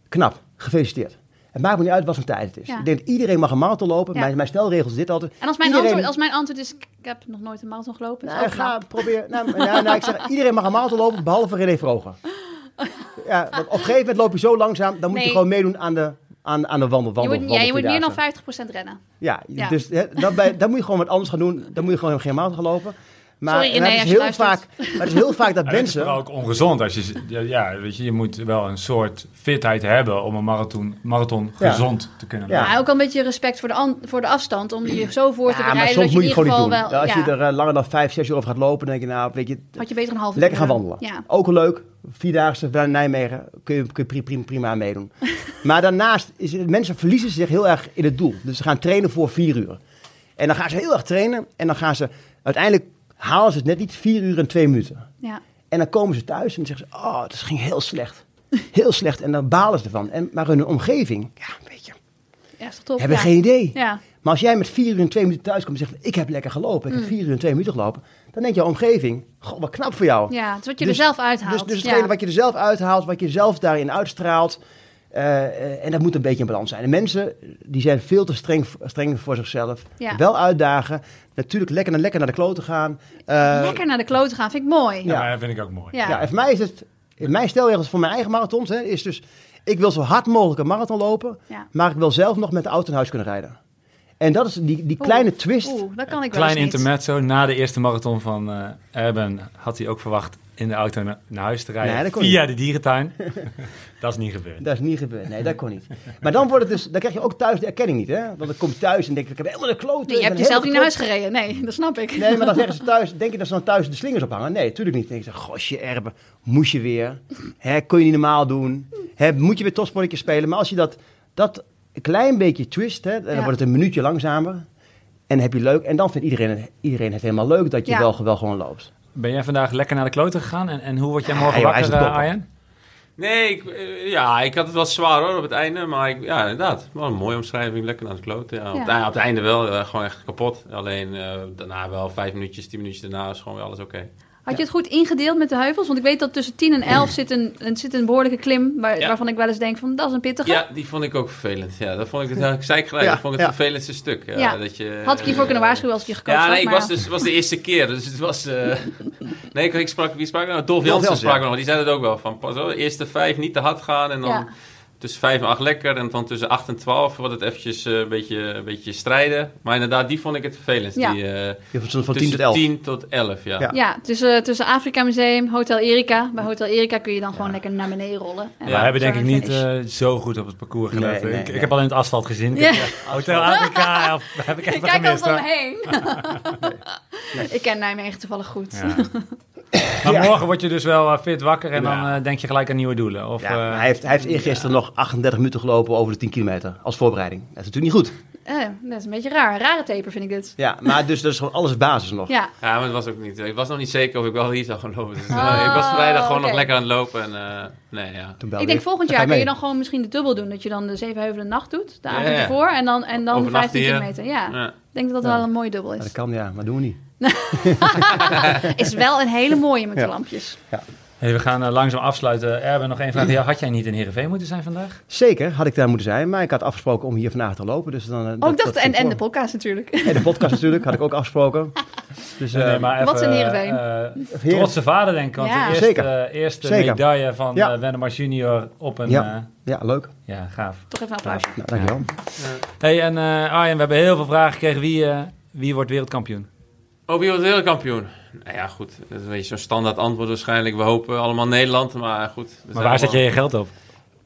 Speaker 1: knap, gefeliciteerd. Het maakt me niet uit wat voor tijd het is.
Speaker 2: Ja.
Speaker 1: Ik denk dat iedereen mag een marathon lopen.
Speaker 2: Ja.
Speaker 1: Mijn, mijn stelregels is dit altijd.
Speaker 2: En als mijn,
Speaker 1: Iedereen-
Speaker 2: antwoord, als mijn antwoord is, ik heb nog nooit een marathon gelopen.
Speaker 1: Nou, ga
Speaker 2: knap.
Speaker 1: probeer. Nou, nou, nou, ik zeg, iedereen mag een marathon lopen, behalve René Vroger. Ja, want op een gegeven moment loop je zo langzaam, dan moet je gewoon meedoen aan de, aan, aan de wandel,
Speaker 2: Je
Speaker 1: wandel,
Speaker 2: moet, ja, je moet meer dan
Speaker 1: wandelvierdaagse.
Speaker 2: 50% rennen.
Speaker 1: Ja,
Speaker 2: Ja.
Speaker 1: dus hè, dan, bij, dan moet je gewoon wat anders gaan doen. Dan moet je gewoon geen marathon gaan lopen. Maar
Speaker 2: Sorry, René,
Speaker 1: is
Speaker 2: je
Speaker 1: heel
Speaker 2: luistert.
Speaker 1: vaak, maar het is heel vaak dat
Speaker 8: Maar het is
Speaker 1: mensen...
Speaker 8: ook ongezond. Als je, ja, ja, weet je, je moet wel een soort fitheid hebben om een marathon, marathon
Speaker 1: Ja.
Speaker 8: gezond te kunnen
Speaker 1: Ja.
Speaker 8: lopen.
Speaker 2: Maar ook een beetje respect voor de, an- voor de afstand, om je zo voor te
Speaker 1: Ja, maar
Speaker 2: bereiden
Speaker 1: soms
Speaker 2: dat je
Speaker 1: moet
Speaker 2: in
Speaker 1: je het
Speaker 2: ieder
Speaker 1: gewoon
Speaker 2: geval
Speaker 1: niet doen.
Speaker 2: wel...
Speaker 1: Als
Speaker 2: ja,
Speaker 1: je er eh, langer dan vijf, zes uur over gaat lopen, dan denk je, nou, weet je,
Speaker 2: had je beter een half uur
Speaker 1: lekker gaan wandelen.
Speaker 2: Ja.
Speaker 1: Ook leuk. Vierdaagse bij Nijmegen kun je, kun je pri- prima, prima aan meedoen. maar daarnaast, is het, mensen verliezen zich heel erg in het doel. Dus ze gaan trainen voor vier uur. En dan gaan ze heel erg trainen. En dan gaan ze, uiteindelijk halen ze het net niet vier uur en twee minuten.
Speaker 2: Ja.
Speaker 1: En dan komen ze thuis en dan zeggen ze, oh, het ging heel slecht. Heel slecht. En dan balen ze ervan. En, maar hun omgeving, ja, weet je,
Speaker 2: ja, is toch top?
Speaker 1: hebben
Speaker 2: ja.
Speaker 1: geen idee.
Speaker 2: Ja.
Speaker 1: Maar als jij met vier uur en twee minuten thuis komt en zegt, ik heb lekker gelopen. Ik heb
Speaker 2: Mm.
Speaker 1: vier uur en twee minuten gelopen. Dan denkt jouw omgeving, goh, wat knap voor jou.
Speaker 2: ja, het is wat je
Speaker 1: Dus-
Speaker 2: er zelf uithaalt.
Speaker 1: Dus, dus hetgene wat je er zelf uithaalt, wat je zelf daarin uitstraalt. Eh, eh, en dat moet een beetje in balans zijn. En mensen die zijn veel te streng, streng voor zichzelf.
Speaker 2: Ja.
Speaker 1: Wel uitdagen. Natuurlijk lekker, lekker naar de kloten gaan. Eh,
Speaker 2: Lekker naar de kloten gaan, vind ik mooi.
Speaker 8: Ja, dat vind ik ook mooi.
Speaker 2: Ja.
Speaker 1: Ja, en voor mij is het... Mijn stelregels voor mijn eigen marathons hè, is dus... Ik wil zo hard mogelijk een marathon lopen.
Speaker 2: Ja.
Speaker 1: Maar ik wil zelf nog met de auto naar huis kunnen rijden. En dat is die, die
Speaker 2: Oeh.
Speaker 1: kleine twist.
Speaker 2: Oeh, dat kan ik wel
Speaker 8: Klein intermezzo. Na de eerste marathon van eh Erben had hij ook verwacht in de auto na- naar huis te rijden.
Speaker 1: Nee, dat kon
Speaker 8: via de dierentuin. dat is niet gebeurd.
Speaker 1: Dat is niet gebeurd. Nee, dat kon niet. Maar dan, wordt het dus, dan krijg je ook thuis de erkenning niet. Hè? Want dan kom je thuis en denk je, ik heb helemaal de kloten.
Speaker 2: Nee, je
Speaker 1: ik
Speaker 2: hebt jezelf niet naar huis gereden. Nee, dat snap ik.
Speaker 1: Nee, maar dan zeggen ze thuis, denk je dat ze dan thuis de slingers ophangen? Nee, natuurlijk niet. Dan denk je, gosje erben, moest je weer. Hè, kon je niet normaal doen. Hè, moet je weer topsportjes spelen. Maar als je dat, dat een klein beetje twist, hè, dan
Speaker 2: Ja.
Speaker 1: wordt het een minuutje langzamer. En dan heb je leuk. En dan vindt iedereen, het- iedereen het helemaal leuk dat je
Speaker 2: Ja.
Speaker 1: wel, wel gewoon loopt.
Speaker 8: Ben jij vandaag lekker naar de kloten gegaan? En, en hoe word jij morgen
Speaker 1: Ja, joh,
Speaker 8: wakker,
Speaker 1: topper.
Speaker 8: Arjen?
Speaker 3: Nee, ik, eh, ja, ik had het wel zwaar hoor op het einde. Maar ik, ja, inderdaad. Wel een mooie omschrijving. Lekker naar de kloot. Ja. Op, het,
Speaker 2: Ja.
Speaker 3: ei- op het einde wel. eh, gewoon echt kapot. Alleen eh, daarna wel vijf minuutjes, tien minuutjes daarna is gewoon weer alles oké.
Speaker 2: Had je het goed ingedeeld met de heuvels? Want ik weet dat tussen 10 en 11 zit een, een, zit een behoorlijke klim... Waar,
Speaker 3: Ja.
Speaker 2: waarvan ik wel eens denk van, dat is een pittige.
Speaker 3: Ja, die vond ik ook vervelend. Ja, dat vond ik, het, ik zei ik gelijk,
Speaker 1: Ja,
Speaker 3: dat vond ik het
Speaker 1: ja.
Speaker 3: vervelendste stuk. Ja,
Speaker 2: Ja.
Speaker 3: Dat je,
Speaker 2: Had ik hiervoor kunnen waarschuwen als ik je gekozen
Speaker 3: Ja,
Speaker 2: had,
Speaker 3: nee, ik
Speaker 2: maar
Speaker 3: was, dus, het was de eerste keer. Dus het was... eh, nee, ik, ik sprak... Wie sprak nou? Dolf Jansen sprak
Speaker 1: ja.
Speaker 3: nog. Die zei het ook wel. Van, pas op, de eerste vijf niet te hard gaan. En dan
Speaker 2: Ja.
Speaker 3: Tussen vijf en acht lekker. En dan tussen acht en twaalf wordt het eventjes eh, een, beetje, een beetje strijden. Maar inderdaad, die vond ik het vervelendst.
Speaker 2: Ja.
Speaker 3: Die, eh,
Speaker 1: Je van, van 10
Speaker 3: tussen
Speaker 1: tot 11.
Speaker 3: 10 tot 11, ja.
Speaker 1: Ja.
Speaker 2: Ja, tussen, tussen Afrika Museum, Hotel Erika. Bij Hotel Erika kun je dan gewoon lekker naar beneden rollen. En
Speaker 3: Ja,
Speaker 8: we hebben denk ik niet eh, zo goed op het parcours gelet.
Speaker 1: nee,
Speaker 8: ik,
Speaker 1: nee.
Speaker 8: ik heb alleen het asfalt gezien. Ik
Speaker 2: Ja.
Speaker 8: heb, eh, Hotel Afrika of, heb ik
Speaker 2: Ik
Speaker 8: even
Speaker 2: kijk
Speaker 8: gemist.
Speaker 2: altijd om
Speaker 8: hoor.
Speaker 2: me heen. Ik ken Nijmegen toevallig goed.
Speaker 8: Ja. Maar
Speaker 1: Ja.
Speaker 8: morgen word je dus wel eh, fit wakker en
Speaker 1: Ja.
Speaker 8: dan eh, denk je gelijk aan nieuwe doelen. Of,
Speaker 1: Ja,
Speaker 8: eh,
Speaker 1: maar hij heeft, hij heeft eergisteren nog 38 minuten gelopen over de 10 kilometer als voorbereiding. Dat is natuurlijk niet goed.
Speaker 2: Eh, dat is een beetje raar. Rare taper vind ik dit.
Speaker 1: Ja, maar dus dat is gewoon alles basis nog.
Speaker 2: Ja,
Speaker 3: Ja, maar het was ook niet... Ik was nog niet zeker of ik wel hier zou gaan lopen. Dus,
Speaker 2: Oh,
Speaker 3: ik was vrijdag gewoon nog lekker aan het lopen. En, eh, nee, ja.
Speaker 2: Ik denk volgend jaar
Speaker 1: ga
Speaker 2: kun je dan gewoon misschien de dubbel doen. Dat je dan de Zevenheuvelen nacht doet, de avond
Speaker 3: ja.
Speaker 2: ervoor. En dan, en dan
Speaker 3: Overnachten
Speaker 2: 15
Speaker 3: hier.
Speaker 2: kilometer. Ja,
Speaker 3: Ja.
Speaker 2: ik denk dat dat
Speaker 1: Ja.
Speaker 2: wel een mooie dubbel
Speaker 1: Ja,
Speaker 2: is.
Speaker 1: dat kan ja, maar doen we niet.
Speaker 2: Is wel een hele mooie met de
Speaker 1: Ja.
Speaker 2: lampjes.
Speaker 8: hey, we gaan eh, langzaam afsluiten. Erben, nog één vraag. Ja, had jij niet in Heerenveen moeten zijn vandaag?
Speaker 1: Zeker had ik daar moeten zijn, maar ik had afgesproken om hier vandaag te lopen. Dus dan, eh,
Speaker 2: Oh,
Speaker 1: dat-
Speaker 2: ik dacht,
Speaker 1: dat
Speaker 2: en, en de podcast natuurlijk.
Speaker 1: En de podcast natuurlijk, had ik ook afgesproken. Dus, eh,
Speaker 8: nee, maar
Speaker 2: wat is
Speaker 8: even,
Speaker 2: in Heerenveen?
Speaker 8: eh,
Speaker 1: Heren-
Speaker 8: trotse vader denk ik. Want
Speaker 2: Ja.
Speaker 8: de eerste,
Speaker 1: Zeker.
Speaker 8: eerste
Speaker 1: Zeker.
Speaker 8: medaille van
Speaker 1: Ja.
Speaker 8: Wennemars junior op een...
Speaker 1: Ja.
Speaker 8: Ja,
Speaker 1: ja, leuk.
Speaker 8: ja gaaf.
Speaker 2: Toch even een applausje.
Speaker 1: Nou, dankjewel.
Speaker 8: Hey, en eh, Arjen, we hebben heel veel vragen gekregen. Wie, eh, wie wordt wereldkampioen?
Speaker 3: Oh, wie wordt wereldkampioen? Nou ja, goed. Dat is een beetje zo'n standaard antwoord waarschijnlijk. We hopen allemaal Nederland, maar goed.
Speaker 8: Maar waar zet je je geld op?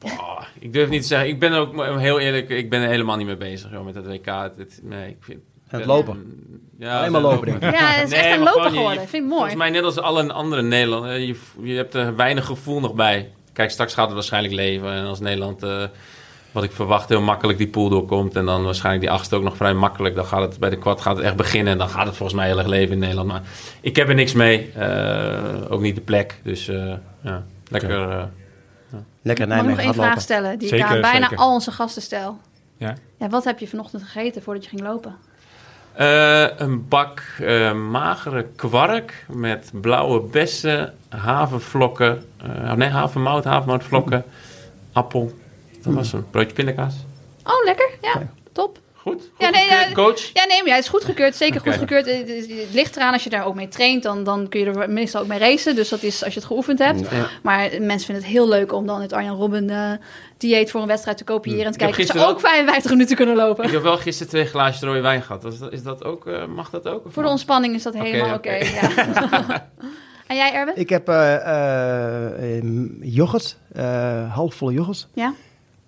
Speaker 3: Oh, ik durf niet te zeggen. Ik ben ook heel eerlijk, ik ben er helemaal niet mee bezig joh, met het WK. Het, nee, ik vind,
Speaker 1: Het
Speaker 3: ben-
Speaker 1: lopen.
Speaker 3: Ja,
Speaker 1: Alleen maar
Speaker 3: het
Speaker 1: lopen, denk ik.
Speaker 2: Ja, het is
Speaker 3: Nee,
Speaker 2: echt een
Speaker 3: je-
Speaker 2: geworden.
Speaker 3: je-
Speaker 2: Vind ik mooi.
Speaker 3: Volgens mij net als alle andere Nederlanders. Je, je hebt er weinig gevoel nog bij. Kijk, straks gaat het waarschijnlijk leven. En als Nederland eh, wat ik verwacht, heel makkelijk die pool doorkomt. En dan waarschijnlijk die achtste ook nog vrij makkelijk. Dan gaat het bij de quad gaat het echt beginnen. En dan gaat het volgens mij heel erg leven in Nederland. Maar ik heb er niks mee. Eh, ook niet de plek. Dus eh, ja, lekker. eh,
Speaker 1: Lekker
Speaker 2: Mag ik nog
Speaker 1: Nijmegen
Speaker 2: één vraag stellen die
Speaker 8: Zeker,
Speaker 2: ik aan bijna
Speaker 8: zeker.
Speaker 2: al onze gasten stel?
Speaker 8: Ja.
Speaker 2: Ja, wat heb je vanochtend gegeten voordat je ging lopen?
Speaker 3: Eh, een bak eh, magere kwark met blauwe bessen, havenvlokken, eh, nee, havermout, havermoutvlokken, appel. Dat was een broodje pindakaas.
Speaker 2: Oh, lekker. Ja, top.
Speaker 3: Goed? Goed
Speaker 2: Ja, nee,
Speaker 3: gekeurd,
Speaker 2: ja,
Speaker 3: coach?
Speaker 2: Ja, nee, maar ja, het is goedgekeurd. Zeker
Speaker 3: Oké.
Speaker 2: goedgekeurd. Het, het- het ligt eraan als je daar ook mee traint, dan, dan kun je er meestal ook mee racen. Dus dat is als je het geoefend hebt.
Speaker 1: Ja.
Speaker 2: Maar mensen vinden het heel leuk om dan het Arjan Robben eh, dieet voor een wedstrijd te kopiëren. En te kijken of ze ook 55 minuten kunnen lopen.
Speaker 3: Ik heb wel gisteren twee glaasjes rode wijn gehad. Is dat, is dat ook, eh, mag dat ook?
Speaker 2: Voor de ontspanning is dat helemaal oké. ja. en jij, Erwin?
Speaker 1: Ik heb eh, eh, eh, yoghurt, eh halfvolle yoghurt,
Speaker 2: Ja?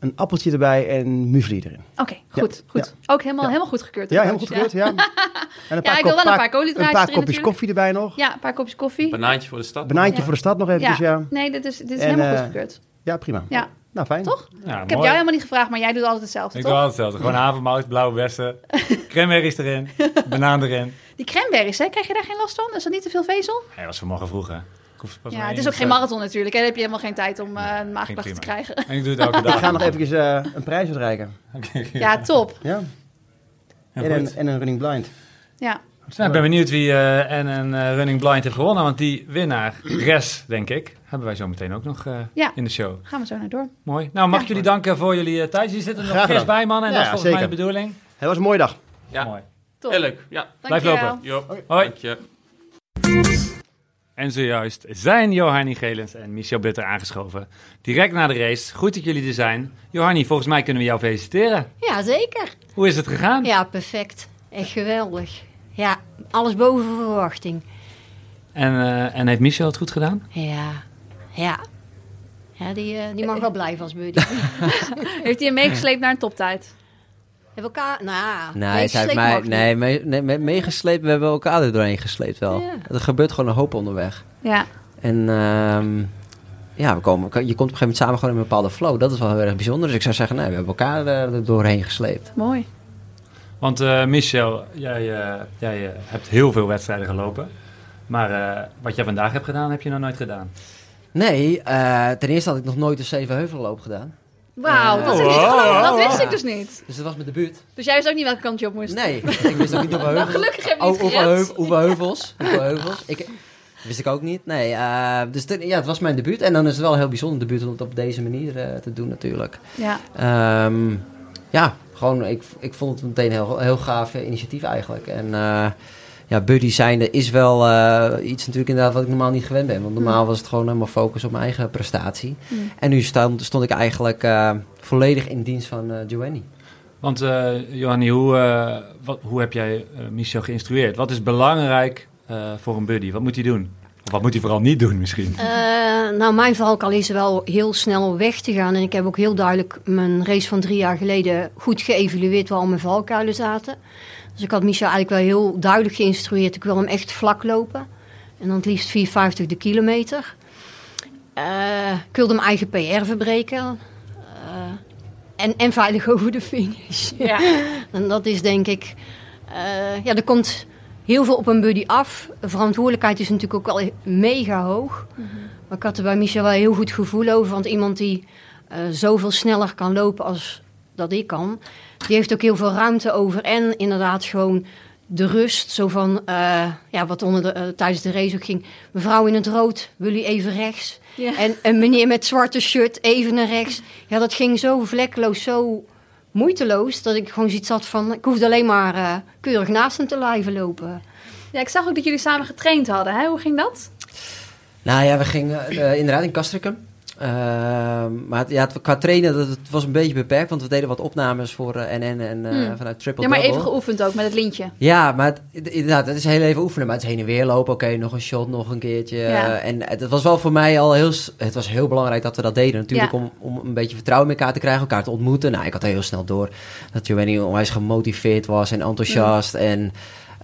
Speaker 1: Een appeltje erbij en muesli erin.
Speaker 2: Oké, goed. goed. Ook helemaal, helemaal goedgekeurd.
Speaker 1: Ja, helemaal goed gekeurd, ja. En een
Speaker 2: Ja, ik wil wel een paar
Speaker 1: Een paar kopjes
Speaker 2: natuurlijk.
Speaker 1: koffie erbij nog.
Speaker 2: Ja, een paar kopjes koffie.
Speaker 3: Banaantje voor de stad.
Speaker 1: Banaantje
Speaker 2: Ja.
Speaker 1: voor de stad nog eventjes, ja.
Speaker 2: Nee, dit is, dit is
Speaker 1: En,
Speaker 2: helemaal
Speaker 1: eh,
Speaker 2: goedgekeurd.
Speaker 1: Ja, prima.
Speaker 2: Ja,
Speaker 1: Nou, fijn.
Speaker 2: toch?
Speaker 8: Ja,
Speaker 2: Ik heb jou
Speaker 8: mooi.
Speaker 2: helemaal niet gevraagd, maar jij doet altijd hetzelfde,
Speaker 8: Ik
Speaker 2: toch?
Speaker 8: doe altijd hetzelfde. Gewoon havermout, blauwe bessen, cranberries erin, banaan erin.
Speaker 2: Die cranberries, hè? krijg je daar geen last van? Is dat niet te veel vezel?
Speaker 8: Hij was vanmorgen vroeg, hè. Ik hoef pas
Speaker 2: Ja,
Speaker 8: maar
Speaker 2: het is ook geen marathon natuurlijk. Hè? Dan heb je helemaal geen tijd om eh een maagklacht te krijgen.
Speaker 8: En ik doe het elke dag.
Speaker 1: Ik ga nog eventjes eh, een prijs uitreiken.
Speaker 2: Ja, top.
Speaker 1: Ja. En, een, en een running blind.
Speaker 2: Ja.
Speaker 8: Nou, ik ben benieuwd wie eh, en een eh, running blind heeft gewonnen. Want die winnaar, Res, denk ik, hebben wij zo meteen ook nog eh,
Speaker 2: Ja.
Speaker 8: in de show.
Speaker 2: Gaan we zo naar door.
Speaker 8: Mooi. Nou, mag
Speaker 2: Ja.
Speaker 8: ik jullie danken voor jullie tijd. Jullie zitten er nog
Speaker 1: Graag
Speaker 8: fris bij, mannen. En
Speaker 1: Ja,
Speaker 8: dat is volgens mij de bedoeling.
Speaker 1: Het was een mooie dag.
Speaker 3: Ja,
Speaker 8: Mooi.
Speaker 2: Top.
Speaker 3: heel leuk. Ja.
Speaker 8: Blijf lopen.
Speaker 3: Jo,
Speaker 8: Hoi.
Speaker 3: dank je.
Speaker 8: En zojuist zijn Johanny Gelens en Michel Butter aangeschoven. Direct na de race. Goed dat jullie er zijn. Johanny, volgens mij kunnen we jou feliciteren.
Speaker 9: Ja, zeker.
Speaker 8: Hoe is het gegaan?
Speaker 9: Ja, perfect. Echt geweldig. Ja, alles boven verwachting.
Speaker 8: En, eh, en heeft Michel het goed gedaan?
Speaker 9: Ja, ja. Ja, die, eh, die mag wel blijven als buddy.
Speaker 2: Heeft hij hem meegesleept naar een toptijd?
Speaker 9: Hebben elkaar... Nou,
Speaker 5: Nee, zij heeft mij nee, mee, nee, mee- meegesleept. We hebben elkaar er doorheen gesleept wel.
Speaker 9: Ja.
Speaker 5: Er gebeurt gewoon een hoop onderweg.
Speaker 2: Ja.
Speaker 5: En ehm, ja, we komen, je komt op een gegeven moment samen gewoon in een bepaalde flow. Dat is wel heel erg bijzonder. Dus ik zou zeggen, nee, we hebben elkaar er doorheen gesleept.
Speaker 2: Mooi.
Speaker 8: Want eh, Michel, jij, eh, jij eh, hebt heel veel wedstrijden gelopen. Maar eh, wat jij vandaag hebt gedaan, heb je nog nooit gedaan.
Speaker 5: Nee, eh, ten eerste had ik nog nooit een zevenheuvelloop gedaan.
Speaker 2: Wauw, dat, is niet geloven. dat wist ik dus niet.
Speaker 5: Dus dat was mijn debuut.
Speaker 2: Dus jij wist ook niet welke kant je op moest?
Speaker 5: Nee, ik wist ook niet hoeveel
Speaker 2: Nou,
Speaker 5: heuvels.
Speaker 2: gelukkig heb je
Speaker 5: Oh,
Speaker 2: het
Speaker 5: hoeveel,
Speaker 2: gered.
Speaker 5: heuvel, hoeveel heuvels. Hoeveel heuvels. Ik, wist ik ook niet. Nee, eh, dus dit- ja, het was mijn debuut. En dan is het wel een heel bijzonder debuut om het op deze manier eh, te doen natuurlijk.
Speaker 2: Ja.
Speaker 5: Ehm, ja, gewoon, ik, ik vond het meteen een heel, heel gaaf eh, initiatief eigenlijk. En eh, ja, buddy zijnde is wel eh, iets natuurlijk inderdaad wat ik normaal niet gewend ben. Want normaal was het gewoon helemaal focus op mijn eigen prestatie.
Speaker 2: Mm.
Speaker 5: En nu stond, stond ik eigenlijk eh, volledig in dienst van eh Joanny.
Speaker 8: Want uh, Johanny, hoe, uh, wat, hoe heb jij uh, Michel geïnstrueerd? Wat is belangrijk uh, voor een buddy? Wat moet hij doen? Of wat moet hij vooral niet doen misschien?
Speaker 9: Uh, nou, mijn valkuil is wel heel snel weg te gaan. En ik heb ook heel duidelijk mijn race van drie jaar geleden goed geëvalueerd waar al mijn valkuilen zaten. Dus ik had Michel eigenlijk wel heel duidelijk geïnstrueerd. Ik wil hem echt vlak lopen. En dan het liefst 4,50 de kilometer. Uh, ik wilde mijn eigen PR verbreken. Uh, en, en veilig over de finish.
Speaker 2: Ja.
Speaker 9: en dat is denk ik... Uh, ja, er komt heel veel op een buddy af. De verantwoordelijkheid is natuurlijk ook wel mega hoog. Mm-hmm. Maar ik had er bij Michel wel een heel goed gevoel over. Want iemand die zoveel sneller kan lopen als dat ik kan... die heeft ook heel veel ruimte over. En inderdaad gewoon de rust. Zo van, uh, ja, wat onder de, uh, tijdens de race ook ging. Mevrouw in het rood, wil u even rechts?
Speaker 2: Ja.
Speaker 9: En een meneer met zwarte shirt, even naar rechts. Ja, dat ging zo vlekkeloos, zo moeiteloos... dat ik gewoon zoiets had van... ik hoefde alleen maar uh, keurig naast hem te blijven lopen.
Speaker 2: Ja, ik zag ook dat jullie samen getraind hadden. Hè? Hoe ging dat?
Speaker 5: Nou ja, we gingen uh, inderdaad in Castricum. Uh, maar het, ja, het, qua trainen dat, het was een beetje beperkt, want we deden wat opnames voor uh, NN en uh, hmm. vanuit Triple
Speaker 2: Ja, maar even geoefend ook met het lintje.
Speaker 5: Ja, maar het, inderdaad, het is heel even oefenen, maar het is heen en weer lopen. Oké, okay, nog een shot, nog een keertje.
Speaker 2: Ja.
Speaker 5: en het was wel voor mij al heel, het was heel belangrijk dat we dat deden. Natuurlijk ja. om, om een beetje vertrouwen met elkaar te krijgen, elkaar te ontmoeten. Nou, ik had heel snel door dat Giovanni onwijs gemotiveerd was en enthousiast. Hmm. En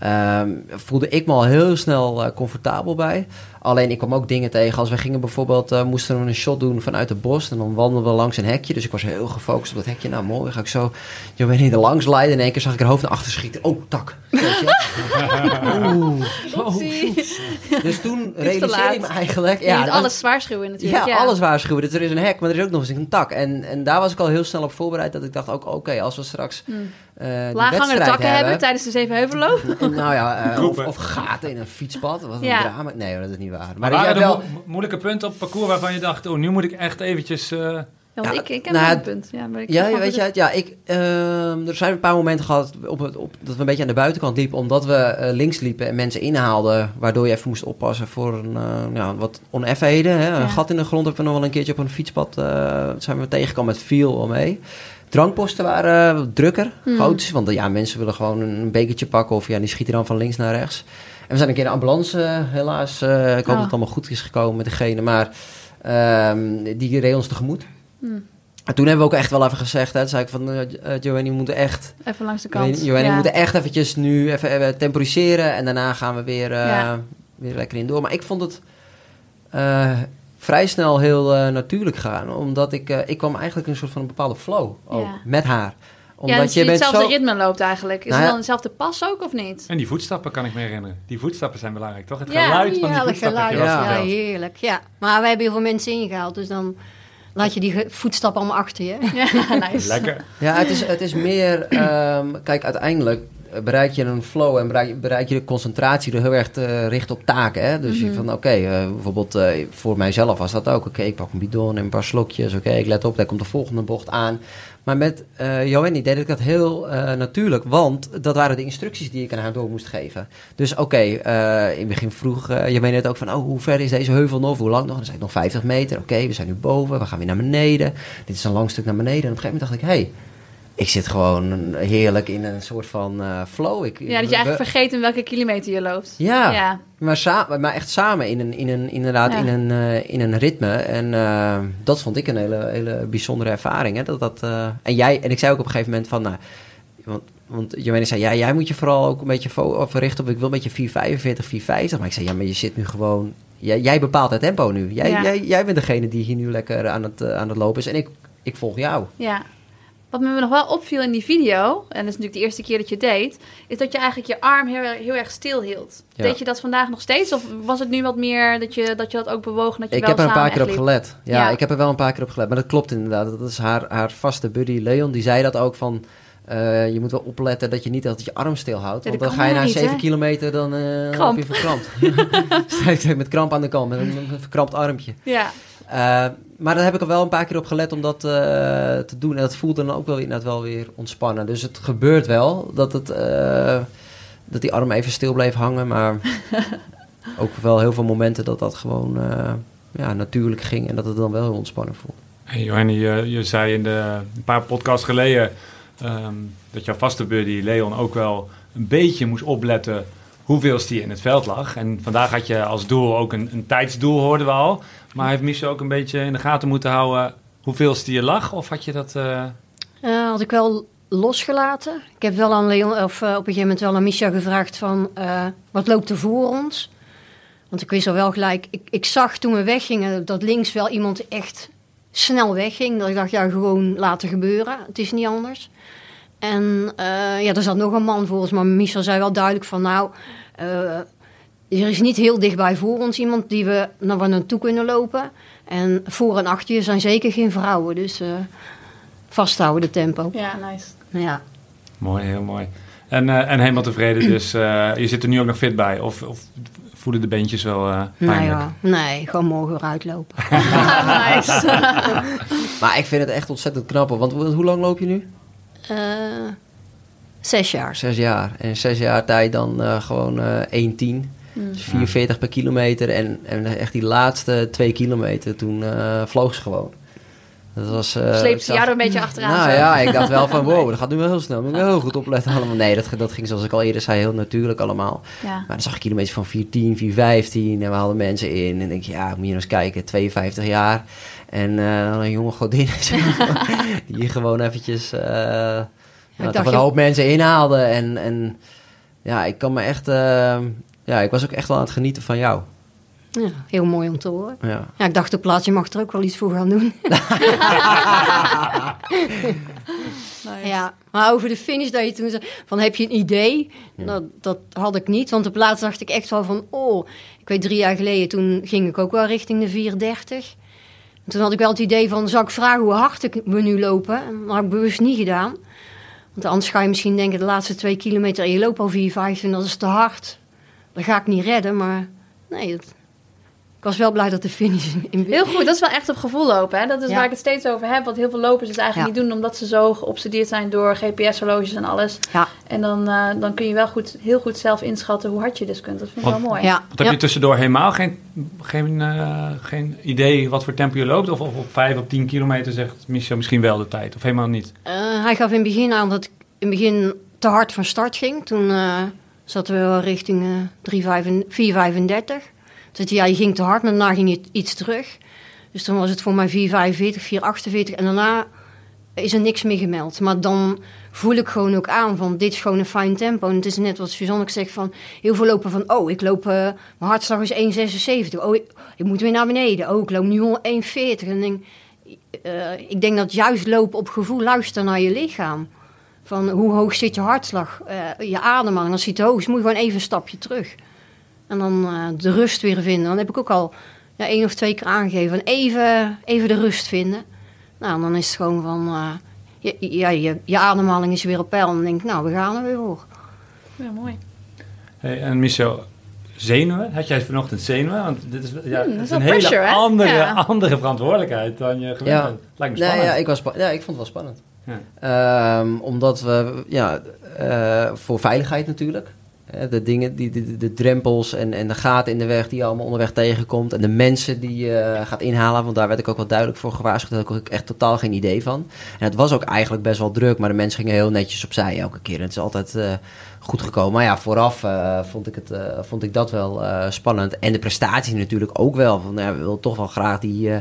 Speaker 5: Um, voelde ik me al heel snel uh, comfortabel bij. Alleen ik kwam ook dingen tegen. Als we gingen bijvoorbeeld, eh, moesten we een shot doen vanuit de bos. En dan wandelden we langs een hekje. Dus ik was heel gefocust op dat hekje. Nou, mooi. Ga ik zo, je niet, er langs leiden. In één keer zag ik er hoofd naar achter schieten. Oh, tak. Weet je? Oeh. Oh, dus toen realiseerde ik me eigenlijk...
Speaker 2: Je moet
Speaker 5: dat-
Speaker 2: alles waarschuwen natuurlijk.
Speaker 5: ja, alles waarschuwen. Dus er is een hek, maar er is ook nog eens een tak. En, en daar was ik al heel snel op voorbereid. Dat ik dacht, ook oké, als we straks
Speaker 2: Hmm. Laaghangende
Speaker 5: wedstrijd
Speaker 2: takken hebben tijdens de Zevenheuvelloop.
Speaker 5: nou ja, eh, of, gaten in een fietspad. Wat een
Speaker 2: Ja.
Speaker 5: drama. Nee, dat is niet
Speaker 8: Maar
Speaker 5: Maar,
Speaker 8: waren er
Speaker 5: wel...
Speaker 8: mo- moeilijke punten op het parcours waarvan je dacht... oh, nu moet ik echt eventjes... eh,
Speaker 2: Ja, ik, ik heb
Speaker 5: nou,
Speaker 2: een
Speaker 5: het-
Speaker 2: punt. Ja, maar ik
Speaker 5: Ja, weet je, ja, ik, ehm, er zijn een paar momenten gehad op het, op, dat we een beetje aan de buitenkant liepen, omdat we eh, links liepen en mensen inhaalden, waardoor je even moest oppassen voor een, eh, ja, wat oneffenheden. Hè?
Speaker 2: Ja.
Speaker 5: Een gat in de grond hebben we nog wel een keertje op een fietspad eh, zijn we tegengekomen met viel al mee. Drankposten waren drukker,
Speaker 2: Hmm.
Speaker 5: want ja, mensen willen gewoon een bekertje pakken of ja, die schieten dan van links naar rechts. En we zijn een keer in de ambulance, eh, helaas. eh, ik hoop
Speaker 2: Oh.
Speaker 5: dat het allemaal goed is gekomen met degene, maar ehm, die reed ons tegemoet.
Speaker 2: Hmm.
Speaker 5: En toen hebben we ook echt wel even gezegd, hè, toen zei ik van, eh eh, Joanny, we moeten echt,
Speaker 2: Even langs de kant.
Speaker 5: Joanny, we
Speaker 2: Ja.
Speaker 5: moeten echt eventjes nu even, even temporiseren en daarna gaan we weer,
Speaker 2: Ja.
Speaker 5: weer lekker in door. Maar ik vond het vrij snel heel natuurlijk gaan, omdat ik, ik kwam eigenlijk in een soort van een bepaalde flow ook,
Speaker 2: Ja.
Speaker 5: met haar. Omdat
Speaker 2: ja, dat
Speaker 5: je
Speaker 2: je
Speaker 5: bent
Speaker 2: hetzelfde
Speaker 5: zo...
Speaker 2: ritme loopt eigenlijk. Is
Speaker 5: Nou
Speaker 2: het dan dezelfde pas ook of niet?
Speaker 8: En die voetstappen kan ik me herinneren. Die voetstappen zijn belangrijk, toch? Het
Speaker 2: Ja,
Speaker 8: geluid van die voetstappen
Speaker 9: geluid. Ja, heerlijk. Ja. Maar wij hebben heel veel mensen ingehaald, dus dan laat je die voetstappen allemaal achter je.
Speaker 2: Ja, nice.
Speaker 8: Lekker.
Speaker 5: Ja, het is, het is meer... ehm, kijk, uiteindelijk eh, bereik je een flow en bereik, bereik je de concentratie er heel erg te richten op taken. Hè? Dus je
Speaker 2: Mhm.
Speaker 5: van, oké, eh, bijvoorbeeld eh, voor mijzelf was dat ook. Oké, ik pak een bidon en een paar slokjes. Oké, ik let op, daar komt de volgende bocht aan. Maar met eh Joanny deed ik dat heel eh, natuurlijk, want dat waren de instructies die ik aan haar door moest geven. Dus oké, eh, in het begin vroeg uh, Joanny het ook van, oh, hoe ver is deze heuvel nog? Hoe lang nog? Dan zei ik nog 50 meter. Oké, we zijn nu boven, we gaan weer naar beneden. Dit is een lang stuk naar beneden. En op een gegeven moment dacht ik, hé, hey, ik zit gewoon heerlijk in een soort van eh, flow. Ik,
Speaker 2: Ja, dat je eigenlijk vergeet in welke kilometer je loopt.
Speaker 5: Ja,
Speaker 2: Ja.
Speaker 5: Maar, samen, maar echt samen in een, in een, inderdaad
Speaker 2: Ja.
Speaker 5: in, een, eh, in een ritme. En eh, dat vond ik een hele, hele bijzondere ervaring. Hè? Dat, dat, en, jij, en ik zei ook op een gegeven moment van... Nou, want, want Joanne zei, ja, jij moet je vooral ook een beetje richten op... Ik wil een beetje 445, 450. Maar ik zei, ja, maar je zit nu gewoon... Jij, jij bepaalt het tempo nu. Jij,
Speaker 2: Ja.
Speaker 5: jij, jij bent degene die hier nu lekker aan het, aan het lopen is. En ik, ik volg jou.
Speaker 2: Ja. Wat me nog wel opviel in die video, en dat is natuurlijk de eerste keer dat je deed, is dat je eigenlijk je arm heel, heel erg stil hield.
Speaker 5: Ja.
Speaker 2: Deed je dat vandaag nog steeds? Of was het nu wat meer dat je dat, je dat ook bewogen? Dat je
Speaker 5: Ik
Speaker 2: wel
Speaker 5: heb er een paar keer op
Speaker 2: liep?
Speaker 5: gelet. Ja,
Speaker 2: Ja.
Speaker 5: ik heb er wel een paar keer op gelet. Maar dat klopt inderdaad. Dat is haar, haar vaste buddy Leon. Die zei dat ook van... eh, je moet wel opletten dat je niet altijd je arm stilhoudt.
Speaker 2: Ja,
Speaker 5: want dan ga je na
Speaker 2: niet,
Speaker 5: 7
Speaker 2: hè?
Speaker 5: kilometer, dan eh
Speaker 2: Kramp.
Speaker 5: loop je verkrampt. Sta met kramp aan de kant, met een, een verkrampt armpje.
Speaker 2: Ja.
Speaker 5: Eh, maar daar heb ik er wel een paar keer op gelet om dat eh, te doen. En dat voelt dan ook wel, inderdaad wel weer ontspannen. Dus het gebeurt wel dat, het, eh, dat die arm even stil bleef hangen. Maar ook wel heel veel momenten dat dat gewoon eh, ja, natuurlijk ging. En dat het dan wel heel ontspannen voelde.
Speaker 8: Hey Johanny, je, je zei in de, een paar podcasts geleden ehm, dat jouw vaste buddy Leon ook wel een beetje moest opletten hoeveelste die in het veld lag. En vandaag had je als doel ook een, een tijdsdoel, hoorden we al. Maar heeft Michel ook een beetje in de gaten moeten houden hoeveelste je lag? Of had je dat... Eh,
Speaker 9: had ik wel losgelaten. Ik heb wel aan Leon, of eh, op een gegeven moment wel aan Misha gevraagd van wat loopt er voor ons? Want ik wist al wel gelijk, ik, ik zag toen we weggingen dat links wel iemand echt snel wegging. Dat ik dacht, ja, gewoon laten gebeuren. Het is niet anders. En eh, ja, er zat nog een man voor ons, maar Michel zei wel duidelijk van nou, eh, er is niet heel dichtbij voor ons iemand die we naar waar naartoe kunnen lopen. En voor en achter je zijn zeker geen vrouwen, dus eh, vasthouden de tempo.
Speaker 2: Ja, nice.
Speaker 9: Ja.
Speaker 8: Mooi, heel mooi. En, eh, en helemaal tevreden, dus eh, je zit er nu ook nog fit bij? Of, of voelen de beentjes wel eh
Speaker 9: Nou
Speaker 8: pijnlijk?
Speaker 9: ja, nee, gewoon morgen weer uitlopen.
Speaker 2: nice.
Speaker 5: Maar ik vind het echt ontzettend knap. Want hoe lang loop je nu?
Speaker 9: Eh, zes jaar.
Speaker 5: Zes jaar. En zes jaar tijd dan eh, gewoon eh 1,10. Dus 44 per kilometer. En, en echt die laatste twee kilometer, toen vloog ze gewoon. Dat was... eh,
Speaker 2: Sleep ze er een beetje achteraan.
Speaker 5: Nou
Speaker 2: zo.
Speaker 5: ja, ik dacht wel van wow, dat gaat nu wel heel snel. Moet ik heel goed opletten allemaal. Nee, dat, dat ging zoals ik al eerder zei, heel natuurlijk allemaal.
Speaker 2: Ja.
Speaker 5: Maar dan zag ik kilometers van 410, 415 en we hadden mensen in. En denk je, ja, moet je nou eens kijken, 52 jaar. En eh, dan een jonge godin die gewoon eventjes uh, nou, toch een
Speaker 9: je-
Speaker 5: hoop mensen inhaalde. En, en ja, ik kan me echt, eh, ja, ik was ook echt wel aan het genieten van jou.
Speaker 9: Ja, heel mooi om te horen.
Speaker 5: Ja.
Speaker 9: Ja, ik dacht ook laatst, je mag er ook wel iets voor gaan doen. Ja, maar over de finish dat je toen zei, van heb je een idee? Dat, dat had ik niet, want op laatst dacht ik echt wel van, oh, ik weet drie jaar geleden, toen ging ik ook wel richting de 430. En toen had ik wel het idee van, zou ik vragen hoe hard ik we nu lopen? En dat had ik bewust niet gedaan. Want anders ga je misschien denken, de laatste twee kilometer, en je loopt al 4,15, dat is te hard. Dat ga ik niet redden, maar nee, dat, ik was wel blij dat de finish in,
Speaker 2: Heel goed, dat is wel echt op gevoel lopen. Hè? Dat is
Speaker 9: Ja.
Speaker 2: waar ik het steeds over heb. Want heel veel lopers het eigenlijk
Speaker 9: Ja.
Speaker 2: niet doen omdat ze zo geobsedeerd zijn door GPS-horloges en alles.
Speaker 9: Ja.
Speaker 2: En dan, eh, dan kun je wel goed, heel goed zelf inschatten hoe hard je dus kunt. Dat vind ik wel mooi.
Speaker 9: Ja,
Speaker 8: Want heb
Speaker 9: ja.
Speaker 8: je tussendoor helemaal geen, geen, eh, geen idee wat voor tempo je loopt? Of, of op 5 of 10 kilometer zegt Michel misschien wel de tijd? Of helemaal niet?
Speaker 9: Eh, hij gaf in het begin aan dat ik in het begin te hard van start ging. Toen eh, zaten we wel richting eh 3,35 4,35. Toen zei ja, je ging te hard, maar daarna ging je iets terug. Dus toen was het voor mij 4,45, 4,48 en daarna is er niks meer gemeld. Maar dan voel ik gewoon ook aan van, dit is gewoon een fijn tempo. En het is net wat Suzanne zegt van, heel veel lopen van, oh, ik loop, eh, mijn hartslag is 1,76. Oh, ik, moet weer naar beneden. Oh, ik loop nu al 1,40. En denk, eh, ik denk dat juist lopen op gevoel, luisteren naar je lichaam. Van hoe hoog zit je hartslag, eh, je ademhaling. Als hij te hoog is, moet je gewoon even een stapje terug. En dan eh, de rust weer vinden. Dan heb ik ook al ja, één of twee keer aangegeven. Van even, even de rust vinden. Nou, dan is het gewoon van... eh, je, ja, je, je ademhaling is weer op peil. En dan denk ik, nou, we gaan er weer voor.
Speaker 2: Ja, mooi.
Speaker 8: Hey, en Michel, zenuwen? Had jij vanochtend zenuwen? Want dit is, ja,
Speaker 2: Hmm, is
Speaker 8: een hele
Speaker 2: hè?
Speaker 8: andere,
Speaker 2: Ja.
Speaker 8: andere verantwoordelijkheid dan je gewend
Speaker 5: Ja.
Speaker 8: bent. Lijkt me
Speaker 5: Nee,
Speaker 8: spannend.
Speaker 5: ja, ik was ja, ik vond het wel spannend.
Speaker 8: Ja.
Speaker 5: Ehm, omdat we, ja, eh, voor veiligheid natuurlijk. De dingen, die, de, drempels en, en de gaten in de weg die je allemaal onderweg tegenkomt. En de mensen die je eh, gaat inhalen. Want daar werd ik ook wel duidelijk voor gewaarschuwd. Daar had ik echt totaal geen idee van. En het was ook eigenlijk best wel druk. Maar de mensen gingen heel netjes opzij elke keer. En het is altijd eh, goed gekomen. Maar ja, vooraf eh, vond, ik het, vond ik dat wel spannend. En de prestaties natuurlijk ook wel. Ja, we willen toch wel graag die eh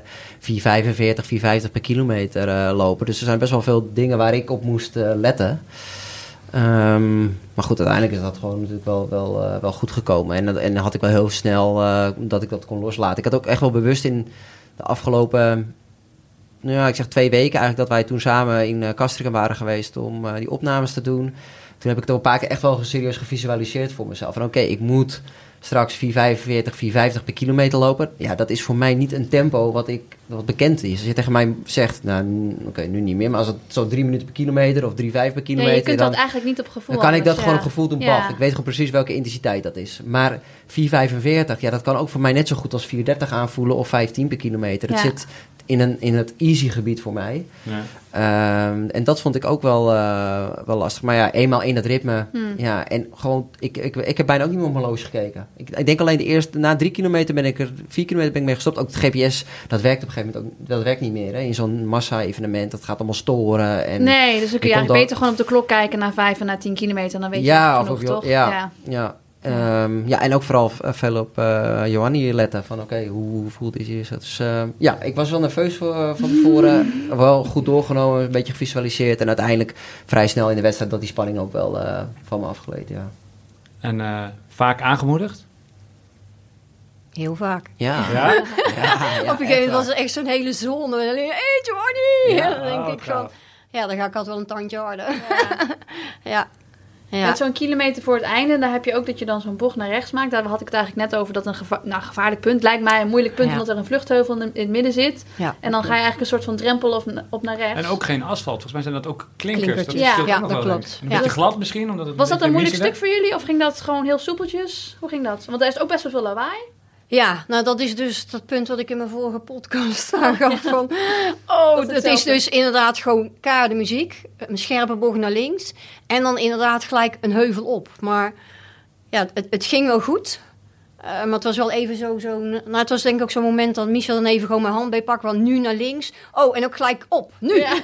Speaker 5: 4,45, 4,50 per kilometer lopen. Dus er zijn best wel veel dingen waar ik op moest letten. Ehm, maar goed, uiteindelijk is dat gewoon natuurlijk wel, wel, eh, goed gekomen. En, en had ik wel heel snel eh, dat ik dat kon loslaten. Ik had ook echt wel bewust in de afgelopen, nou ja, ik zeg twee weken eigenlijk, dat wij toen samen in uh, waren geweest om die opnames te doen. Toen heb ik het een paar keer echt wel serieus gevisualiseerd voor mezelf. Van oké, ik moet straks 4,45, 4,50 per kilometer lopen. Ja, dat is voor mij niet een tempo wat, ik, wat bekend is. Als je tegen mij zegt, nou oké, nu niet meer, maar als het zo drie minuten per kilometer of 3,5 per
Speaker 2: Ja,
Speaker 5: kilometer,
Speaker 2: je kunt
Speaker 5: dan,
Speaker 2: dat eigenlijk niet op gevoel
Speaker 5: dan kan ik dat gewoon op gevoel doen,
Speaker 2: Ja.
Speaker 5: Ik weet gewoon precies welke intensiteit dat is. Maar 4,45, ja, dat kan ook voor mij net zo goed als 4,30 aanvoelen of 15 per kilometer. Het
Speaker 2: Ja.
Speaker 5: zit in, een, in het easy gebied voor mij.
Speaker 8: Ja.
Speaker 5: Ehm, en dat vond ik ook wel, eh, wel lastig. Maar ja, eenmaal in dat ritme.
Speaker 2: Hmm.
Speaker 5: Ja, en gewoon, ik, ik, ik heb bijna ook niet meer op mijn horloge gekeken. Ik, ik denk alleen de eerste, na drie kilometer ben ik er, vier kilometer ben ik mee gestopt. Ook het GPS, dat werkt op gegeven moment ook, dat werkt niet meer. Hè. In zo'n massa-evenement, dat gaat allemaal storen. En,
Speaker 2: nee, dus dan kun je
Speaker 5: ik
Speaker 2: eigenlijk beter gewoon op de klok kijken na vijf en na tien kilometer. En dan weet je
Speaker 5: ja,
Speaker 2: genoeg,
Speaker 5: of
Speaker 2: toch?
Speaker 5: Ja, ja. ja. Ehm, ja, en ook vooral v- veel op eh Johanni letten. Van oké, hoe, hoe voelt hij zich? Dus ehm, ja, ik was wel nerveus voor, eh, van tevoren. wel goed doorgenomen, een beetje gevisualiseerd. En uiteindelijk vrij snel in de wedstrijd dat die spanning ook wel eh, van me afgeleed. Ja,
Speaker 8: En eh, vaak aangemoedigd?
Speaker 9: Heel vaak.
Speaker 5: ja.
Speaker 8: Ja?
Speaker 5: ja, ja,
Speaker 9: Op een gegeven moment was er echt zo'n hele zone. En dan denk ik, hey Johnny!
Speaker 8: Ja,
Speaker 9: dan denk
Speaker 8: oh,
Speaker 9: ik van,
Speaker 8: gaaf.
Speaker 9: ja, dan ga ik altijd wel een tandje harder. ja. ja.
Speaker 2: Met zo'n kilometer voor het einde, daar heb je ook dat je dan zo'n bocht naar rechts maakt. Daar had ik het eigenlijk net over dat een geva nou, gevaarlijk punt lijkt mij een moeilijk punt,
Speaker 9: Ja.
Speaker 2: omdat er een vluchtheuvel in, in het midden zit.
Speaker 9: Ja.
Speaker 2: En dan ga je eigenlijk een soort van drempel op, op naar rechts.
Speaker 8: En ook geen asfalt. Volgens mij zijn dat ook klinkers. Dat
Speaker 2: Ja.
Speaker 9: dat klopt.
Speaker 8: Een
Speaker 9: Ja.
Speaker 8: beetje glad misschien, omdat het
Speaker 2: Was dat een moeilijk stuk voor jullie of ging dat gewoon heel soepeltjes? Hoe ging dat? Want daar is ook best wel veel lawaai.
Speaker 9: Ja, nou dat is dus dat punt wat ik in mijn vorige podcast aangaf van... Oh,
Speaker 2: Dat
Speaker 9: dat
Speaker 2: is
Speaker 9: is dus inderdaad gewoon keiharde muziek. Een scherpe bocht naar links. En dan inderdaad gelijk een heuvel op. Maar ja, het, het ging wel goed. Eh, maar het was wel even zo, zo... Nou, het was denk ik ook zo'n moment dat Michel dan even gewoon mijn hand bij pakt. Want nu naar links. Oh, en ook gelijk op. Nu.
Speaker 2: Ja.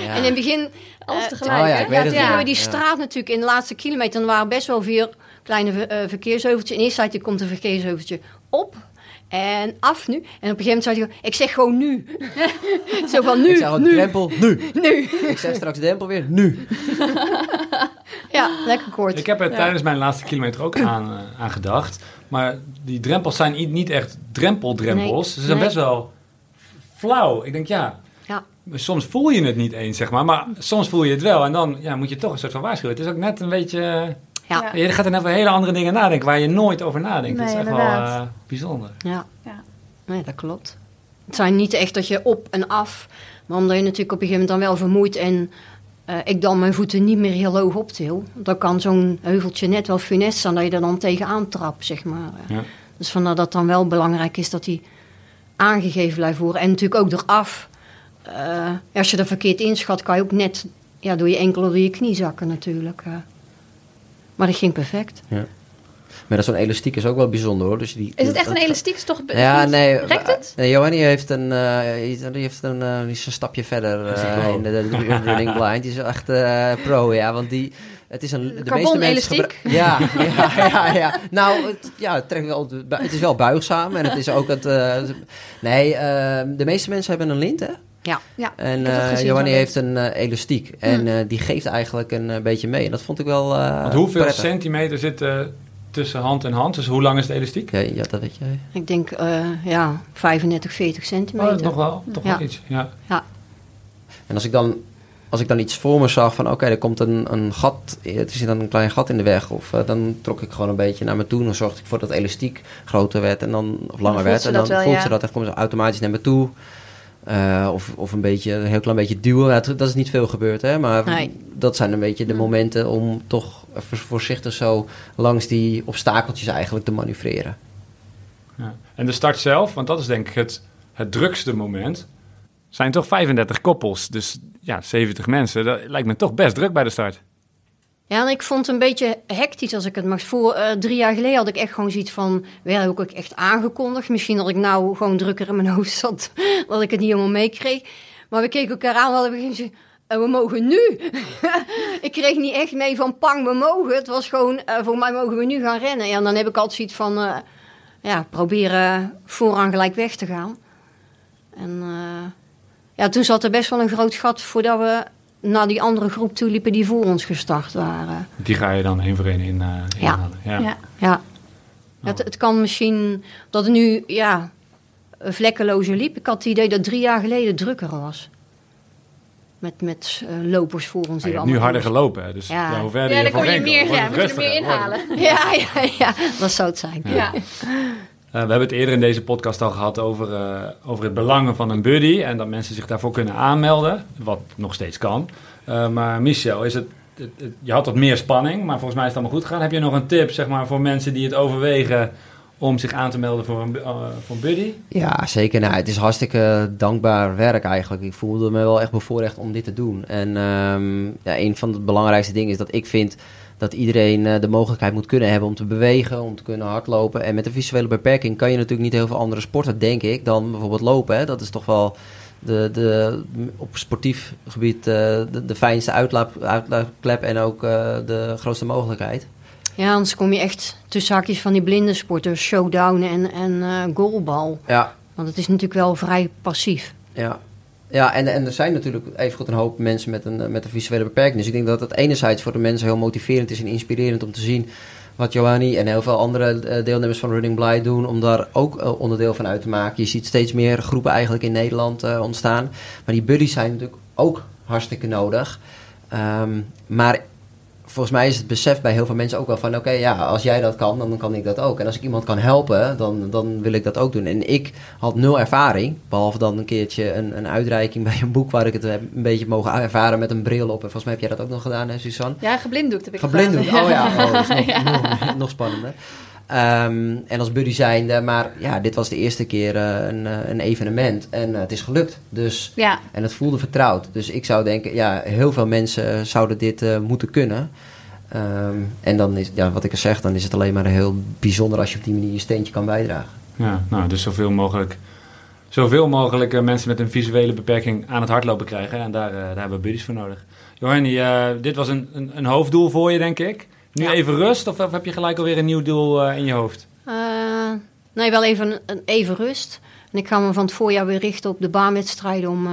Speaker 5: Ja.
Speaker 9: En in het begin...
Speaker 2: Alles
Speaker 9: eh,
Speaker 2: tegelijk.
Speaker 5: Oh ja, ik weet het wel.
Speaker 9: we die
Speaker 5: Ja.
Speaker 9: straat natuurlijk in de laatste kilometer. En er waren best wel veel kleine ver- eh, verkeersheuveltjes. In eerste tijd komt een verkeersheuveltje op en af nu. En op een gegeven moment zei hij, ik zeg gewoon nu. Zo van nu,
Speaker 5: ik zeg gewoon
Speaker 9: nu,
Speaker 5: drempel, nu.
Speaker 9: nu.
Speaker 5: Ik zeg straks drempel weer, nu.
Speaker 9: Ja, lekker kort.
Speaker 8: Ik heb er tijdens mijn laatste kilometer ook aan, eh, aan gedacht.
Speaker 4: Maar die drempels zijn niet- niet echt drempeldrempels.
Speaker 9: Nee.
Speaker 4: Ze zijn
Speaker 9: Nee.
Speaker 4: best wel flauw. Ik denk, ja,
Speaker 9: Ja.
Speaker 4: soms voel je het niet eens, zeg maar. Maar soms voel je het wel. En dan ja, moet je toch een soort van waarschuwen. Het is ook net een beetje...
Speaker 9: Ja.
Speaker 4: Je gaat er net over hele andere dingen nadenken waar je nooit over nadenkt. dat is echt wel eh, bijzonder.
Speaker 9: Ja.
Speaker 2: Ja.
Speaker 9: Nee, dat klopt. Het zijn niet echt dat je op en af, maar omdat je natuurlijk op een gegeven moment dan wel vermoeit en eh, ik dan mijn voeten niet meer heel hoog optil, dan kan zo'n heuveltje net wel funest zijn dat je er dan tegenaan trapt, zeg maar.
Speaker 4: Ja.
Speaker 9: Dus vandaar dat het dan wel belangrijk is dat die aangegeven blijft worden. En natuurlijk ook eraf. Eh, als je er verkeerd inschat, kan je ook net ja, door je enkel of door je knie zakken natuurlijk. Maar dat ging perfect.
Speaker 5: Maar zo'n elastiek is ook wel bijzonder hoor. Dus die,
Speaker 2: Is het echt een elastiek? Is toch
Speaker 5: Ja, nee.
Speaker 2: Rekt het?
Speaker 5: Nee, Johanny heeft een, eh, die heeft een, eh, die is een stapje verder eh,
Speaker 4: pro?
Speaker 5: in de, de, de running blind. Die is echt eh, pro, ja. Want die, het is een, de
Speaker 2: Carbon
Speaker 5: meeste mensen
Speaker 2: elastiek?
Speaker 5: Ja, ja, ja, ja. Nou, het, ja, het, trekt wel, het is wel buigzaam en het is ook het... eh, nee, eh, de meeste mensen hebben een lint, hè?
Speaker 9: Ja.
Speaker 2: Ja,
Speaker 5: En eh
Speaker 2: gezien, zo'n
Speaker 5: heeft een eh, elastiek. En eh, die geeft eigenlijk een beetje mee. En dat vond ik wel eh
Speaker 4: Want hoeveel
Speaker 5: prettig.
Speaker 4: centimeter zit eh, tussen hand en hand? Dus hoe lang is de elastiek?
Speaker 5: Ja, ja, dat weet jij.
Speaker 9: Ik denk eh, ja, 35, 40
Speaker 4: Oh,
Speaker 9: centimeter.
Speaker 4: is nog wel, toch
Speaker 9: Ja.
Speaker 4: wel iets. Ja.
Speaker 5: En als ik dan, als ik dan iets voor me zag van oké, er komt een, een gat, het is dan een klein gat in de weg. Of dan trok ik gewoon een beetje naar me toe. Dan zorgde ik voor dat elastiek groter werd en dan, of langer
Speaker 2: voelt
Speaker 5: werd.
Speaker 2: ze
Speaker 5: En dan
Speaker 2: wel,
Speaker 5: voelt
Speaker 2: ja.
Speaker 5: ze dat en komt ze automatisch naar me toe. Eh, of, of een beetje, een heel klein beetje duwen. Ja, dat is niet veel gebeurd, hè. Maar
Speaker 9: Nee.
Speaker 5: dat zijn een beetje de momenten om toch voorzichtig zo langs die obstakeltjes eigenlijk te manoeuvreren.
Speaker 4: Ja. En de start zelf, want dat is denk ik het, het drukste moment, zijn toch 35 koppels. Dus ja, 70 mensen. Dat lijkt me toch best druk bij de start.
Speaker 9: Ja, en ik vond het een beetje hectisch als ik het mag. Voor eh, drie jaar geleden had ik echt gewoon zoiets van... werd ook echt aangekondigd. Misschien dat ik nou gewoon drukker in mijn hoofd zat... dat ik het niet helemaal meekreeg. Maar we keken elkaar aan hadden we geen zin- en we mogen nu. ik kreeg niet echt mee van pang, we mogen. Het was gewoon, eh, voor mij mogen we nu gaan rennen. Ja, en dan heb ik altijd zoiets van... eh, ja, proberen vooraan gelijk weg te gaan. En eh, ja, toen zat er best wel een groot gat... voordat we naar die andere groep toe liepen die voor ons gestart waren.
Speaker 4: Die ga je dan één voor één in, eh
Speaker 9: Ja.
Speaker 4: inhalen. Ja.
Speaker 2: Ja.
Speaker 9: Ja. Het, het kan misschien dat het nu ja, vlekkelozer liep. Ik had het idee dat drie jaar geleden drukker was. Met, met eh, lopers voor ons. Die
Speaker 4: je hebt nu harder gelopen, hè? dus
Speaker 9: Ja.
Speaker 4: ja. hoe verder
Speaker 2: Ja,
Speaker 4: je
Speaker 2: dan kon je meer, ja, moet je er meer inhalen.
Speaker 9: Ja, ja, ja, dat zou het zijn.
Speaker 2: Ja.
Speaker 4: Eh, we hebben het eerder in deze podcast al gehad over, eh, over het belangen van een buddy. En dat mensen zich daarvoor kunnen aanmelden. Wat nog steeds kan. Eh, maar Michel, is het, je had wat meer spanning. Maar volgens mij is het allemaal goed gegaan. Heb je nog een tip zeg maar, voor mensen die het overwegen om zich aan te melden voor een, voor buddy?
Speaker 5: Ja, zeker. Nou, het is hartstikke dankbaar werk eigenlijk. Ik voelde me wel echt bevoorrecht om dit te doen. En ehm, ja, een van de belangrijkste dingen is dat ik vind dat iedereen eh, de mogelijkheid moet kunnen hebben om te bewegen, om te kunnen hardlopen. En met een visuele beperking kan je natuurlijk niet heel veel andere sporten, denk ik, dan bijvoorbeeld lopen. Hè. Dat is toch wel de, de, op sportief gebied eh, de, de fijnste uitlaatklep en ook eh, de grootste mogelijkheid.
Speaker 9: Ja, anders kom je echt tussen haakjes van die blinde sporten, showdown en, en goalbal.
Speaker 5: Ja,
Speaker 9: Want het is natuurlijk wel vrij passief.
Speaker 5: Ja, ja en, er zijn natuurlijk evengoed een hoop mensen met een, eh, met een visuele beperking. Dus ik denk dat het enerzijds voor de mensen heel motiverend is en inspirerend om te zien wat Johanny en heel veel andere eh, deelnemers van Running Blind doen, om daar ook eh, onderdeel van uit te maken. Je ziet steeds meer groepen eigenlijk in Nederland ontstaan. Maar die buddies zijn natuurlijk ook hartstikke nodig. Ehm, maar volgens mij is het besef bij heel veel mensen ook wel van... oké, ja, als jij dat kan, dan kan ik dat ook. En als ik iemand kan helpen, dan, dan wil ik dat ook doen. En ik had nul ervaring, behalve dan een keertje een, een uitreiking bij een boek... waar ik het heb een beetje mogen ervaren met een bril op. En volgens mij heb jij dat ook nog gedaan, hè, Suzanne?
Speaker 2: Ja, geblinddoekt heb ik
Speaker 5: Geblinddoekt,
Speaker 2: gedaan.
Speaker 5: oh ja, oh, dat is nog, nog, nog spannender. Ehm, en als buddy zijnde, maar ja, dit was de eerste keer eh, een, eh, een evenement en eh, het is gelukt. Dus,
Speaker 2: Ja,
Speaker 5: en het voelde vertrouwd. Dus ik zou denken, ja, heel veel mensen zouden dit eh, moeten kunnen. Ehm, en dan is, ja, wat ik al zeg, dan is het alleen maar heel bijzonder als je op die manier je steentje kan bijdragen.
Speaker 4: Ja, nou, dus zoveel mogelijk, zoveel mogelijk mensen met een visuele beperking aan het hardlopen krijgen. En daar, daar hebben we buddies voor nodig. Johanny, dit was een, een, een hoofddoel voor je, denk ik. Nu
Speaker 9: Ja.
Speaker 4: even rust, of, of heb je gelijk alweer een nieuw doel eh, in je hoofd?
Speaker 9: Eh, nee, wel even, even rust. En ik ga me van het voorjaar weer richten op de baanwedstrijden om eh,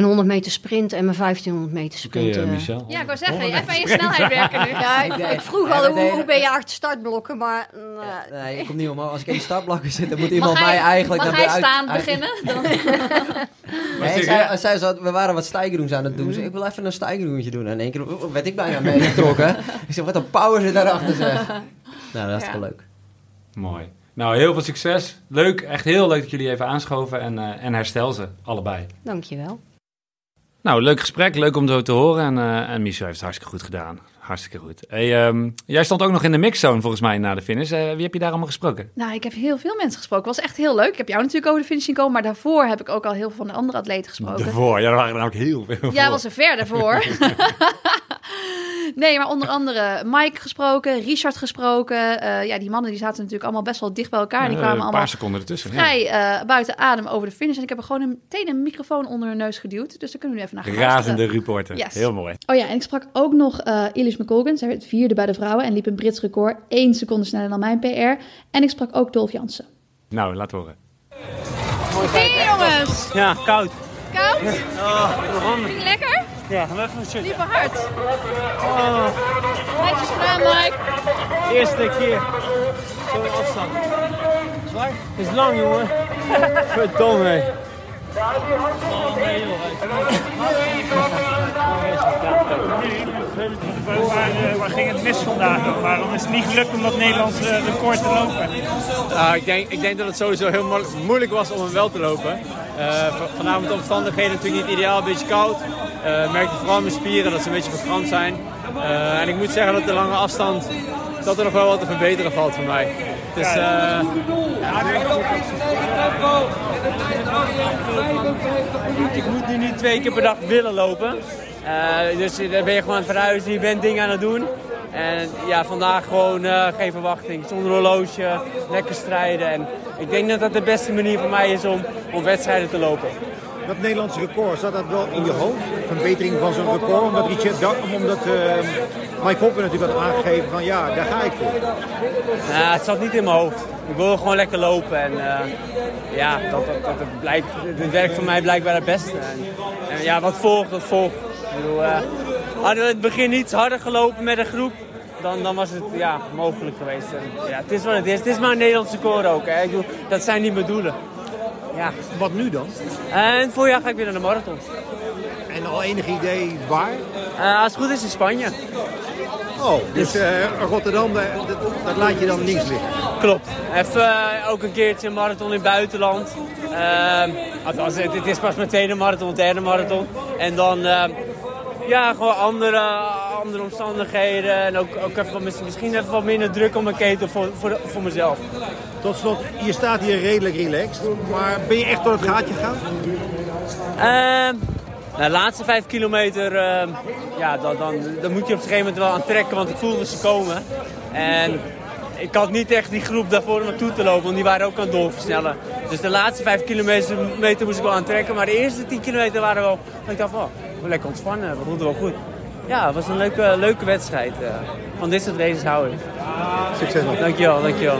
Speaker 9: mijn 100 meter sprint en mijn 1500 meter
Speaker 8: eh,
Speaker 9: sprint. eh.
Speaker 8: Michel.
Speaker 2: Ja, ik wou zeggen, even aan je snelheid werken nu.
Speaker 9: Ja, ik, ik vroeg
Speaker 5: Ja,
Speaker 9: al hoe, ben je achter startblokken, maar eh,
Speaker 5: Nee, ik kom niet omhoog. Als ik in de startblokken zit, dan moet iemand
Speaker 2: Mag
Speaker 5: mij
Speaker 2: hij,
Speaker 5: eigenlijk...
Speaker 2: mag
Speaker 5: dan
Speaker 2: hij staan
Speaker 5: uit-
Speaker 2: beginnen? Dan...
Speaker 5: Nee, zat, we waren wat stijgeroens aan het doen. Dus ik wil even een stijgeroentje doen. En in één keer oh, werd ik bijna meegetrokken. ik zeg, wat een power zit daarachter zeg. Nou, dat is
Speaker 2: Ja.
Speaker 5: wel leuk.
Speaker 8: Mooi. Nou, heel veel succes. Leuk, echt heel leuk dat jullie even aanschoven en, eh, en herstel ze, allebei.
Speaker 9: dankjewel.
Speaker 4: Nou, leuk gesprek. Leuk om zo te horen. En, eh en Michel heeft het hartstikke goed gedaan. Hartstikke goed. Hey, ehm, jij stond ook nog in de mixzone volgens mij na de finish. Eh, wie heb je daar allemaal gesproken?
Speaker 2: Nou, ik heb heel veel mensen gesproken. Het was echt heel leuk. Ik heb jou natuurlijk over de finish zien komen, maar daarvoor heb ik ook al heel veel van de andere atleten gesproken.
Speaker 4: Daarvoor. Ja, er waren er ook heel veel.
Speaker 2: Ja, was er ver daarvoor. nee, maar onder andere Mike gesproken, Richard gesproken. Eh, ja, die mannen die zaten natuurlijk allemaal best wel dicht bij elkaar. die
Speaker 4: Eh,
Speaker 2: kwamen
Speaker 4: een
Speaker 2: allemaal
Speaker 4: paar seconden ertussen. ja.
Speaker 2: vrij eh, buiten adem over de finish. En ik heb er gewoon een, meteen een microfoon onder hun neus geduwd. Dus daar kunnen we nu even naar gaan
Speaker 4: Razende reporter.
Speaker 2: Yes.
Speaker 4: Heel mooi.
Speaker 2: Oh ja, en ik sprak ook nog eh Eilish McColgan. Zij werd vierde bij de vrouwen en liep een Brits record. één seconde sneller dan mijn PR. En ik sprak ook Dolf Jansen.
Speaker 4: Nou, laat horen.
Speaker 2: Hey jongens!
Speaker 10: Ja, koud.
Speaker 2: Koud?
Speaker 10: Oh.
Speaker 2: Ging lekker?
Speaker 10: Ja, gaan we even een.
Speaker 2: Liever hard.
Speaker 10: Oh,
Speaker 2: Netjes gedaan, Mike.
Speaker 10: eerste keer. Zo'n afstand. Zwaar? Het is lang, jongen. Verdomme.
Speaker 11: Waar, ging het mis vandaag? Waarom is het niet gelukt om dat Nederlandse record te lopen?
Speaker 10: Ah, ik, denk, ik denk dat het sowieso heel mo- moeilijk was om hem wel te lopen. V- vanavond de omstandigheden natuurlijk niet ideaal, een beetje koud. Eh merkte vooral mijn spieren dat ze een beetje verkrampt zijn. Eh, en ik moet zeggen dat de lange afstand, dat er nog wel wat te verbeteren valt voor mij. Het is, eh, ik moet nu niet twee keer per dag willen lopen. Eh, dus dan ben je gewoon aan het verhuizen, je bent dingen aan het doen. En ja, vandaag gewoon eh, geen verwachting, zonder horloge, lekker strijden. En ik denk dat dat de beste manier voor mij is om, om wedstrijden te lopen.
Speaker 12: Dat Nederlandse record, zat dat wel in je hoofd? Verbetering van zo'n record? Omdat, Richard, dat, omdat eh, Mike Hoppen natuurlijk had aangegeven van ja, daar ga ik voor.
Speaker 10: Nou, het zat niet in mijn hoofd. Ik wil gewoon lekker lopen en eh, ja, dat, dat, dat, blijkt, het werkt voor mij blijkbaar het beste. En ja, wat volgt, dat volgt. Ik bedoel, eh, hadden we in het begin iets harder gelopen met een groep, dan, dan was het ja, mogelijk geweest. En, ja, het is wat het is. Het is maar een Nederlandse record ook. Hè. Ik bedoel, dat zijn niet mijn doelen. Ja.
Speaker 12: Wat nu dan?
Speaker 10: En het voorjaar ga ik weer naar de marathon.
Speaker 12: En al enig idee waar?
Speaker 10: Eh, als het goed is in Spanje.
Speaker 12: Oh, dus eh, Rotterdam, dat, dat, laat je dan links liggen.
Speaker 10: Klopt. Even eh, ook een keertje een marathon in het buitenland. Althans, het, het is pas mijn tweede marathon, derde marathon. En dan, ja, gewoon andere, andere omstandigheden. En ook, ook even, wat- misschien even wat minder druk op mijn ketel voor, voor, voor mezelf.
Speaker 12: Tot slot, je staat hier redelijk relaxed, maar ben je echt door het gaatje gegaan?
Speaker 10: Nou, de laatste vijf kilometer, ehm, ja, dan, dan, dan moet je op een gegeven moment wel aan trekken, want ik voelde ze komen. En ik had niet echt die groep daarvoor naartoe te lopen, want die waren ook aan het doorversnellen. Dus de laatste vijf kilometer meter moest ik wel aan trekken, maar de eerste tien kilometer waren wel, ik dacht van, oh, lekker ontspannen, we voelden wel goed. Ja, het was een leuke, leuke wedstrijd. eh. van dit soort races hou ik.
Speaker 12: Succes nog.
Speaker 10: Dankjewel, dankjewel.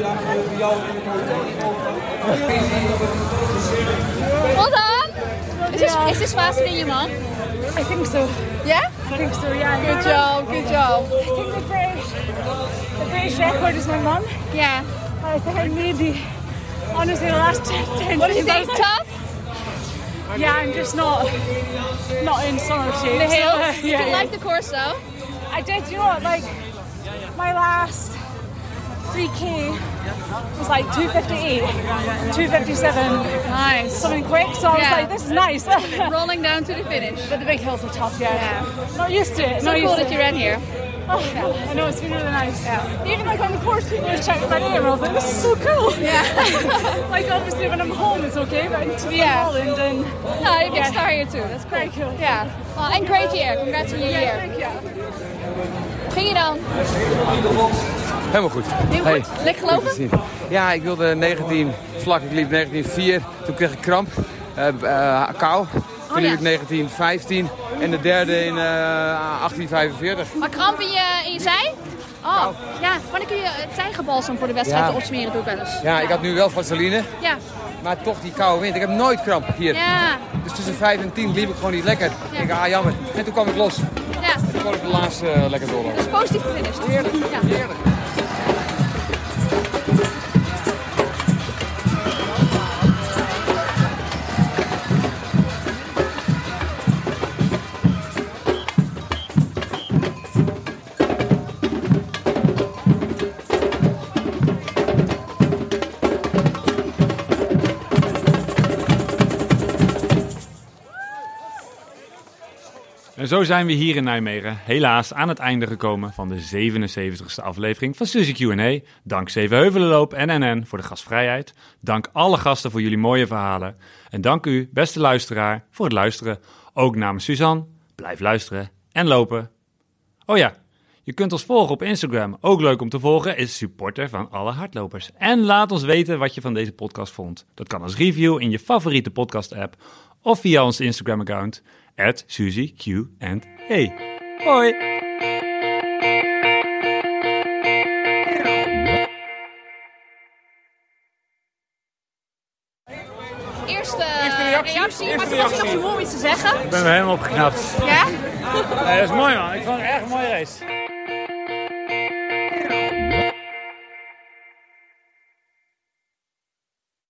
Speaker 13: Hold on. Is this, is this faster than you, Mom?
Speaker 14: I think so.
Speaker 13: Yeah?
Speaker 14: I think so, yeah.
Speaker 13: Good job, good job.
Speaker 14: I think the British, the British record is my mum.
Speaker 13: Yeah.
Speaker 14: I think I maybe, honestly, the last 10
Speaker 13: What do you
Speaker 14: days
Speaker 13: think?
Speaker 14: I was
Speaker 13: Tough?
Speaker 14: Yeah, I'm just not, not in summer shape.
Speaker 13: The hills?
Speaker 14: So,
Speaker 13: Did
Speaker 14: yeah,
Speaker 13: you
Speaker 14: yeah.
Speaker 13: like the course though?
Speaker 14: I did, you know what, like, my last 3K was like 258, 257.
Speaker 13: Nice.
Speaker 14: Something quick, so I was
Speaker 13: Yeah.
Speaker 14: like, this is nice.
Speaker 13: Rolling down to the finish.
Speaker 14: But the big hills are tough, yeah. Not used to it.
Speaker 13: So
Speaker 14: not
Speaker 13: cool
Speaker 14: used to
Speaker 13: that you ran here.
Speaker 14: Oh, I know, it's been really nice. Even like on the course, people were checking my name. I was like, this is so cool.
Speaker 13: Yeah.
Speaker 14: like obviously when I'm home, it's okay, but to be
Speaker 13: Yeah.
Speaker 14: in Holland and
Speaker 13: No, you
Speaker 14: Yeah.
Speaker 13: can star here too. That's cool.
Speaker 14: very cool.
Speaker 13: Yeah. Well, and great year. Congrats on your
Speaker 14: Yeah,
Speaker 13: year.
Speaker 14: thank you.
Speaker 13: Ging je dan?
Speaker 15: Helemaal goed.
Speaker 13: Heel
Speaker 15: Hey,
Speaker 13: goed. Lekker gelopen?
Speaker 15: Ja, ik wilde 19 vlak. Ik liep 19,4. Toen kreeg ik kramp. Eh eh, kou. Toen
Speaker 13: Oh,
Speaker 15: liep
Speaker 13: ja.
Speaker 15: ik 19,15. En de derde in eh 18,45.
Speaker 13: Maar kramp in je, in je zij? Oh, ja. Wanneer kun je uh, tijgerbalsem voor de wedstrijd
Speaker 15: Ja.
Speaker 13: opsmeren? Doe ik wel eens.
Speaker 15: Ja, ik had nu wel vaseline.
Speaker 13: Ja.
Speaker 15: Maar toch die koude wind. Ik heb nooit kramp hier.
Speaker 13: Ja.
Speaker 15: Dus tussen 5 en 10 liep ik gewoon niet lekker. Ik denk, ah jammer. En toen kwam ik los.
Speaker 13: Ja.
Speaker 15: En toen kon ik de laatste eh, lekker.
Speaker 13: Dat is positief gefinished. Heerlijk. Ja.
Speaker 15: Heerlijk.
Speaker 4: En zo zijn we hier in Nijmegen helaas aan het einde gekomen van de 77ste aflevering van Suzy Q&A. Dank Zevenheuvelenloop en NN voor de gastvrijheid. Dank alle gasten voor jullie mooie verhalen. En dank u, beste luisteraar, voor het luisteren. Ook namens Suzanne, blijf luisteren en lopen. Oh ja, je kunt ons volgen op Instagram. Ook leuk om te volgen is supporter van alle hardlopers. En laat ons weten wat je van deze podcast vond. Dat kan als review in je favoriete podcast app of via ons Instagram account at Suzy Q and A. Hoi!
Speaker 13: Eerste,
Speaker 8: Eerste reactie?
Speaker 13: reactie.
Speaker 8: Eerste
Speaker 13: maar toen was je nog
Speaker 8: reactie.
Speaker 13: te moe om iets te zeggen.
Speaker 8: Ik ben helemaal opgeknapt.
Speaker 13: Ja?
Speaker 8: Nee, dat is mooi man. Ik vond het echt een mooie race.